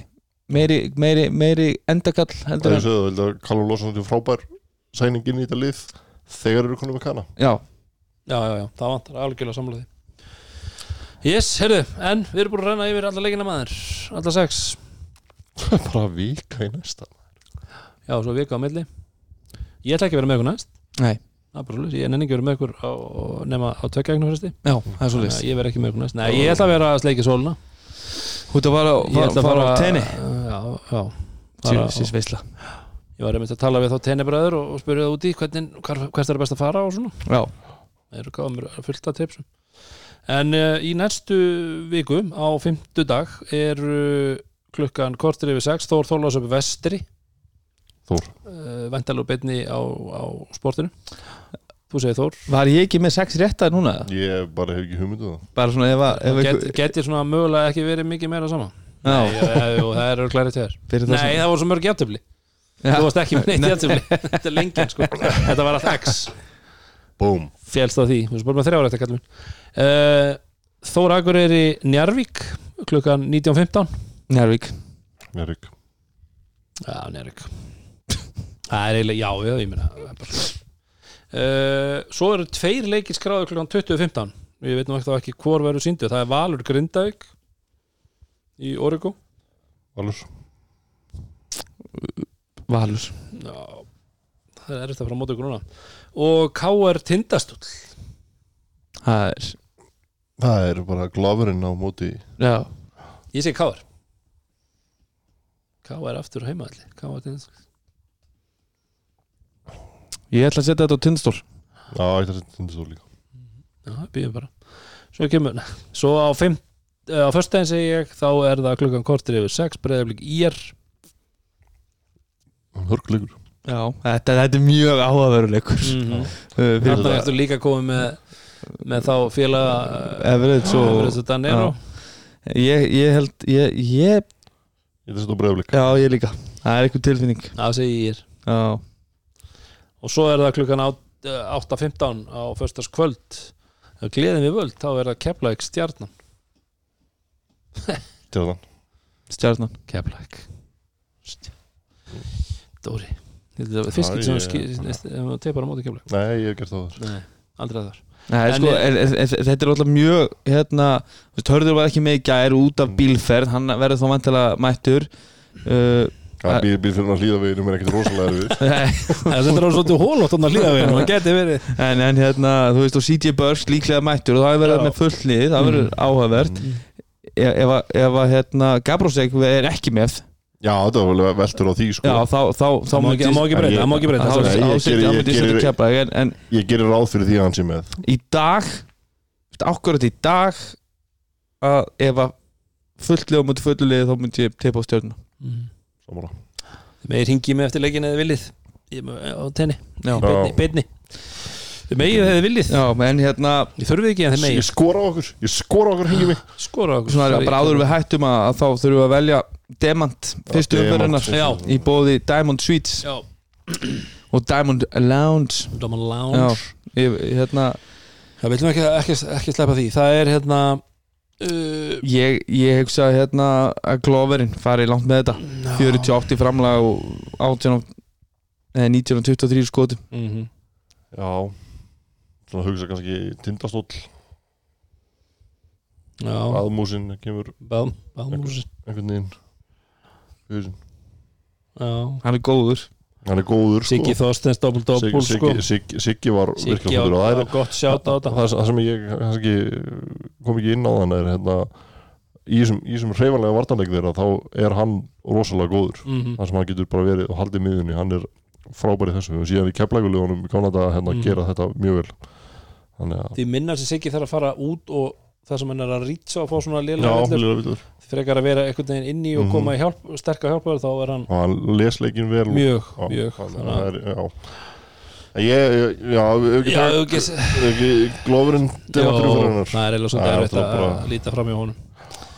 meiri, meiri, meiri endakall það heldur er en Callum Lawson er frábær sæningin í þetta lið þegar eru konum með kanna já, já, já, já, það vantar algjörlega samlaði yes, heyrðu, en við erum búin að renna yfir alla leikina maður, alla sex. *laughs* Bara vika í næsta já, svo vika á milli. Ég ætla ekki að vera með ykkur næst. Nei, Það er bara svoleiðis. ég nenni ekki að vera með ykkur á, nema á tvekja eignu fresti já, það er svo list ég verð ekki með ykkur næst, nei, ég ætla að vera að sleiki sóluna ert að fara, að fara á tenni. Já, já. Sýs veisla. Ég var einmitt að tala við þá tennibræður og, og spyrja það úti hvernig, hvert er best að fara og svona. Já, það eru gáðum fullt af tipsum. En uh, í næstu viku á fimmtu dag er uh, klukkan kortir yfir sex Þór Þórlás upp vestri Þór. uh, vendalega beinni á, á sportinu. Þú segir Þór. Var ég ekki með sex réttar núna? Eða? ég bara hef ekki hugmyndu það. Bara svona ef að ef get, geti svona mögulega ekki verið mikið meira sama Já. Nei, það eru klærið Fyrir það Nei, sem- það voru svo mörg Já. Þú varst ekki með neitt játtöfli *laughs* Þetta er lengjan sko. Þetta var allt X. Búm Félst á því. Þú bara með þrjára þetta kallum uh, Þór Akur er í Njarvík klukkan 19.15 Njárvík Njörg Já, Njarvík Það er eiginlega, já, já, ég meina uh, Svo eru tveir leikir skráður klukkan 20.15 Ég veit nú ekki ekki hvor verður síndu Það er Valur Grindavík í Origo Valur. Valur. Já, það er eftir að fara á móti ykkur núna. Og K.R. Tindastóll. Það er það er bara glafurinn á móti. Já, Ég segi K.R. K.R. aftur heimaðalli K.R. Tindastóll ég ætla að setja þetta á tindstól já, þetta er tindastól líka. Já, býðum bara. Svo kemur, svo á fimm á föstudaginn segi ég, þá er það klukkan kortir yfir 6, breyðablík ír. Hörkuleikur. Já, þetta, þetta er mjög áhugaveruleikur mm -hmm. fyrir Þannig ertu líka komið með með þá félaga Everett og Everett og Danero ég, ég held ég, ég, ég þetta er bregðarleik já, ég líka. Það er eitthvað tilfinning. Það segi ég. Ír já, og svo er það klukkan átt- eh, 8.15 á föstaskvöld ef gleðin við völd, þá er það Keflæk stjarnan. *laughs* Tjóðan. stjarnan. Keflæk Dóri. Fiskir Já, sem maður teipar á móti Keflæk nei, ég hef gert það þar Nei, aldrei þar Nei, sko, en, en, en, þetta er alltaf mjög hérna, hörður var ekki með í gær út af bílferð, hann verður þá vantilega mættur. Uh, það er bíl, bíl fyrir að hlýða veginum er ekkert rosalega við *laughs* Þetta er svolítið hólótt að hlýða við hann geti verið. En, en hérna, þú veist, og CJ Burks líklega mættur og það er verið með fullnið það verður áhugavert. Ef, ef, að- ef að hérna, Gabrosek er ekki með. Já, þetta var alveg veltur á því sko. já, þá, þá, þá Það má ekki- það má ekki breyta, það má ekki breyta ég gerir ráð fyrir því að hann sé með. Í dag ákvörðat í dag að ef að fulllega ég á Sammála. Megir hingið mig eftir leikin eða viljið. Ég- á tenni, já, í beinni, beinni. Þið megið eða viljið. Já, en hérna Ég þurfið ekki en þið ég megið skora á okkur. Ég skora á okkur hengi mig. Skora okkur. Svona bara áður við hættum að, að þá þurfum við að velja Demant fyrstu Já. í bóði Diamond Suites Já, og Diamond Lounge. Já, Lounge. Ég, hérna Það viljum ekki, ekki, ekki sleppa því. Það er hérna uh, ég, ég hugsa hérna að Gloverinn fari langt með þetta. 48 framlag og 18 eða 19 og 23 skotum. Mm -hmm. já. Svona hugsa kannski tindastóll. Já, aðmúsin kemur bað, baðmúsin. einhvern veginn. Hann er góður hann er góður sko. Siggi Þorstens doppel doppel Siggi, sko Siggi, Siggi, var Siggi á, á er gott sjátt á þetta það, það sem ég kannski kom ekki inn á þann er hérna í þessum, hreyfanlega vartanleik þeirra þá er hann rosalega góður Mhm. þar sem hann getur bara verið og haldið miðunni hann er frábæri þessu og síðan í keflægulegunum í Kanada hérna Mhm. gera þetta mjög vel þannig að Því minna sem Siggi þarf að fara út og það sem hann er að rýtsa og fá svona villur. frekar að vera einhvern veginn inni og Mhm. koma í hjálp, sterka hjálpaður þá er hann og hann les leikin vel. Og- mjög, Já, mjög. þannig að að- það er, já. Ég, ég- já, fyrir hennar. það er svolítið er erfitt að líta fram í honum.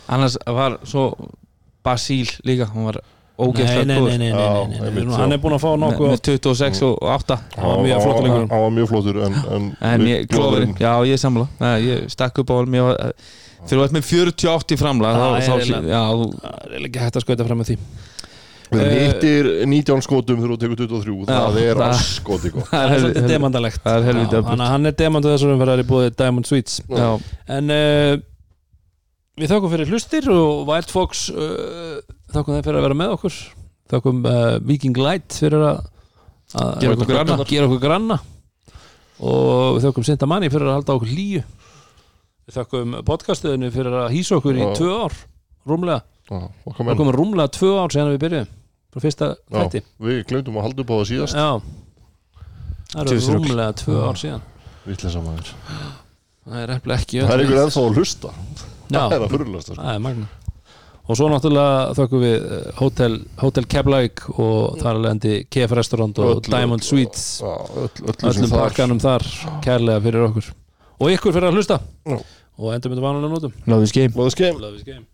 Annars var svo Basíl líka, hann var ógeðslega nei, nei, nei, nei, Já, nei, nei, nei. einmitt, Hann er búin að fá nokkuð með 26 og 8 Hann var mjög flottur leikurinn. hann var mjög flottur en, en, en við- ég, klóðurinn, já ég samla Nei, ég stakk upp á hann þegar þú ert með 48 í framlag þá, Það er er ekki hægt að skauta fram með því. Við Eh, hittir 19 skotum þegar þú tekur 23 Það er askoti gott Það er svolítið demandalegt er hann er demand þessar umferðar í búið Diamond Sweets. Já, En uh, við þakkum fyrir hlustir og Wild Fox uh, þakkum þeim fyrir að vera með okkur. Þakkum uh, Viking Light fyrir að, að Gera okkur granna. gera okkur granna. Og við þakkum Sinta Manni fyrir að halda okkur hlýju. Við þakkum podcastuðinu fyrir að hýsa okkur í tvö ár rúmlega, menn. komum rúmlega tvö ár síðan við byrjuðum frá fyrsta Já, þætti. Við glemdum að halda upp á það síðast. Já, það eru rúmlega tvö ár síðan. Vitleisa maður. Það er ekki Það er einhver ennþá að hlusta. Já, Það er að fyrirlasta sko. það er magna og svo náttúrulega þökkum við eh, Hotel, Hotel Keflavík og þar alveg KF Restaurant og Öllu- Diamond Suites. öll, öllu sem öllum þar. pakkanum þar kærlega fyrir okkur. Og ykkur fyrir að hlusta. Já. og endur myndum vanlega nótum love this game. Love this game. Love is game